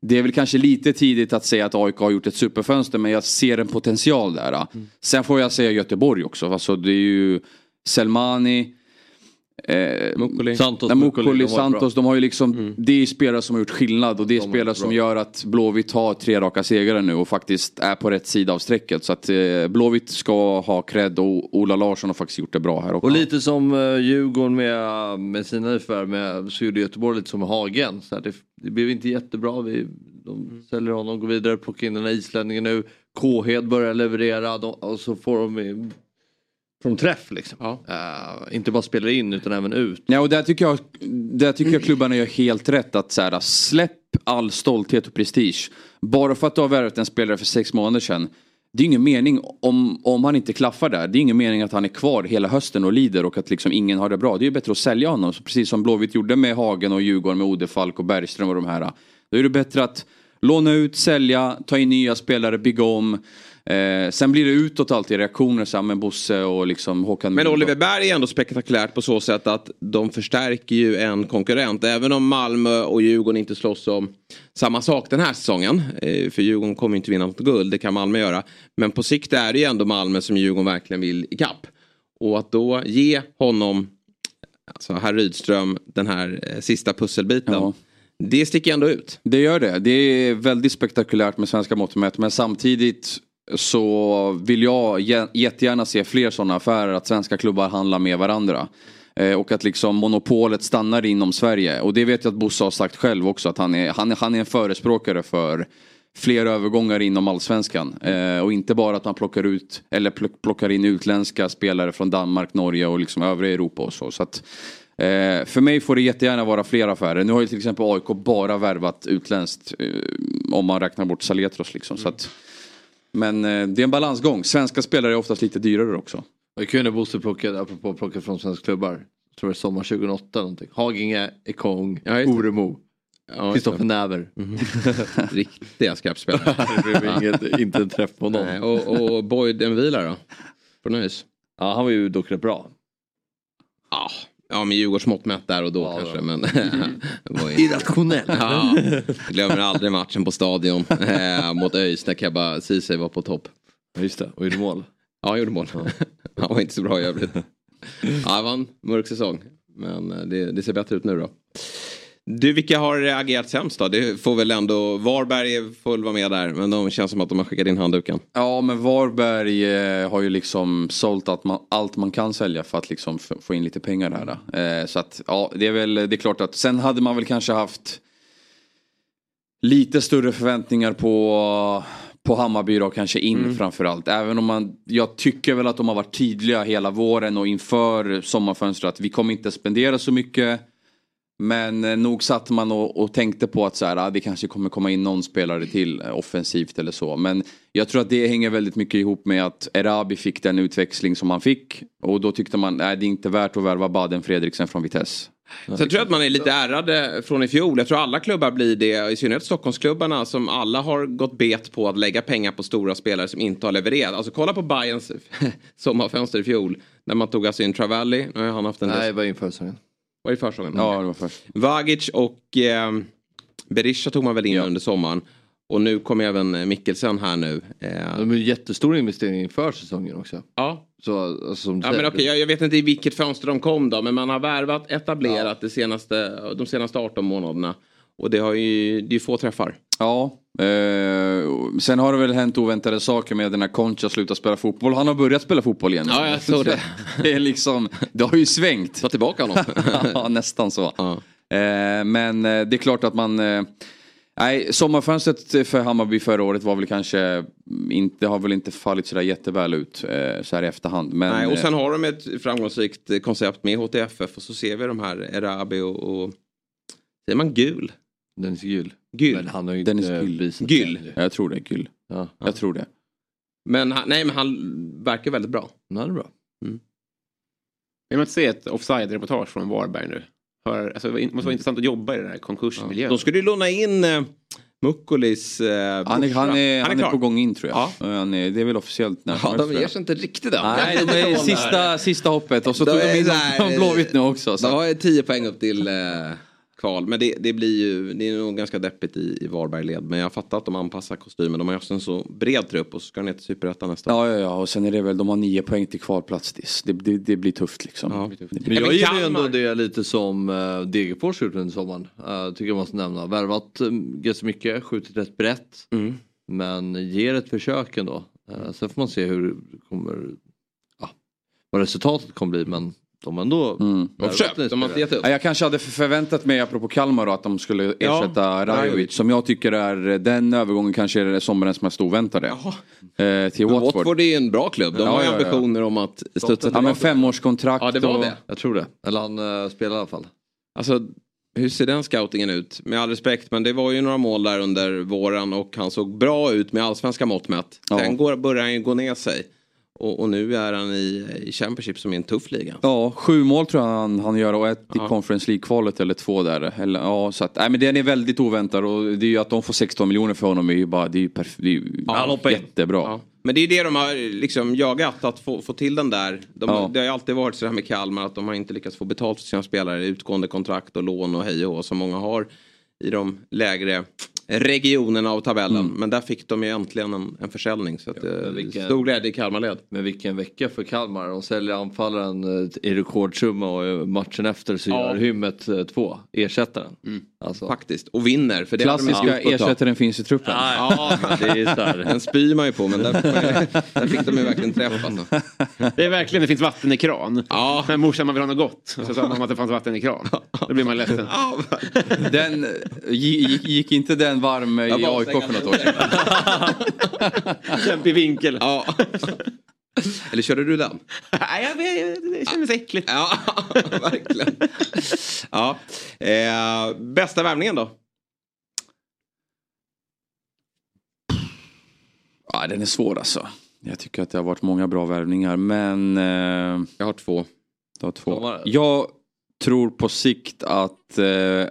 S8: Det är väl kanske lite tidigt att säga att AIK har gjort ett superfönster men jag ser en potential där. Sen får jag säga Göteborg också. Alltså det är ju Selmani. Eh,
S1: Mukkoli.
S2: Santos,
S8: Nej,
S2: Mukkoli,
S8: Mukkoli,
S2: de.
S8: Santos, de har ju liksom, det är spelare som har gjort skillnad och det är
S2: De
S8: spelare som gör att Blåvitt har tre raka segrar nu och faktiskt är på rätt sida av strecket. Så att eh, Blåvitt ska ha cred och Ola Larsson har faktiskt gjort det bra här också.
S2: Och lite som uh, Djurgården med, med sina förvärv med så gjorde Göteborg lite som Hagen. Så här, det, det blev inte jättebra. Vi, de säljer honom, går vidare, plockar in den här islänningen nu. Kåhed börjar leverera de, och så får de från träff liksom. Eh, inte bara spelar in utan även ut.
S8: Ja, och där tycker jag, där tycker jag klubbarna gör helt rätt att så här, släpp all stolthet och prestige. Bara för att du har värvat en spelare för sex månader sedan. det är ingen mening om, om han inte klaffar där. Det är ingen mening att han är kvar hela hösten och lider och att liksom ingen har det bra. Det är ju bättre att sälja honom. Så precis som Blåvitt gjorde med Hagen och Djurgården med Odefalk och Bergström och de här. Då är det bättre att låna ut, sälja, ta in nya spelare, bygga om. Eh, sen blir det utåt alltid reaktioner så här, med Bosse och liksom Håkan
S1: Men. Oliver Berg är ändå spektakulärt på så sätt att de förstärker ju en konkurrent. Även om Malmö och Djurgården inte slåss om samma sak den här säsongen. Eh, För Djurgården kommer inte vinna något guld, det kan Malmö göra. Men på sikt är det ju ändå Malmö som Djurgården verkligen vill ikapp. Och att då ge honom, alltså herr Rydström, den här eh, sista pusselbiten. Det sticker ändå ut.
S8: Det gör det. Det är väldigt spektakulärt med svenska mått mätt. Men samtidigt så vill jag jättegärna se fler sådana affärer. Att svenska klubbar handlar med varandra. Eh, och att liksom monopolet stannar inom Sverige. Och det vet jag att Bosse har sagt själv också. Att han är, han han är en förespråkare för fler övergångar inom allsvenskan. Eh, och inte bara att man plockar ut eller plockar in utländska spelare från Danmark, Norge och liksom övriga Europa och så. så att, eh, för mig får det jättegärna vara fler affärer. Nu har ju till exempel AIK bara värvat utländskt. Eh, om man räknar bort Saletros liksom. Så att, men eh, det är en balansgång. Svenska spelare är oftast lite dyrare också.
S2: Det är kul när Bosse plockade, apropå plocka från svenska klubbar. Jag tror det är sommar 2008 någonting. Haginge, Ekong, Oremo. Kristoffer Näver.
S1: Riktiga skräpspelare.
S2: inget, inte en träff på någon.
S1: Nej, och, och Boyd Envila då? Från ÖIS?
S2: Ja, han var ju dock rätt bra.
S1: Ja, ja med Djurgårds mått mätt där och då kanske. Men, det var ju-
S2: Irrationell.
S1: Ja, glömmer aldrig matchen på stadion eh, mot ÖIS när Kebba Ceesay var på topp.
S2: Ja, just det, och gjorde mål.
S1: Ja, han gjorde mål. Han var inte så bra i övrigt. Ja, det var en mörk säsong. Men eh, det, det ser bättre ut nu då. Du, vilka har agerat sämst då? Det får väl ändå, Varberg får väl vara med där. Men de känns som att de har skickat in handduken.
S8: Ja men Varberg eh, har ju liksom sålt allt man, allt man kan sälja för att liksom få in lite pengar där. Eh, så att ja det är väl det är klart att sen hade man väl kanske haft lite större förväntningar på på Hammarby då kanske in
S1: Mm.
S8: framförallt. Även om man, jag tycker väl att de har varit tydliga hela våren och inför sommarfönstret att vi kommer inte spendera så mycket. Men eh, nog satt man och, och tänkte på att så här, ah, det kanske kommer komma in någon spelare till eh, offensivt eller så. Men jag tror att det hänger väldigt mycket ihop med att Erabi fick den utväxling som han fick. Och då tyckte man, nej det är inte värt att värva Baden Fredriksen från Vitesse.
S1: Sen tror jag att man är lite ärrade från i fjol. Jag tror alla klubbar blir det. I synnerhet Stockholmsklubbarna som alla har gått bet på att lägga pengar på stora spelare som inte har levererat. Alltså kolla på Bayerns sommarfönster i fjol. När man tog alltså in Travalli. Nu har han haft en...
S2: Nej, det var inför säsongen.
S1: Var det försäsongen?
S8: Ja, det var först.
S1: Vagic och eh, Berisha tog man väl in under sommaren. Och nu kommer även Mikkelsen här nu. Eh,
S2: De är jättestor investering inför säsongen också.
S1: Ja.
S2: Så, alltså, som
S1: Ja, men okej, jag, jag vet inte i vilket fönster de kom då, men man har värvat, etablerat det senaste, de senaste 18 månaderna. Och det har ju, det är få träffar.
S8: Ja, eh, sen har det väl hänt oväntade saker med den här Concha sluta spela fotboll. Han har börjat spela fotboll igen.
S1: Ja, jag såg det.
S8: det är liksom, det har ju svängt.
S1: Ta tillbaka honom.
S8: ja, nästan så. Eh, men eh, det är klart att man... Eh, nej, sommarfönstret för Hammarby förra året var väl kanske inte, har väl inte fallit sådär jätteväl ut eh, så här i efterhand. Men,
S1: Nej, och sen
S8: eh,
S1: har de ett framgångsrikt koncept med HTFF och så ser vi de här Erabi och, och säger man gul?
S2: Dennis Gyll.
S1: Gyll.
S2: Men han har ju
S8: Dennis
S2: inte
S8: Gyll.
S2: visat
S1: Gyll.
S2: sig.
S8: Jag tror det, Gyll.
S2: Ja.
S8: Jag tror det.
S1: Men han, nej, men han verkar väldigt bra.
S2: Ja, det är bra.
S4: Vill man inte se ett offside-reportage från Varberg nu? Hör, alltså, det måste vara intressant att jobba i den här konkursmiljön.
S1: De skulle ju låna in eh, Mukulis eh,
S8: Han är, han är, han är, på gång in tror jag.
S1: Ja.
S8: Han är, det är väl officiellt när
S1: Ja, de ger
S8: jag.
S1: sig inte riktigt än.
S8: Nej, de är sista, sista hoppet och så tog de in Blåvitt nu också. Så.
S1: De har ju 10 poäng upp till eh, kval. Men det, det blir ju, det är nog ganska deppigt i, i Varberg-led. Men jag fattar att de anpassar kostymen. De har ju en så bred trupp och så ska de ner till Superettan nästa.
S8: Ja, ja, ja, och sen är det väl, de har nio poäng till kvalplats. Det, det, det blir tufft liksom.
S1: Ja.
S2: Men
S8: blir-
S2: jag
S1: men
S2: gillar
S1: kan
S2: ju ändå
S1: man-
S2: det lite som uh, Degerfors gjort under sommaren. Uh, tycker jag måste nämna. Värvat um, ganska mycket, skjutit rätt brett.
S1: Mm.
S2: Men ger ett försök ändå. Uh, sen får man se hur det kommer, ja, vad resultatet kommer bli. Men de har ändå
S8: Mm.
S1: De har försökt, de har inte gett upp.
S8: Ja, jag kanske hade förväntat mig, apropå Kalmar, då, att de skulle
S1: Ja,
S8: ersätta
S1: Rajovic.
S8: Rajovic. Som jag tycker är, den övergången kanske är sommarens mest oväntade. Eh, till Watford.
S1: Watford är en bra klubb. De
S8: Ja,
S1: har ju
S8: ja, ja.
S1: ambitioner om att studsa
S8: Ja men femårskontrakt.
S1: Ja, det var
S8: och,
S1: det.
S2: Jag tror det. Eller han uh, spelar i alla fall.
S1: Alltså, hur ser den scoutingen ut? Med all respekt, men det var ju några mål där under våren och han såg bra ut med allsvenska mått mätt.
S8: Ja.
S1: Sen går, börjar han ju gå ner sig. Och, och nu är han i, i Championship som är en tuff liga.
S8: Ja, sju mål tror jag han, han gör och ett
S1: Ja.
S8: i Conference League-kvalet eller två där. Eller, ja, så att, nej, men den är väldigt oväntad och det är ju att de får 16 miljoner för honom är ju bara, det är ju, perf- det är ju
S1: in.
S8: jättebra.
S1: Ja. Men det är det de har liksom jagat, att få, få till den där. De,
S8: Ja.
S1: Det har ju alltid varit så här med Kalmar att de har inte lyckats få betalt för sina spelare. Utgående kontrakt och lån och hej och som många har i de lägre regionerna av tabellen. Men där fick de ju äntligen en, en försäljning. Så att, eh,
S2: vilken-
S1: stor glädje i Kalmarled.
S2: Men vilken vecka för Kalmar. De säljer anfallaren eh, i rekordsumma och eh, matchen efter så
S1: Ja.
S2: gör Hymmet två, ersättaren.
S1: Mm.
S2: Alltså.
S1: Faktiskt, och vinner. För det
S8: Klassiska ersättaren finns i truppen.
S1: Ja,
S2: det är så här.
S1: den spyr man ju på men där, där fick de ju verkligen träff alltså.
S4: Det är verkligen, det finns vatten i kran.
S1: Ja.
S4: När morsan man vill ha något gott. Och så sa mamma att det fanns vatten i kran. Då blir man ledsen.
S8: Den, gick, gick inte den varm i AIK för något år sedan?
S4: Kämpig vinkel.
S1: Ja. Eller körde du den?
S4: Nej, det kändes äckligt.
S1: Ja, verkligen. Ja. Eh, bästa värvningen då?
S8: Ja, den är svår alltså. Jag tycker att det har varit många bra värvningar men... Eh,
S1: jag har två.
S8: Du har två. Jag tror på sikt att... Eh,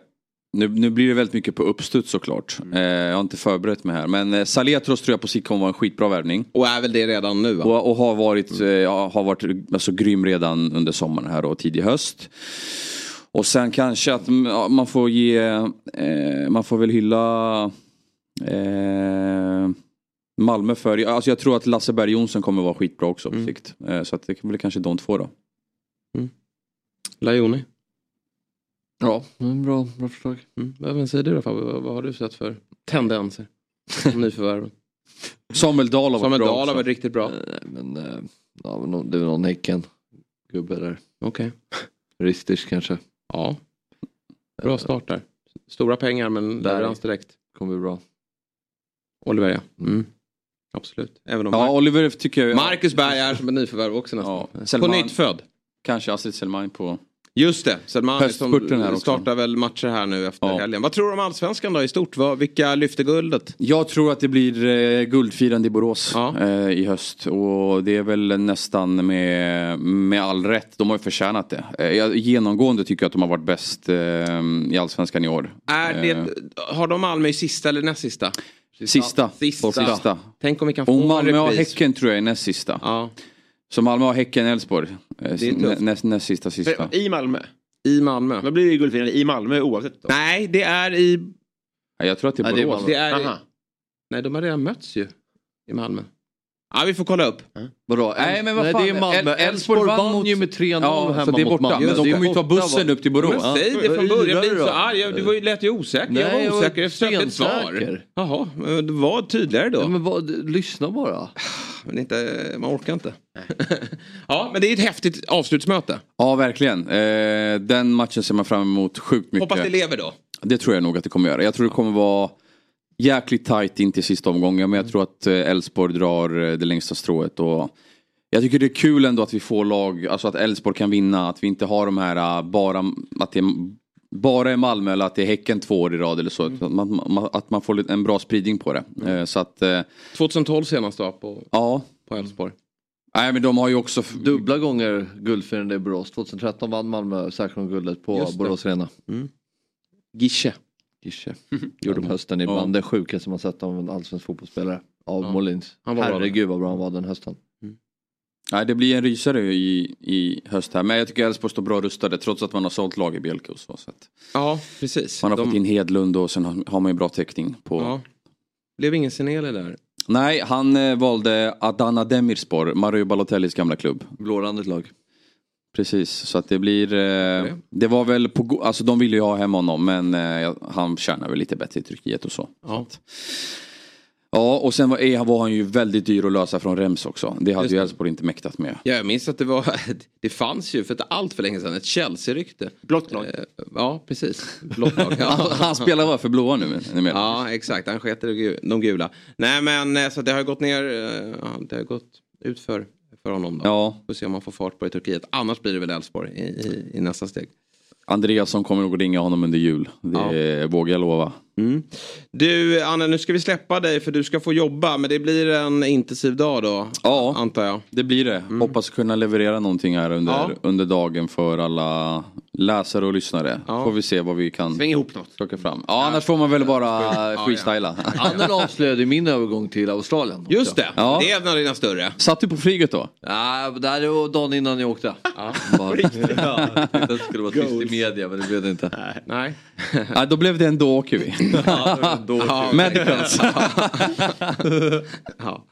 S8: nu, nu blir det väldigt mycket på uppstuds såklart.
S1: Mm.
S8: Eh, jag har inte förberett mig här. Men eh, Saletros tror jag på sikt kommer vara en skitbra värvning.
S1: Och är väl det redan nu?
S8: Och, och har varit, eh, ja, har varit alltså, grym redan under sommaren här och tidig höst. Och sen kanske att mm, ja, man får ge, eh, man får väl hylla eh, Malmö för, alltså jag tror att Lasse Berg Jonsson kommer vara skitbra också på
S1: Mm.
S8: sikt. Eh, så att det väl kanske de två då.
S1: Lajoni?
S2: Ja, mm, bra, bra förslag.
S1: Mm. Vad vad säger du då Fabbe? Vad, vad har du sett för tendenser? Som nyförvärven?
S8: Samuel Dahl har varit
S1: Samuel
S8: bra
S1: Dahl har varit riktigt bra.
S2: Eh, Men eh, ja, men det är någon Häcken gubbe där.
S1: Okej.
S2: Ristich kanske.
S1: Ja. Bra start där. Stora pengar men
S2: Där.
S1: leverans direkt.
S2: Kommer bli bra.
S1: Oliver ja. Mm. Absolut. Även om
S8: Ja,
S1: Mar-
S8: Oliver tycker jag...
S1: Marcus Berg är som ett nyförvärv också nästan.
S8: Ja,
S1: På nytt född.
S8: Kanske Astrid Selmine på...
S1: Just det, Selman
S8: Höstspurten här
S1: som startar väl matcher här nu efter
S8: Ja.
S1: helgen. Vad tror du om allsvenskan då i stort? Vad, vilka lyfter guldet?
S8: Jag tror att det blir eh, guldfirande i Borås
S1: Ja.
S8: eh, i höst. Och det är väl nästan med, med all rätt. De har ju förtjänat det. Eh, genomgående tycker jag att de har varit bäst eh, i Allsvenskan i år.
S1: Är
S8: Eh,
S1: det, har de Malmö i sista eller näst sista?
S8: Sista.
S1: Sista.
S8: Sista.
S1: Tänk om vi kan få
S8: Och
S1: en
S8: Malmö
S1: repris.
S8: Häcken tror jag är näst sista.
S1: Ja.
S8: Så Malmö har Häcken, Elfsborg. Eh,
S1: Det
S8: näst, näst sista sista.
S4: I Malmö.
S1: I Malmö.
S4: Vad blir det guldfirande i Malmö oavsett då?
S1: Nej, det är i...
S8: Ja, jag tror att det är
S2: Nej, det är
S8: Borås.
S1: Det är i nej, de har redan mötts ju. I Malmö. Ja, vi får kolla upp.
S2: Vadå?
S8: Nej, men vad
S2: Nej,
S8: fan,
S2: det är Malmö.
S8: El- Elfsborg vann mot-
S2: ju med 3-0
S8: Ja,
S2: hemma
S8: så det är
S2: mot
S8: borta.
S2: Malmö.
S8: Men de
S2: Det
S8: kommer ju ta bussen
S2: va?
S8: upp till Borås.
S1: Men säg det från början.
S2: yrar
S1: Bli
S2: du
S1: så arg. Du var ju, lät ju osäker. Jag
S2: Nej, jag
S1: var
S2: var
S1: osäker. Jag sökte ett svar. Jaha, men var tydligare då.
S2: Ja, men vad, lyssna bara.
S1: Men inte, man orkar inte. ja, men det är ett häftigt avslutsmöte.
S8: Ja, verkligen. Eh, den matchen ser man fram emot sjukt mycket.
S1: Hoppas det lever då.
S8: Det tror jag nog att det kommer göra. Jag tror det kommer vara jäkligt tajt in till sista omgången. Men jag tror att eh, Elfsborg drar eh, det längsta strået. Och jag tycker det är kul ändå att vi får lag, alltså att Elfsborg kan vinna. Att vi inte har de här eh, bara, att det är bara är Malmö eller att det är Häcken två år i rad eller så. Att, man, att man får en bra spridning på det. Eh, Så att, eh,
S1: 2012 senast då på,
S8: ja.
S1: på Elfsborg.
S8: Nej men de har ju också...
S2: Dubbla gånger guldfirande i Borås. 2013 vann Malmö säkert guldet på. Borås Arena.
S1: Gische.
S2: Gische. Gjorde de hösten ibland det sjukaste man sett av en allsvensk fotbollsspelare. Av
S1: Ja.
S2: Molins.
S1: Han var
S2: Herregud vad bra han var den hösten.
S8: Nej det blir en rysare i, i höst här. Men jag tycker Elfsborg står bra rustade trots att man har sålt lag i Bielke och så. så att
S1: Ja, precis.
S8: man har
S1: De-
S8: fått in Hedlund och sen har, man ju bra täckning på...
S1: Ja. Blev ingen Seneli där.
S8: Nej, han eh, valde Adana Demirspor, Mario Balotellis gamla klubb.
S2: Blårandigt lag.
S8: Precis, så att det blir... Eh, det var väl på... Alltså de ville ju ha hem honom men eh, han tjänar väl lite bättre i Turkiet och så.
S1: Ja.
S8: Ja, och sen var, är- var han ju väldigt dyr att lösa från Rems också. Det hade
S1: Just
S8: ju. Elfsborg inte mäktat med.
S1: Ja, jag minns att det var, det fanns ju för inte allt för länge sedan ett Chelsea-rykte.
S4: Blått lag.
S1: Eh, Ja, precis. Blått lag.
S8: Han,
S1: Ja.
S8: han spelar bara för blåa nu. men- men-
S1: ja, exakt. Han sket de gu- de gula. Nej, men eh, så det har gått ner, eh, ja, det har gått ut för, för honom då.
S8: Ja.
S1: Får se om man får fart på det i Turkiet. Annars blir det väl Elfsborg i, i, i nästa steg.
S8: Andreasson kommer nog ringa honom under jul. Det vågar jag lova.
S1: Mm. Du Anne, nu ska vi släppa dig för du ska få jobba. Men det blir en intensiv dag då?
S8: Ja,
S1: antar jag.
S8: det blir det. Hoppas kunna leverera någonting här under,
S1: Ja.
S8: under dagen för alla läsare och lyssnare. Får vi se vad vi kan
S1: Sväng ihop något.
S8: plocka fram. Ja, annars får man väl bara freestyla.
S2: Annel avslöjade min övergång till Australien. också.
S1: Just det,
S8: Ja.
S1: det är en av dina större.
S8: Satt du på flyget då?
S2: Ja, det här var dagen innan jag åkte. Bara, ja, det skulle vara tyst i media men det blev det inte.
S1: Nej.
S8: Ja, då blev det en då åker vi.
S1: Ja,
S8: Medicals.
S1: ja.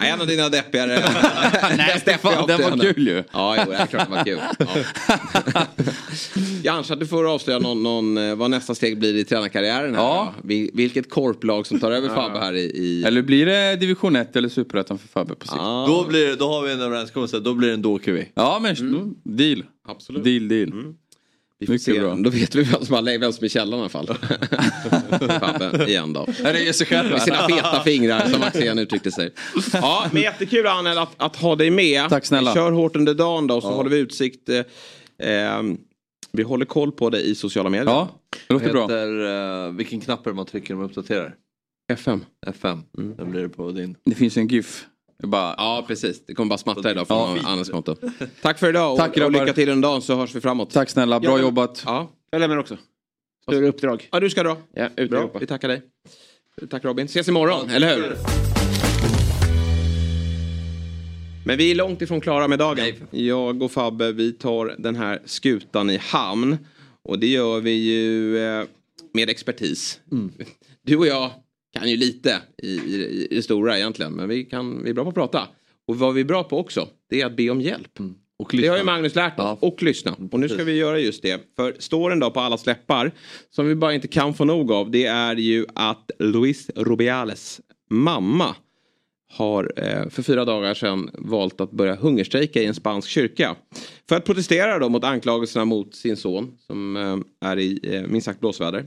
S1: Ja, En av dina deppigare.
S8: Nej, Stefan, den var kul ju.
S1: Ja, jo, det är klart det var kul. Ja. Jag att du får avslöja någon, någon, eh, vad nästa steg blir i tränarkarriären. Här,
S8: Ja.
S1: Vil- Vilket korplag som tar över Fabbe här i... i...
S8: Eller blir det division 1 eller superettan för Fabbe på sikt?
S1: Ja,
S2: Då, blir, det- då har vi en överenskommelse, då blir det en då åker vi.
S8: Ja, men då, deal.
S1: absolut.
S8: Deal, deal.
S1: Vi får
S8: Mycket
S1: se.
S8: bra.
S1: Då vet vi vem som, har, vem som är i källaren i alla fall. Fabbe, igen då.
S8: Är det sig själv?
S1: Med sina feta fingrar som Axén uttryckte sig. Ja, men jättekul Anel att, att ha dig med.
S8: Tack snälla.
S1: Kör hårt under dagen då så håller vi utsikt. Eh, eh, vi håller koll på dig i sociala medier.
S8: Ja, det låter bra.
S2: Heter, eh, vilken knapp är det man trycker när man uppdaterar?
S1: FM.
S2: F5. Den blir det på din.
S8: Det finns en GIF. Bara...
S1: Ja, precis. Det kommer bara smattra idag
S8: Ja.
S1: från Annes konto. Tack för idag och,
S8: Tack,
S1: och lycka till under dagen så hörs vi framåt.
S8: Tack snälla, bra
S4: Ja.
S8: jobbat.
S1: Ja,
S4: Jag lämnar också. Större uppdrag.
S1: ja du ska då.
S4: Ja, ut
S1: Bra, vi tackar dig. Tack Robin. Ses imorgon, eller hur? Men vi är långt ifrån klara med dagen. Jag och Fabbe, vi tar den här skutan i hamn. Och det gör vi ju eh, med expertis. Du och jag kan ju lite i, i, i det stora egentligen. Men vi, kan, vi är bra på att prata. Och vad vi är bra på också, det är att be om hjälp.
S2: Och
S1: Det har ju. Magnus lärt oss.
S2: Ja.
S1: Och lyssna. Och nu ska vi göra just det. För storyn då på alla släppar som vi bara inte kan få nog av det är ju att Luis Rubiales mamma har eh, för fyra dagar sedan valt att börja hungerstrejka i en spansk kyrka. För att protestera då mot anklagelserna mot sin son som eh, är i eh, minst sagt blåsväder.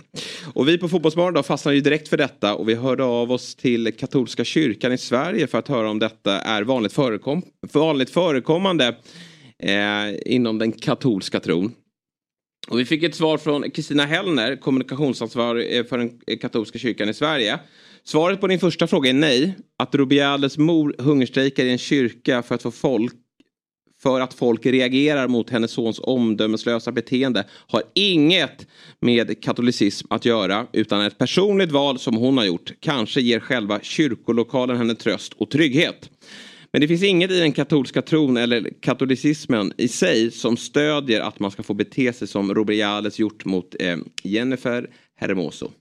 S1: Och vi på Fotbollsmorgon då fastnade ju direkt för detta och vi hörde av oss till katolska kyrkan i Sverige för att höra om detta är vanligt, förekom vanligt förekommande eh, inom den katolska tron. Och vi fick ett svar från Kristina Hellner, kommunikationsansvarig för den katolska kyrkan i Sverige. Svaret på din första fråga är nej. Att Rubiales mor hungerstrejkar i en kyrka för att få folk för att folk reagerar mot hennes sons omdömeslösa beteende har inget med katolicism att göra utan ett personligt val som hon har gjort. Kanske ger själva kyrkolokalen henne tröst och trygghet. Men det finns inget i den katolska tron eller katolicismen i sig som stödjer att man ska få bete sig som Rubiales gjort mot eh, Jennifer Hermoso.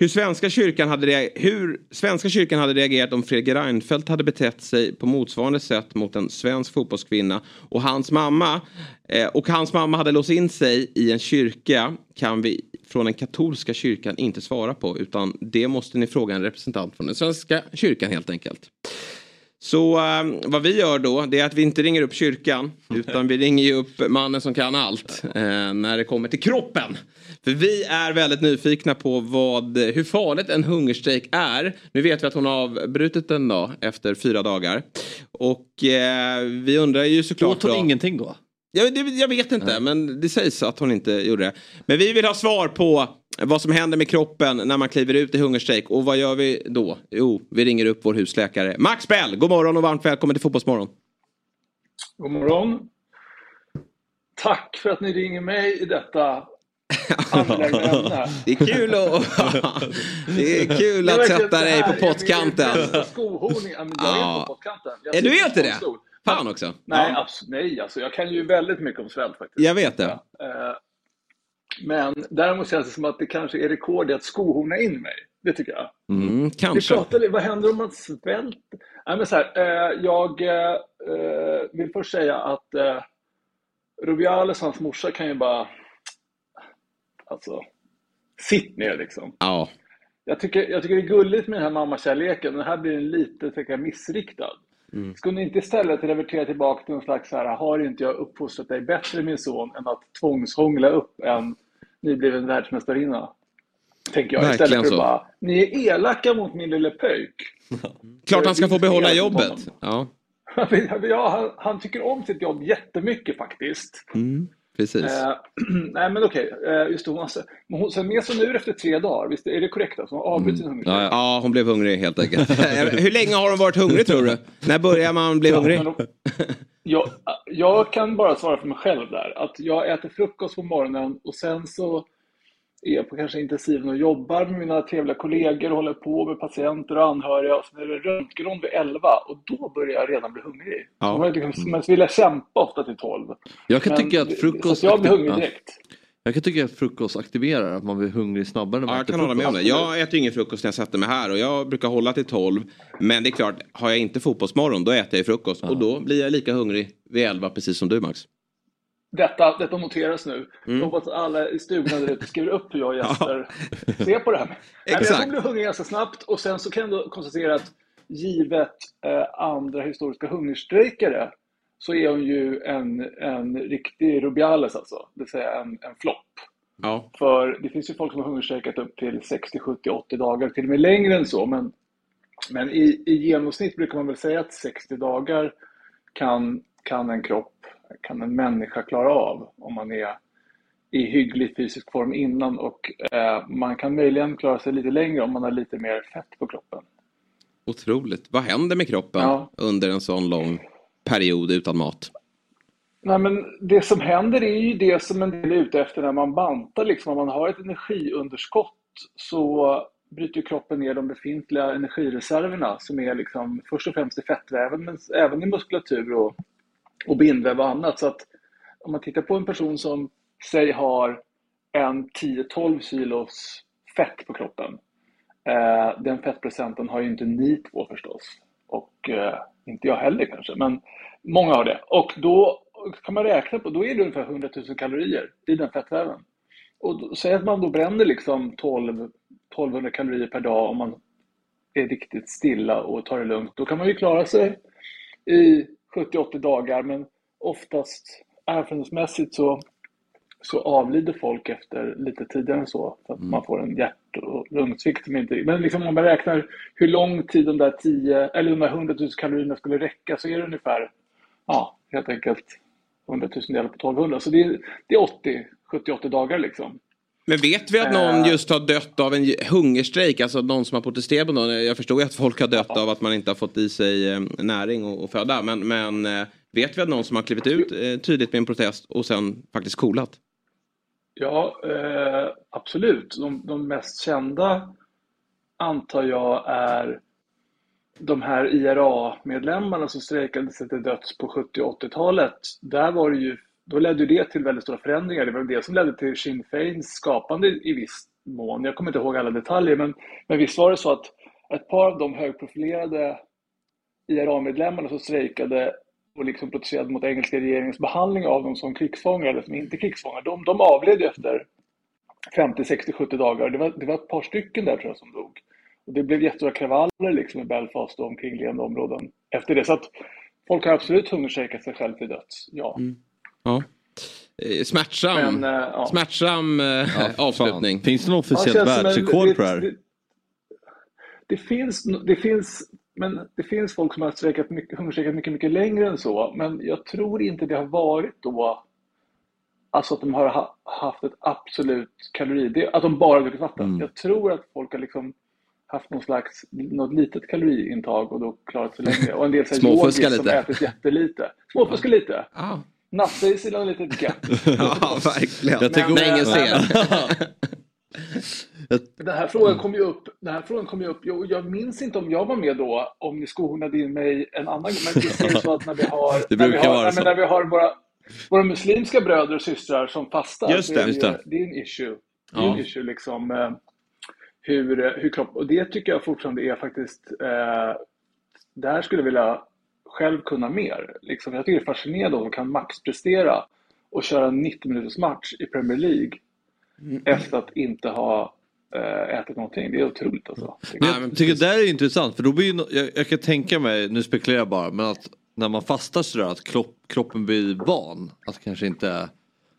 S1: Hur svenska, kyrkan hade rea- hur svenska kyrkan hade reagerat om Fredrik Reinfeldt hade betett sig på motsvarande sätt mot en svensk fotbollskvinna och hans mamma eh, och hans mamma hade låst in sig i en kyrka kan vi från den katolska kyrkan inte svara på utan det måste ni fråga en representant från den svenska kyrkan helt enkelt. Så eh, vad vi gör då det är att vi inte ringer upp kyrkan utan vi ringer ju upp mannen som kan allt eh, när det kommer till kroppen. För vi är väldigt nyfikna på vad, hur farligt en hungerstrejk är. Nu vet vi att hon har avbrutit den då efter fyra dagar. Och eh, vi undrar ju såklart
S2: Åt hon
S1: då-
S2: ingenting då?
S1: Jag, det, jag vet inte, men det sägs att hon inte gjorde det. Men vi vill ha svar på vad som händer med kroppen när man kliver ut i hungerstrejk. Och vad gör vi då? Jo, vi ringer upp vår husläkare. Max Bell, god morgon och varmt välkommen till Fotbollsmorgon.
S9: God morgon. Tack för att ni ringer mig i detta angelägna ämne.
S1: Det är kul att, det är kul att sätta dig på pottkanten.
S9: Skohorning. Jag
S1: Ja.
S9: är på pottkanten.
S1: Är du inte det?
S9: stol.
S1: Fan också.
S9: Nej,
S1: Ja.
S9: abs- nej alltså, jag kan ju väldigt mycket om svält faktiskt.
S1: Jag vet det.
S9: Eh, Men däremot känns det som att det kanske är rekord i att skohorna in mig. Det tycker jag.
S1: Mm,
S9: Vi
S1: kanske.
S9: pratade, vad händer om man svälter? Nej, men så här, eh, jag eh, vill först säga att eh, Rubiales, hans morsa, kan ju bara... Alltså, sitt ner liksom.
S1: Ja.
S9: Jag tycker, jag tycker det är gulligt med den här mammakärleken, men den här blir en lite tycker jag, missriktad.
S1: Mm.
S9: Skulle ni inte istället revertera tillbaka till någon slags så här, har inte jag uppfostrat dig bättre min son än att tvångshångla upp en nybliven världsmästarinna? Tänker jag.
S1: Verkligen
S9: Istället för
S1: så.
S9: att bara, ni är elaka mot min lille pöjk.
S1: Klart han ska få behålla jobbet. Ja.
S9: Ja, han, han tycker om sitt jobb jättemycket faktiskt.
S1: Mm. Precis.
S9: Eh, nej men okej, eh, just det. Hon, har- men hon, sen med sig nu efter tre dagar, visst är det korrekt? Alltså, hon har avbrutit hungerstrejk.
S1: Ja, ja. hon blev hungrig helt enkelt. Hur länge har hon varit hungrig tror du? När börjar man bli hungrig?
S9: Men de- Jag, jag kan bara svara för mig själv där. Att jag äter frukost på morgonen och sen så är på kanske intensiven och jobbar med mina trevliga kollegor och håller på med patienter och anhöriga. Och sen är det röntgenon vid 11 och då börjar jag redan bli hungrig.
S2: Ja.
S9: Så jag liksom, men så vill jag kämpa ofta till 12.
S2: Jag kan
S9: Men
S2: tycka att frukost...
S9: Så att jag blir hungrig
S2: Ja.
S9: direkt.
S2: Jag kan tycka att frukost aktiverar att man blir hungrig snabbare när man
S1: Ja, jag
S2: äter
S1: kan hålla med om det. Jag äter ingen frukost när jag sätter mig här och jag brukar hålla till 12. Men det är klart, har jag inte fotbollsmorgon då äter jag frukost. Och då blir jag lika hungrig vid 11 precis som du Max.
S9: Detta, detta noteras nu.
S1: Mm.
S9: Jag hoppas att alla i stugan där ute skriver upp hur jag och Jesper ser på det här. Men jag
S1: Exakt.
S9: kommer bli hungrig ganska snabbt och sen så kan jag konstatera att givet eh, andra historiska hungerstrejkare så är hon ju en, en riktig Rubiales alltså, det vill säga en, en flopp.
S1: Ja.
S9: För det finns ju folk som har hungerstrejkat upp till 60, 70, 80 dagar, till och med längre än så. Men, men i, i genomsnitt brukar man väl säga att 60 dagar kan, kan en kropp, kan en människa klara av om man är i hygglig fysisk form innan och eh, man kan möjligen klara sig lite längre om man har lite mer fett på kroppen.
S1: Otroligt. Vad händer med kroppen
S9: Ja.
S1: under en sån lång period utan mat?
S9: Nej, men det som händer är ju det som en del är ute efter när man bantar. Liksom. Om man har ett energiunderskott så bryter kroppen ner de befintliga energireserverna som är liksom först och främst i fettväven men även i muskulatur och, och bindväv och annat. Så att om man tittar på en person som säg har en 10-12 kilos fett på kroppen. Eh, den fettprocenten har ju inte ni två förstås. Och eh, inte jag heller kanske, men många har det. Och då kan man räkna på, då är det ungefär 100 000 kalorier i den fettväven. Och då, säg att man då bränner liksom 12, 1200 kalorier per dag om man är riktigt stilla och tar det lugnt. Då kan man ju klara sig i 70-80 dagar, men oftast erfarenhetsmässigt så, så avlider folk efter lite tidigare än så. För att man får en hjärt och lungsvikt som inte... Men liksom om man räknar hur lång tid de där 10, eller de där 100 000 kalorierna skulle räcka så är det ungefär, ja, helt enkelt 100 000 delar på 1200. Så det är, det är 80, 70-80 dagar liksom.
S1: Men vet vi att någon
S9: Eh.
S1: just har dött av en hungerstrejk? Alltså någon som har protesterat på någon. Jag förstår ju att folk har dött av att man inte har fått i sig eh, näring och, och föda. Men, men eh, vet vi att någon som har klivit ut tydligt med en protest och sen faktiskt coolat?
S9: Ja, eh, absolut. De, de mest kända antar jag är de här IRA-medlemmarna som strejkade sig till döds på 70 och 80-talet. Där var det ju, då ledde det till väldigt stora förändringar. Det var det som ledde till Sinn Feins skapande i viss mån. Jag kommer inte ihåg alla detaljer, men, men visst var det så att ett par av de högprofilerade IRA-medlemmarna som strejkade och liksom protesterade mot engelska regeringens behandling av dem som krigsfångar eller som inte krigsfångar, de, de avled ju efter 50, 60, 70 dagar. Det var, det var ett par stycken där tror jag som dog. Och det blev jättestora kravaller liksom i Belfast och omkringliggande områden efter det. Så att folk har absolut hungerstrejkat sig själv till döds, ja. Mm.
S1: Ja. Eh, Smärtsam,
S9: Men, eh, ja.
S1: smärtsam eh, avslutning.
S2: Finns det något
S9: Ja,
S2: officiellt
S9: som en-
S2: världsrekord på det här?
S9: Det, det, finns, det finns, men det finns folk som har strejkat mycket, hungerstrejkat mycket, mycket längre än så. Men jag tror inte det har varit då, alltså att de har ha, haft ett absolut kalori, det, att de bara druckit vatten.
S2: Mm.
S9: Jag tror att folk har liksom haft någon slags, något litet kaloriintag och då klarat sig längre. Och en del så här
S1: Småfuska
S9: yogis som
S1: lite.
S9: ätit jättelite. Småfuska lite.
S1: Ja.
S9: Natta i sina litet gött.
S1: ja, verkligen.
S2: Jag tänker-
S1: När ingen
S9: Men-
S1: ser.
S9: Den här frågan kom ju upp, den här frågan kom ju upp, jag, jag minns inte om jag var med då, om ni skonade in mig en annan gång, men det är ju så att när vi har,
S2: Det
S9: när vi har,
S2: vara
S9: nej, men när vi har våra, våra muslimska bröder och systrar som fastar,
S1: Just det,
S9: är
S2: just
S9: ju-
S2: det.
S9: det är en issue. Det är
S1: Ja.
S9: en issue liksom, eh, hur, hur kropp, och det tycker jag fortfarande är faktiskt, eh, där skulle jag vilja själv kunna mer. Liksom, jag tycker det är fascinerande om de kan maxprestera och köra en 90 minuters match i Premier League efter att inte ha eh, ätit någonting. Det är otroligt alltså.
S2: Men
S1: Nej, men
S2: jag tycker
S1: precis.
S2: det där är intressant för då blir ju, jag, jag kan tänka mig, nu spekulerar jag bara, men att när man fastar sådär att kropp, kroppen blir van att kanske inte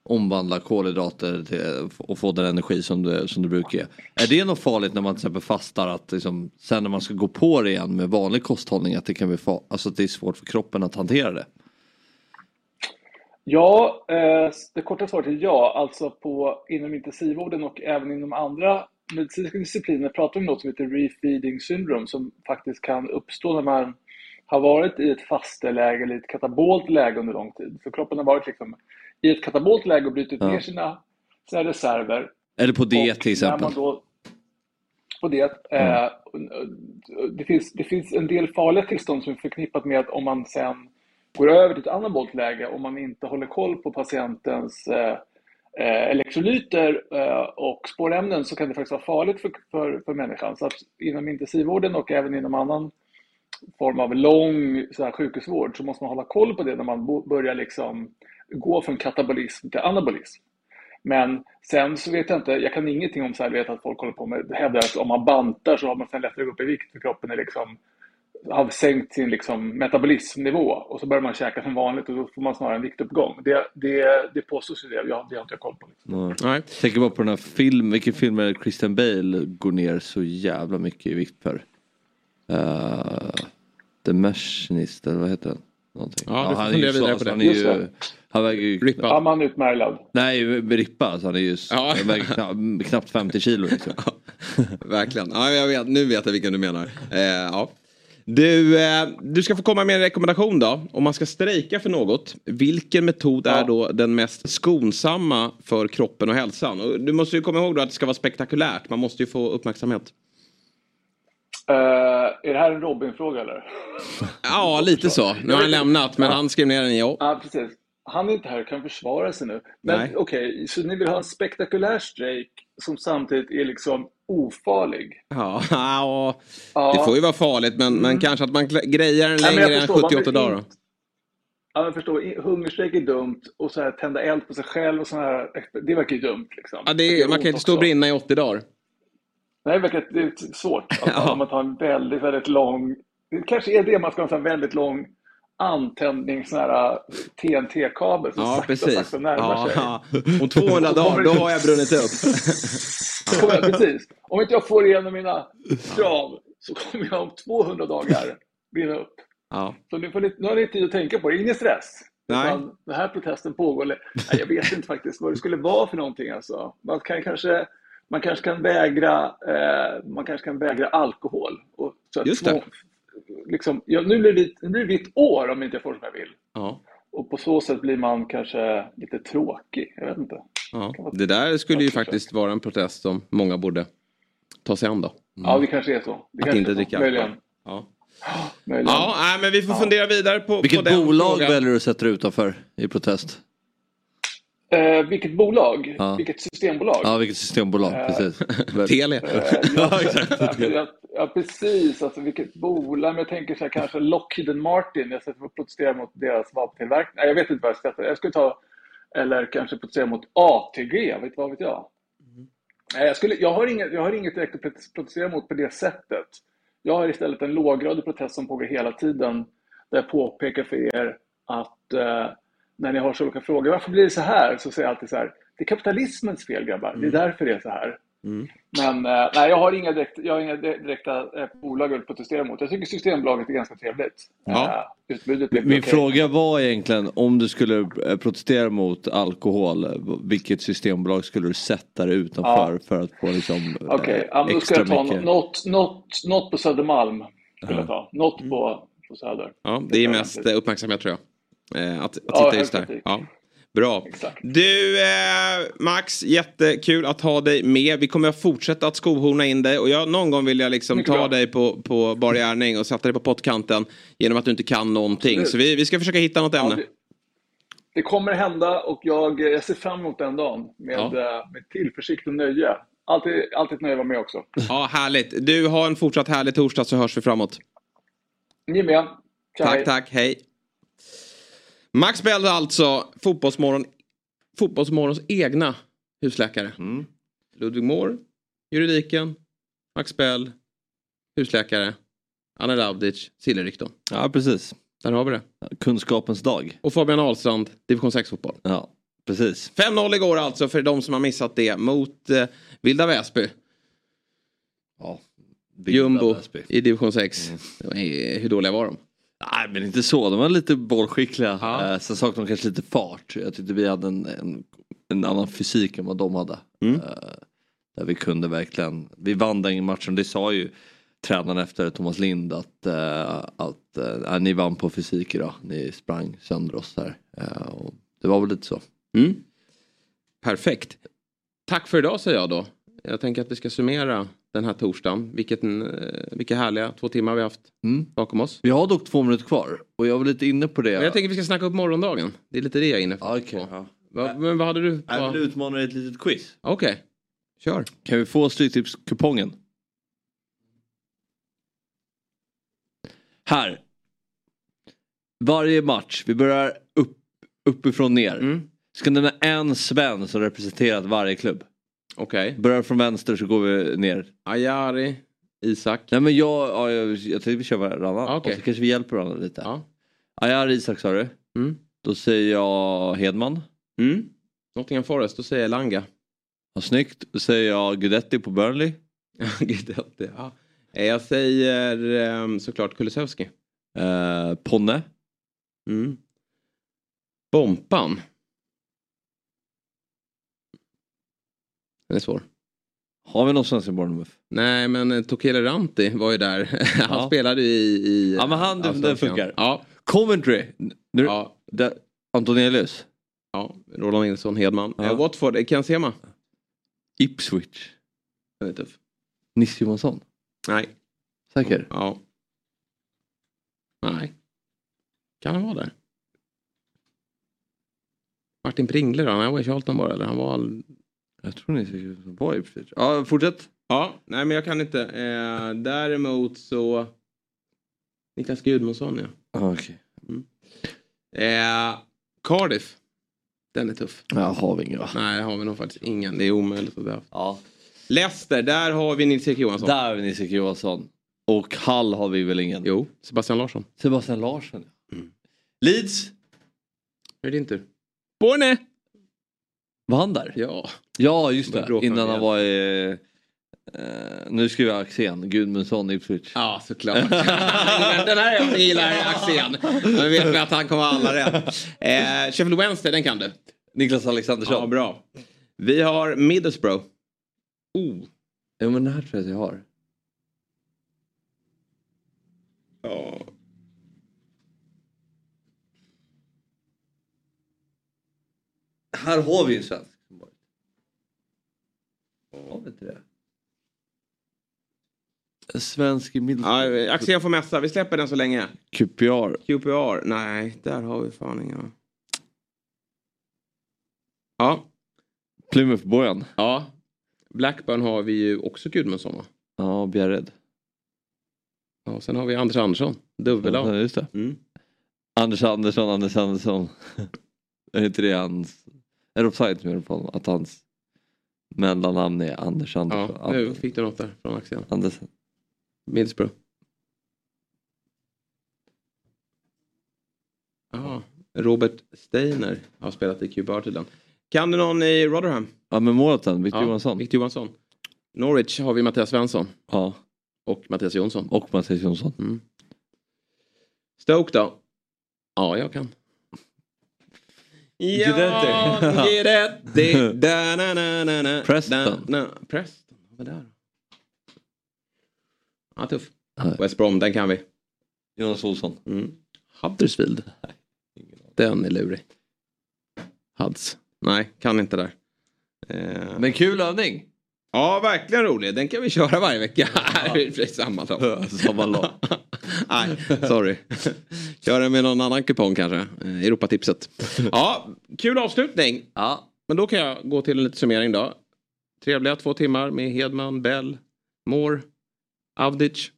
S2: omvandla kolhydrater till, och få den energi som det, som det brukar ge. Är det något farligt när man till exempel fastar att liksom, sen när man ska gå på det igen med vanlig kosthållning att det kan bli far, alltså att det är svårt för kroppen att hantera det?
S9: Ja, eh, det korta svaret är ja. Alltså på, inom intensivvården och även inom andra medicinska discipliner pratar vi om något som heter refeeding syndrome som faktiskt kan uppstå när man har varit i ett fasteläge eller ett katabolt läge under lång tid. Så kroppen har varit liksom i ett katabolt läge och brutit
S2: Ja.
S9: ner sina, sina reserver.
S2: Eller på diet
S9: Och
S2: till exempel.
S9: då, på det, eh, det, finns, det finns en del farliga tillstånd som är förknippat med att om man sen går över till ett anabolt läge, om man inte håller koll på patientens eh, eh, elektrolyter eh, och spårämnen så kan det faktiskt vara farligt för, för, för människan. Så att inom intensivvården och även inom annan form av lång så här, sjukhusvård så måste man hålla koll på det när man börjar liksom gå från katabolism till anabolism. Men sen så vet jag inte, jag kan ingenting om så här, vet att folk håller på med, hävdar att om man bantar så har man sen lättare att gå upp i vikt för kroppen är liksom har sänkt sin liksom metabolismnivå och så börjar man käka som vanligt och då får man snarare en viktuppgång. Det, det, det påstås ju det, jag, det har inte jag koll på. Liksom.
S2: Nej. Tänker bara på den här filmen, vilken film är det Christian Bale går ner så jävla mycket i vikt för? Uh, The Machinist eller vad heter den? Någonting.
S1: Ja, du får
S2: han är ju så-
S1: vidare på
S2: alltså,
S1: det.
S2: Han är ju, han väger ju...
S1: Rippad.
S9: Ja, man är utmärglad.
S2: Nej, rippad. Alltså, han är ju
S1: Ja.
S2: han väger knappt, knappt 50 kilo liksom.
S1: Verkligen. Ja, jag vet, nu vet jag vilken du menar. Eh, ja. Du, eh, du ska få komma med en rekommendation då. Om man ska strejka för något, vilken metod är då den mest skonsamma för kroppen och hälsan? Och du måste ju komma ihåg då att det ska vara spektakulärt. Man måste ju få uppmärksamhet.
S9: Eh, är det här en Robin-fråga eller?
S1: Ja, lite så. Nu har han lämnat, men han skrev ner den ja.
S9: Ja, precis. Han är inte här och kan försvara sig nu. Men okej, så ni vill ha en spektakulär strejk som samtidigt är liksom ofarlig?
S1: Ja, ja,
S9: Ja.
S1: det får ju vara farligt, men, men kanske att man grejar den
S9: Ja,
S1: längre än
S9: förstår. Man
S1: 78
S9: vill
S1: dagar.
S9: Inte- Ja, men förstår, hungerstrejk är dumt och så här, tända eld på sig själv och sådana här, det verkar ju dumt. Liksom.
S1: Ja, det är, man kan inte stå och brinna i 80 dagar.
S9: Nej, det är svårt. Alltså, Om man tar en väldigt, väldigt lång... Det kanske är det man ska ha en väldigt lång antändning, sån här TNT-kabel som
S1: Ja,
S9: sakta,
S1: precis.
S9: sakta närmar
S1: Ja,
S9: sig.
S1: ja. Om 200 dagar, då har jag brunnit upp.
S9: Jag, precis. Om inte jag får igenom mina krav så kommer jag om 200 dagar brinna upp.
S1: Ja.
S9: Så nu, får ni, nu har ni tid att tänka på det, ingen stress.
S1: Nej.
S9: Utan Den här protesten pågår. Nej, jag vet inte faktiskt vad det skulle vara för någonting. Alltså. Man, kan kanske, man kanske kan vägra eh, man kanske kan vägra alkohol. Och, så att
S1: Just det.
S9: två- Liksom, ja, nu, blir det, nu blir det vitt år om inte jag får som jag vill.
S1: Ja.
S9: Och på så sätt blir man kanske lite tråkig. Jag vet inte.
S1: Ja. Det där skulle ju faktiskt vara en protest som många borde ta sig an då.
S9: Ja, det kanske är så. Det
S1: Att inte dricka alkohol. Ja.
S9: Möjligen.
S1: Ja, nej, men vi får fundera vidare på, på
S2: Vilket
S1: den
S2: bolag
S1: frågan.
S2: väljer du att sätta dig utanför i protest?
S9: Eh, vilket bolag?
S2: Ja.
S9: Vilket systembolag?
S2: Ja, vilket systembolag,
S9: Eh,
S2: precis.
S1: Telia.
S2: ja, exakt.
S9: Ja, ja, precis. Alltså, vilket bolag? Men jag tänker så här, kanske Lockheed Martin. Jag sätter protestera mot deras vapentillverkning. Nej, jag vet inte vad jag ska sätta. Jag skulle ta... Eller kanske protestera mot ATG. Vet, vad vet jag? Nej, jag, skulle, jag, har inget, jag har inget direkt att prote- protestera mot på det sättet. Jag har istället en låggradig protest som pågår hela tiden. Där jag påpekar för er att eh, när ni har så olika frågor, varför blir det så här? Så säger jag alltid så här, det är kapitalismens fel grabbar, det är därför det är så här.
S1: Mm.
S9: Men eh, nej, jag har inga, direkt, jag har inga di- direkta eh, bolag vill protestera mot. Jag tycker Systembolaget är ganska trevligt.
S2: Ja.
S9: Eh, utbudet
S2: Min
S9: okej.
S2: fråga var egentligen om du skulle protestera mot alkohol, vilket systembolag skulle du sätta dig utanför
S9: Ja.
S2: för att få liksom eh,
S9: Okej, ja, men då ska
S2: extra
S9: jag ta
S2: mycket?
S9: något, något, något på Södermalm. Skulle jag ta. Något på, på Söder.
S1: Ja, det är mest uppmärksamhet tror jag. Eh, att, att
S9: Ja,
S1: titta just där. Ja. Bra. Du eh, Max, jättekul att ha dig med. Vi kommer att fortsätta att skohorna in dig och jag, någon gång vill jag liksom
S9: Mycket
S1: ta
S9: bra.
S1: dig på, på bar gärning och sätta dig på pottkanten genom att du inte kan någonting.
S9: Absolut.
S1: Så vi, vi ska försöka hitta något ämne.
S9: det, det kommer hända och jag, jag ser fram emot den dagen med,
S1: Ja.
S9: eh, med tillförsikt och nöje. Alltid, alltid ett nöje att vara med också.
S1: Ja, härligt. Du har en fortsatt härlig torsdag så hörs vi framåt.
S9: Ni med. Tja,
S1: tack, tack. Hej. Max Bell alltså, Fotbollsmorgon, Fotbollsmorgons egna husläkare. Ludvig Moore, juridiken, Max Bell, husläkare, Anna Ravdic, Sillerikton.
S2: Ja, precis.
S1: Där har vi det.
S2: Kunskapens dag.
S1: Och Fabian Ahlstrand, division 6-fotboll.
S2: Ja, precis.
S1: 5-0 igår alltså för de som har missat det mot eh, Vilda Väsby.
S2: Ja,
S1: Jumbo
S2: Väsby.
S1: i division 6. Eh, Hur dåliga var de?
S2: Nej men inte så, de var lite bollskickliga. Eh, sen saknade de kanske lite fart. Jag tyckte vi hade en, en, en annan fysik än vad de hade.
S1: Mm.
S2: Eh, där vi kunde verkligen, vi vann den matchen, det sa ju tränaren efter Thomas Lind att, eh, att eh, ni vann på fysik idag. Ni sprang sönder oss här. Eh, och det var väl lite så.
S1: Mm. Perfekt. Tack för idag säger jag då. Jag tänker att vi ska summera den här torsdagen. Vilket, eh, vilka härliga två timmar vi har haft bakom oss.
S2: Vi har dock två minuter kvar och jag var lite inne på det.
S1: Men Jag tänker att vi ska snacka upp morgondagen. Det är lite det jag är inne på.
S2: Okay, ja.
S1: Va, men vad hade du?
S2: Jag vill utmana dig ett litet quiz.
S1: Okej, kör.
S2: Kan vi få Stryktipskupongen? Här. Varje match, vi börjar upp, uppifrån ner.
S1: Mm.
S2: Ska nämna en svensk som representerat varje klubb.
S1: Okej.
S2: Börjar från vänster så går vi ner.
S1: Ajari, Isak.
S2: Nej men jag, ja, jag, jag tänkte vi kör varannan.
S1: Ah, okej.
S2: Och så kanske vi hjälper varandra lite.
S1: Ja.
S2: Ayar Isak sa du.
S1: Mm.
S2: Då säger jag Hedman.
S1: Mm. Nottingham Forest, då säger jag Langa.
S2: Ja, snyggt. Då säger jag Gudetti på Burnley.
S1: Guidetti, ja. Eh, Jag säger ehm, såklart Kulusevski.
S2: Eh, Ponne.
S1: Mm. Bompan. Den är svår.
S2: Har vi någon svensk i Bournemouth?
S1: Nej men eh, Tokele Ranti var ju där. Han
S2: Ja.
S1: spelade ju i... i
S2: Ja men han, den, funkar.
S1: Ja.
S2: Coventry. Nu,
S1: Ja.
S2: där, Antonelius.
S1: ja, Roland Nilsson, Hedman.
S2: Ja.
S1: Eh, Watford, eh, Ken Sema.
S2: Ipswich.
S1: Den är tuff.
S2: Nisse Johansson.
S1: Nej.
S2: Säker?
S1: Ja. Nej. Kan han vara där? Martin Pringle då? Han var i Charlton bara eller? Han var... All...
S2: Jag tror Nisse Johansson var i Ipswich. Ja, fortsätt.
S1: Ja, nej men jag kan inte. Eh, däremot så... Niklas Gudmundsson ja.
S2: Ah, okej.
S1: Eh, Cardiff. Den är tuff.
S2: Ja, har vi inga va?
S1: Nej, har vi nog faktiskt ingen. Det är omöjligt att ha.
S2: Ja.
S1: Leicester, där har vi Nils-Erik Johansson.
S2: Där har vi Nisse Johansson. Och Hall har vi väl ingen?
S1: Jo, Sebastian Larsson.
S2: Sebastian Larsson. Leeds.
S1: Nu är det din tur. Borne!
S2: Var han där?
S1: Ja.
S2: Ja, just det. Innan han var i... Eh, nu skriver jag Axén. Gudmundsson, Ipswich.
S1: Ja, såklart. den här jag gillar Axén. Nu vet vi att han kommer ha alla rätt. Eh, Sheffield Wednesday, den kan du.
S2: Niklas Alexandersson.
S1: Ja, bra. Vi har Middlesbrough. Oh.
S2: Jo men den här tror jag att jag har.
S1: Ja.
S2: Här har vi en svensk. Har vi inte det? En svensk i Middlesbrough.
S1: Ja, Axén får mässa. Vi släpper den så länge.
S2: QPR.
S1: QPR. Nej, där har vi fan inga. Ja.
S2: Plymouth-bojan.
S1: Ja. Blackburn har vi ju också Gudmundsson va?
S2: Ja, Bjärred.
S1: Ja, sen har vi Anders Andersson. Dubbel
S2: Ja, just det.
S1: Mm.
S2: Anders Andersson, Anders Andersson. är inte det hans... Är det offside gör på honom? Att hans mellannamn är Anders Andersson?
S1: Ja, nu fick du något där från Axén.
S2: Andersson.
S1: Middlesbrough. Ja, Robert Steiner har spelat i QPR tydligen. Kan du någon i Rotherham?
S2: Ja, men målvakten, Victor
S1: Ja,
S2: Johansson.
S1: Victor Johansson. Norwich har vi Mattias Svensson.
S2: Ja,
S1: Och Mattias Jonsson.
S2: och Mattias Jonsson.
S1: Mm. Stoke då? Ja, jag kan. Ja,
S2: Guidetti.
S1: Guidetti. Da, na, na, na, na.
S2: Preston.
S1: Da, na. Preston, vad är det där? Ja, tuff.
S2: Nej.
S1: West Brom, den kan vi.
S2: Jonas Olsson.
S1: Mm. Huddersfield. Den är lurig. Huds. Nej, kan inte där. Eh,
S2: Men kul övning.
S1: Ja, verkligen rolig. Den kan vi köra varje vecka. Är samma lag.
S2: Samma lag.
S1: Nej, sorry. Kör den med någon annan kupong kanske. Eh, Europatipset. Ja, kul avslutning.
S2: Ja.
S1: Men då kan jag gå till en liten summering då. Trevliga två timmar med Hedman, Bell, Moore, Avdic.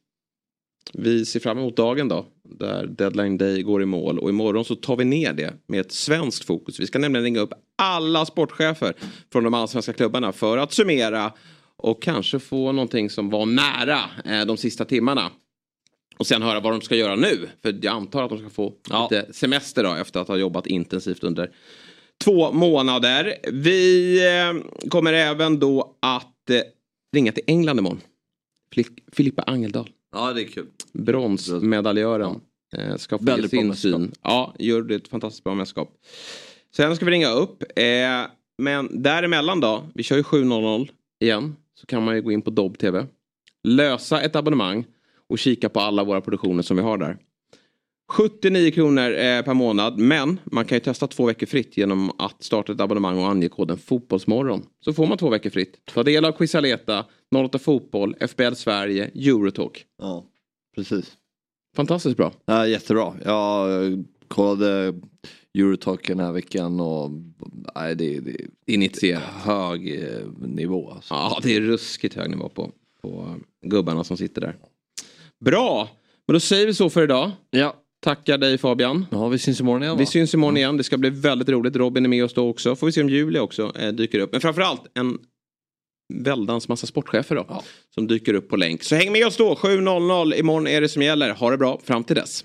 S1: Vi ser fram emot dagen då. Där deadline day går i mål. Och imorgon så tar vi ner det med ett svenskt fokus. Vi ska nämligen ringa upp alla sportchefer från de allsvenska klubbarna för att summera och kanske få någonting som var nära eh, de sista timmarna. Och sen höra vad de ska göra nu. För jag antar att de ska få lite semester då efter att ha jobbat intensivt under två månader. Vi eh, kommer även då att eh, ringa till England imorgon. Fili- Filippa Angeldal.
S2: Ja, det är kul.
S1: Bronsmedaljören. Eh, ska få
S2: Väldigt
S1: sin syn. Ja, gör det ett fantastiskt bra mästerskap. Sen ska vi ringa upp. Eh, men däremellan då, vi kör ju 7.00 igen. Så kan man ju gå in på Dobb TV. Lösa ett abonnemang och kika på alla våra produktioner som vi har där. 79 kronor eh, per månad men man kan ju testa två veckor fritt genom att starta ett abonnemang och ange koden Fotbollsmorgon. Så får man två veckor fritt. Ta del av Quizaleta, 08 Fotboll, FBL Sverige, Eurotalk.
S2: Ja, precis.
S1: Fantastiskt bra.
S2: Ja, jättebra. Jag kollade Eurotalk den här veckan och nej, det, det är
S1: Initierat.
S2: hög eh, nivå. Alltså.
S1: Ja, det är ruskigt hög nivå på, på gubbarna som sitter där. Bra, men då säger vi så för idag.
S2: Ja.
S1: Tackar dig Fabian.
S2: Ja, vi syns imorgon igen va?
S1: Vi syns imorgon igen. Det ska bli väldigt roligt. Robin är med oss då också. Får vi se om Julia också eh, dyker upp. Men framförallt en väldans massa sportchefer då. Som dyker upp på länk. Så häng med oss då. 7.00 imorgon är det som gäller. Ha det bra fram till dess.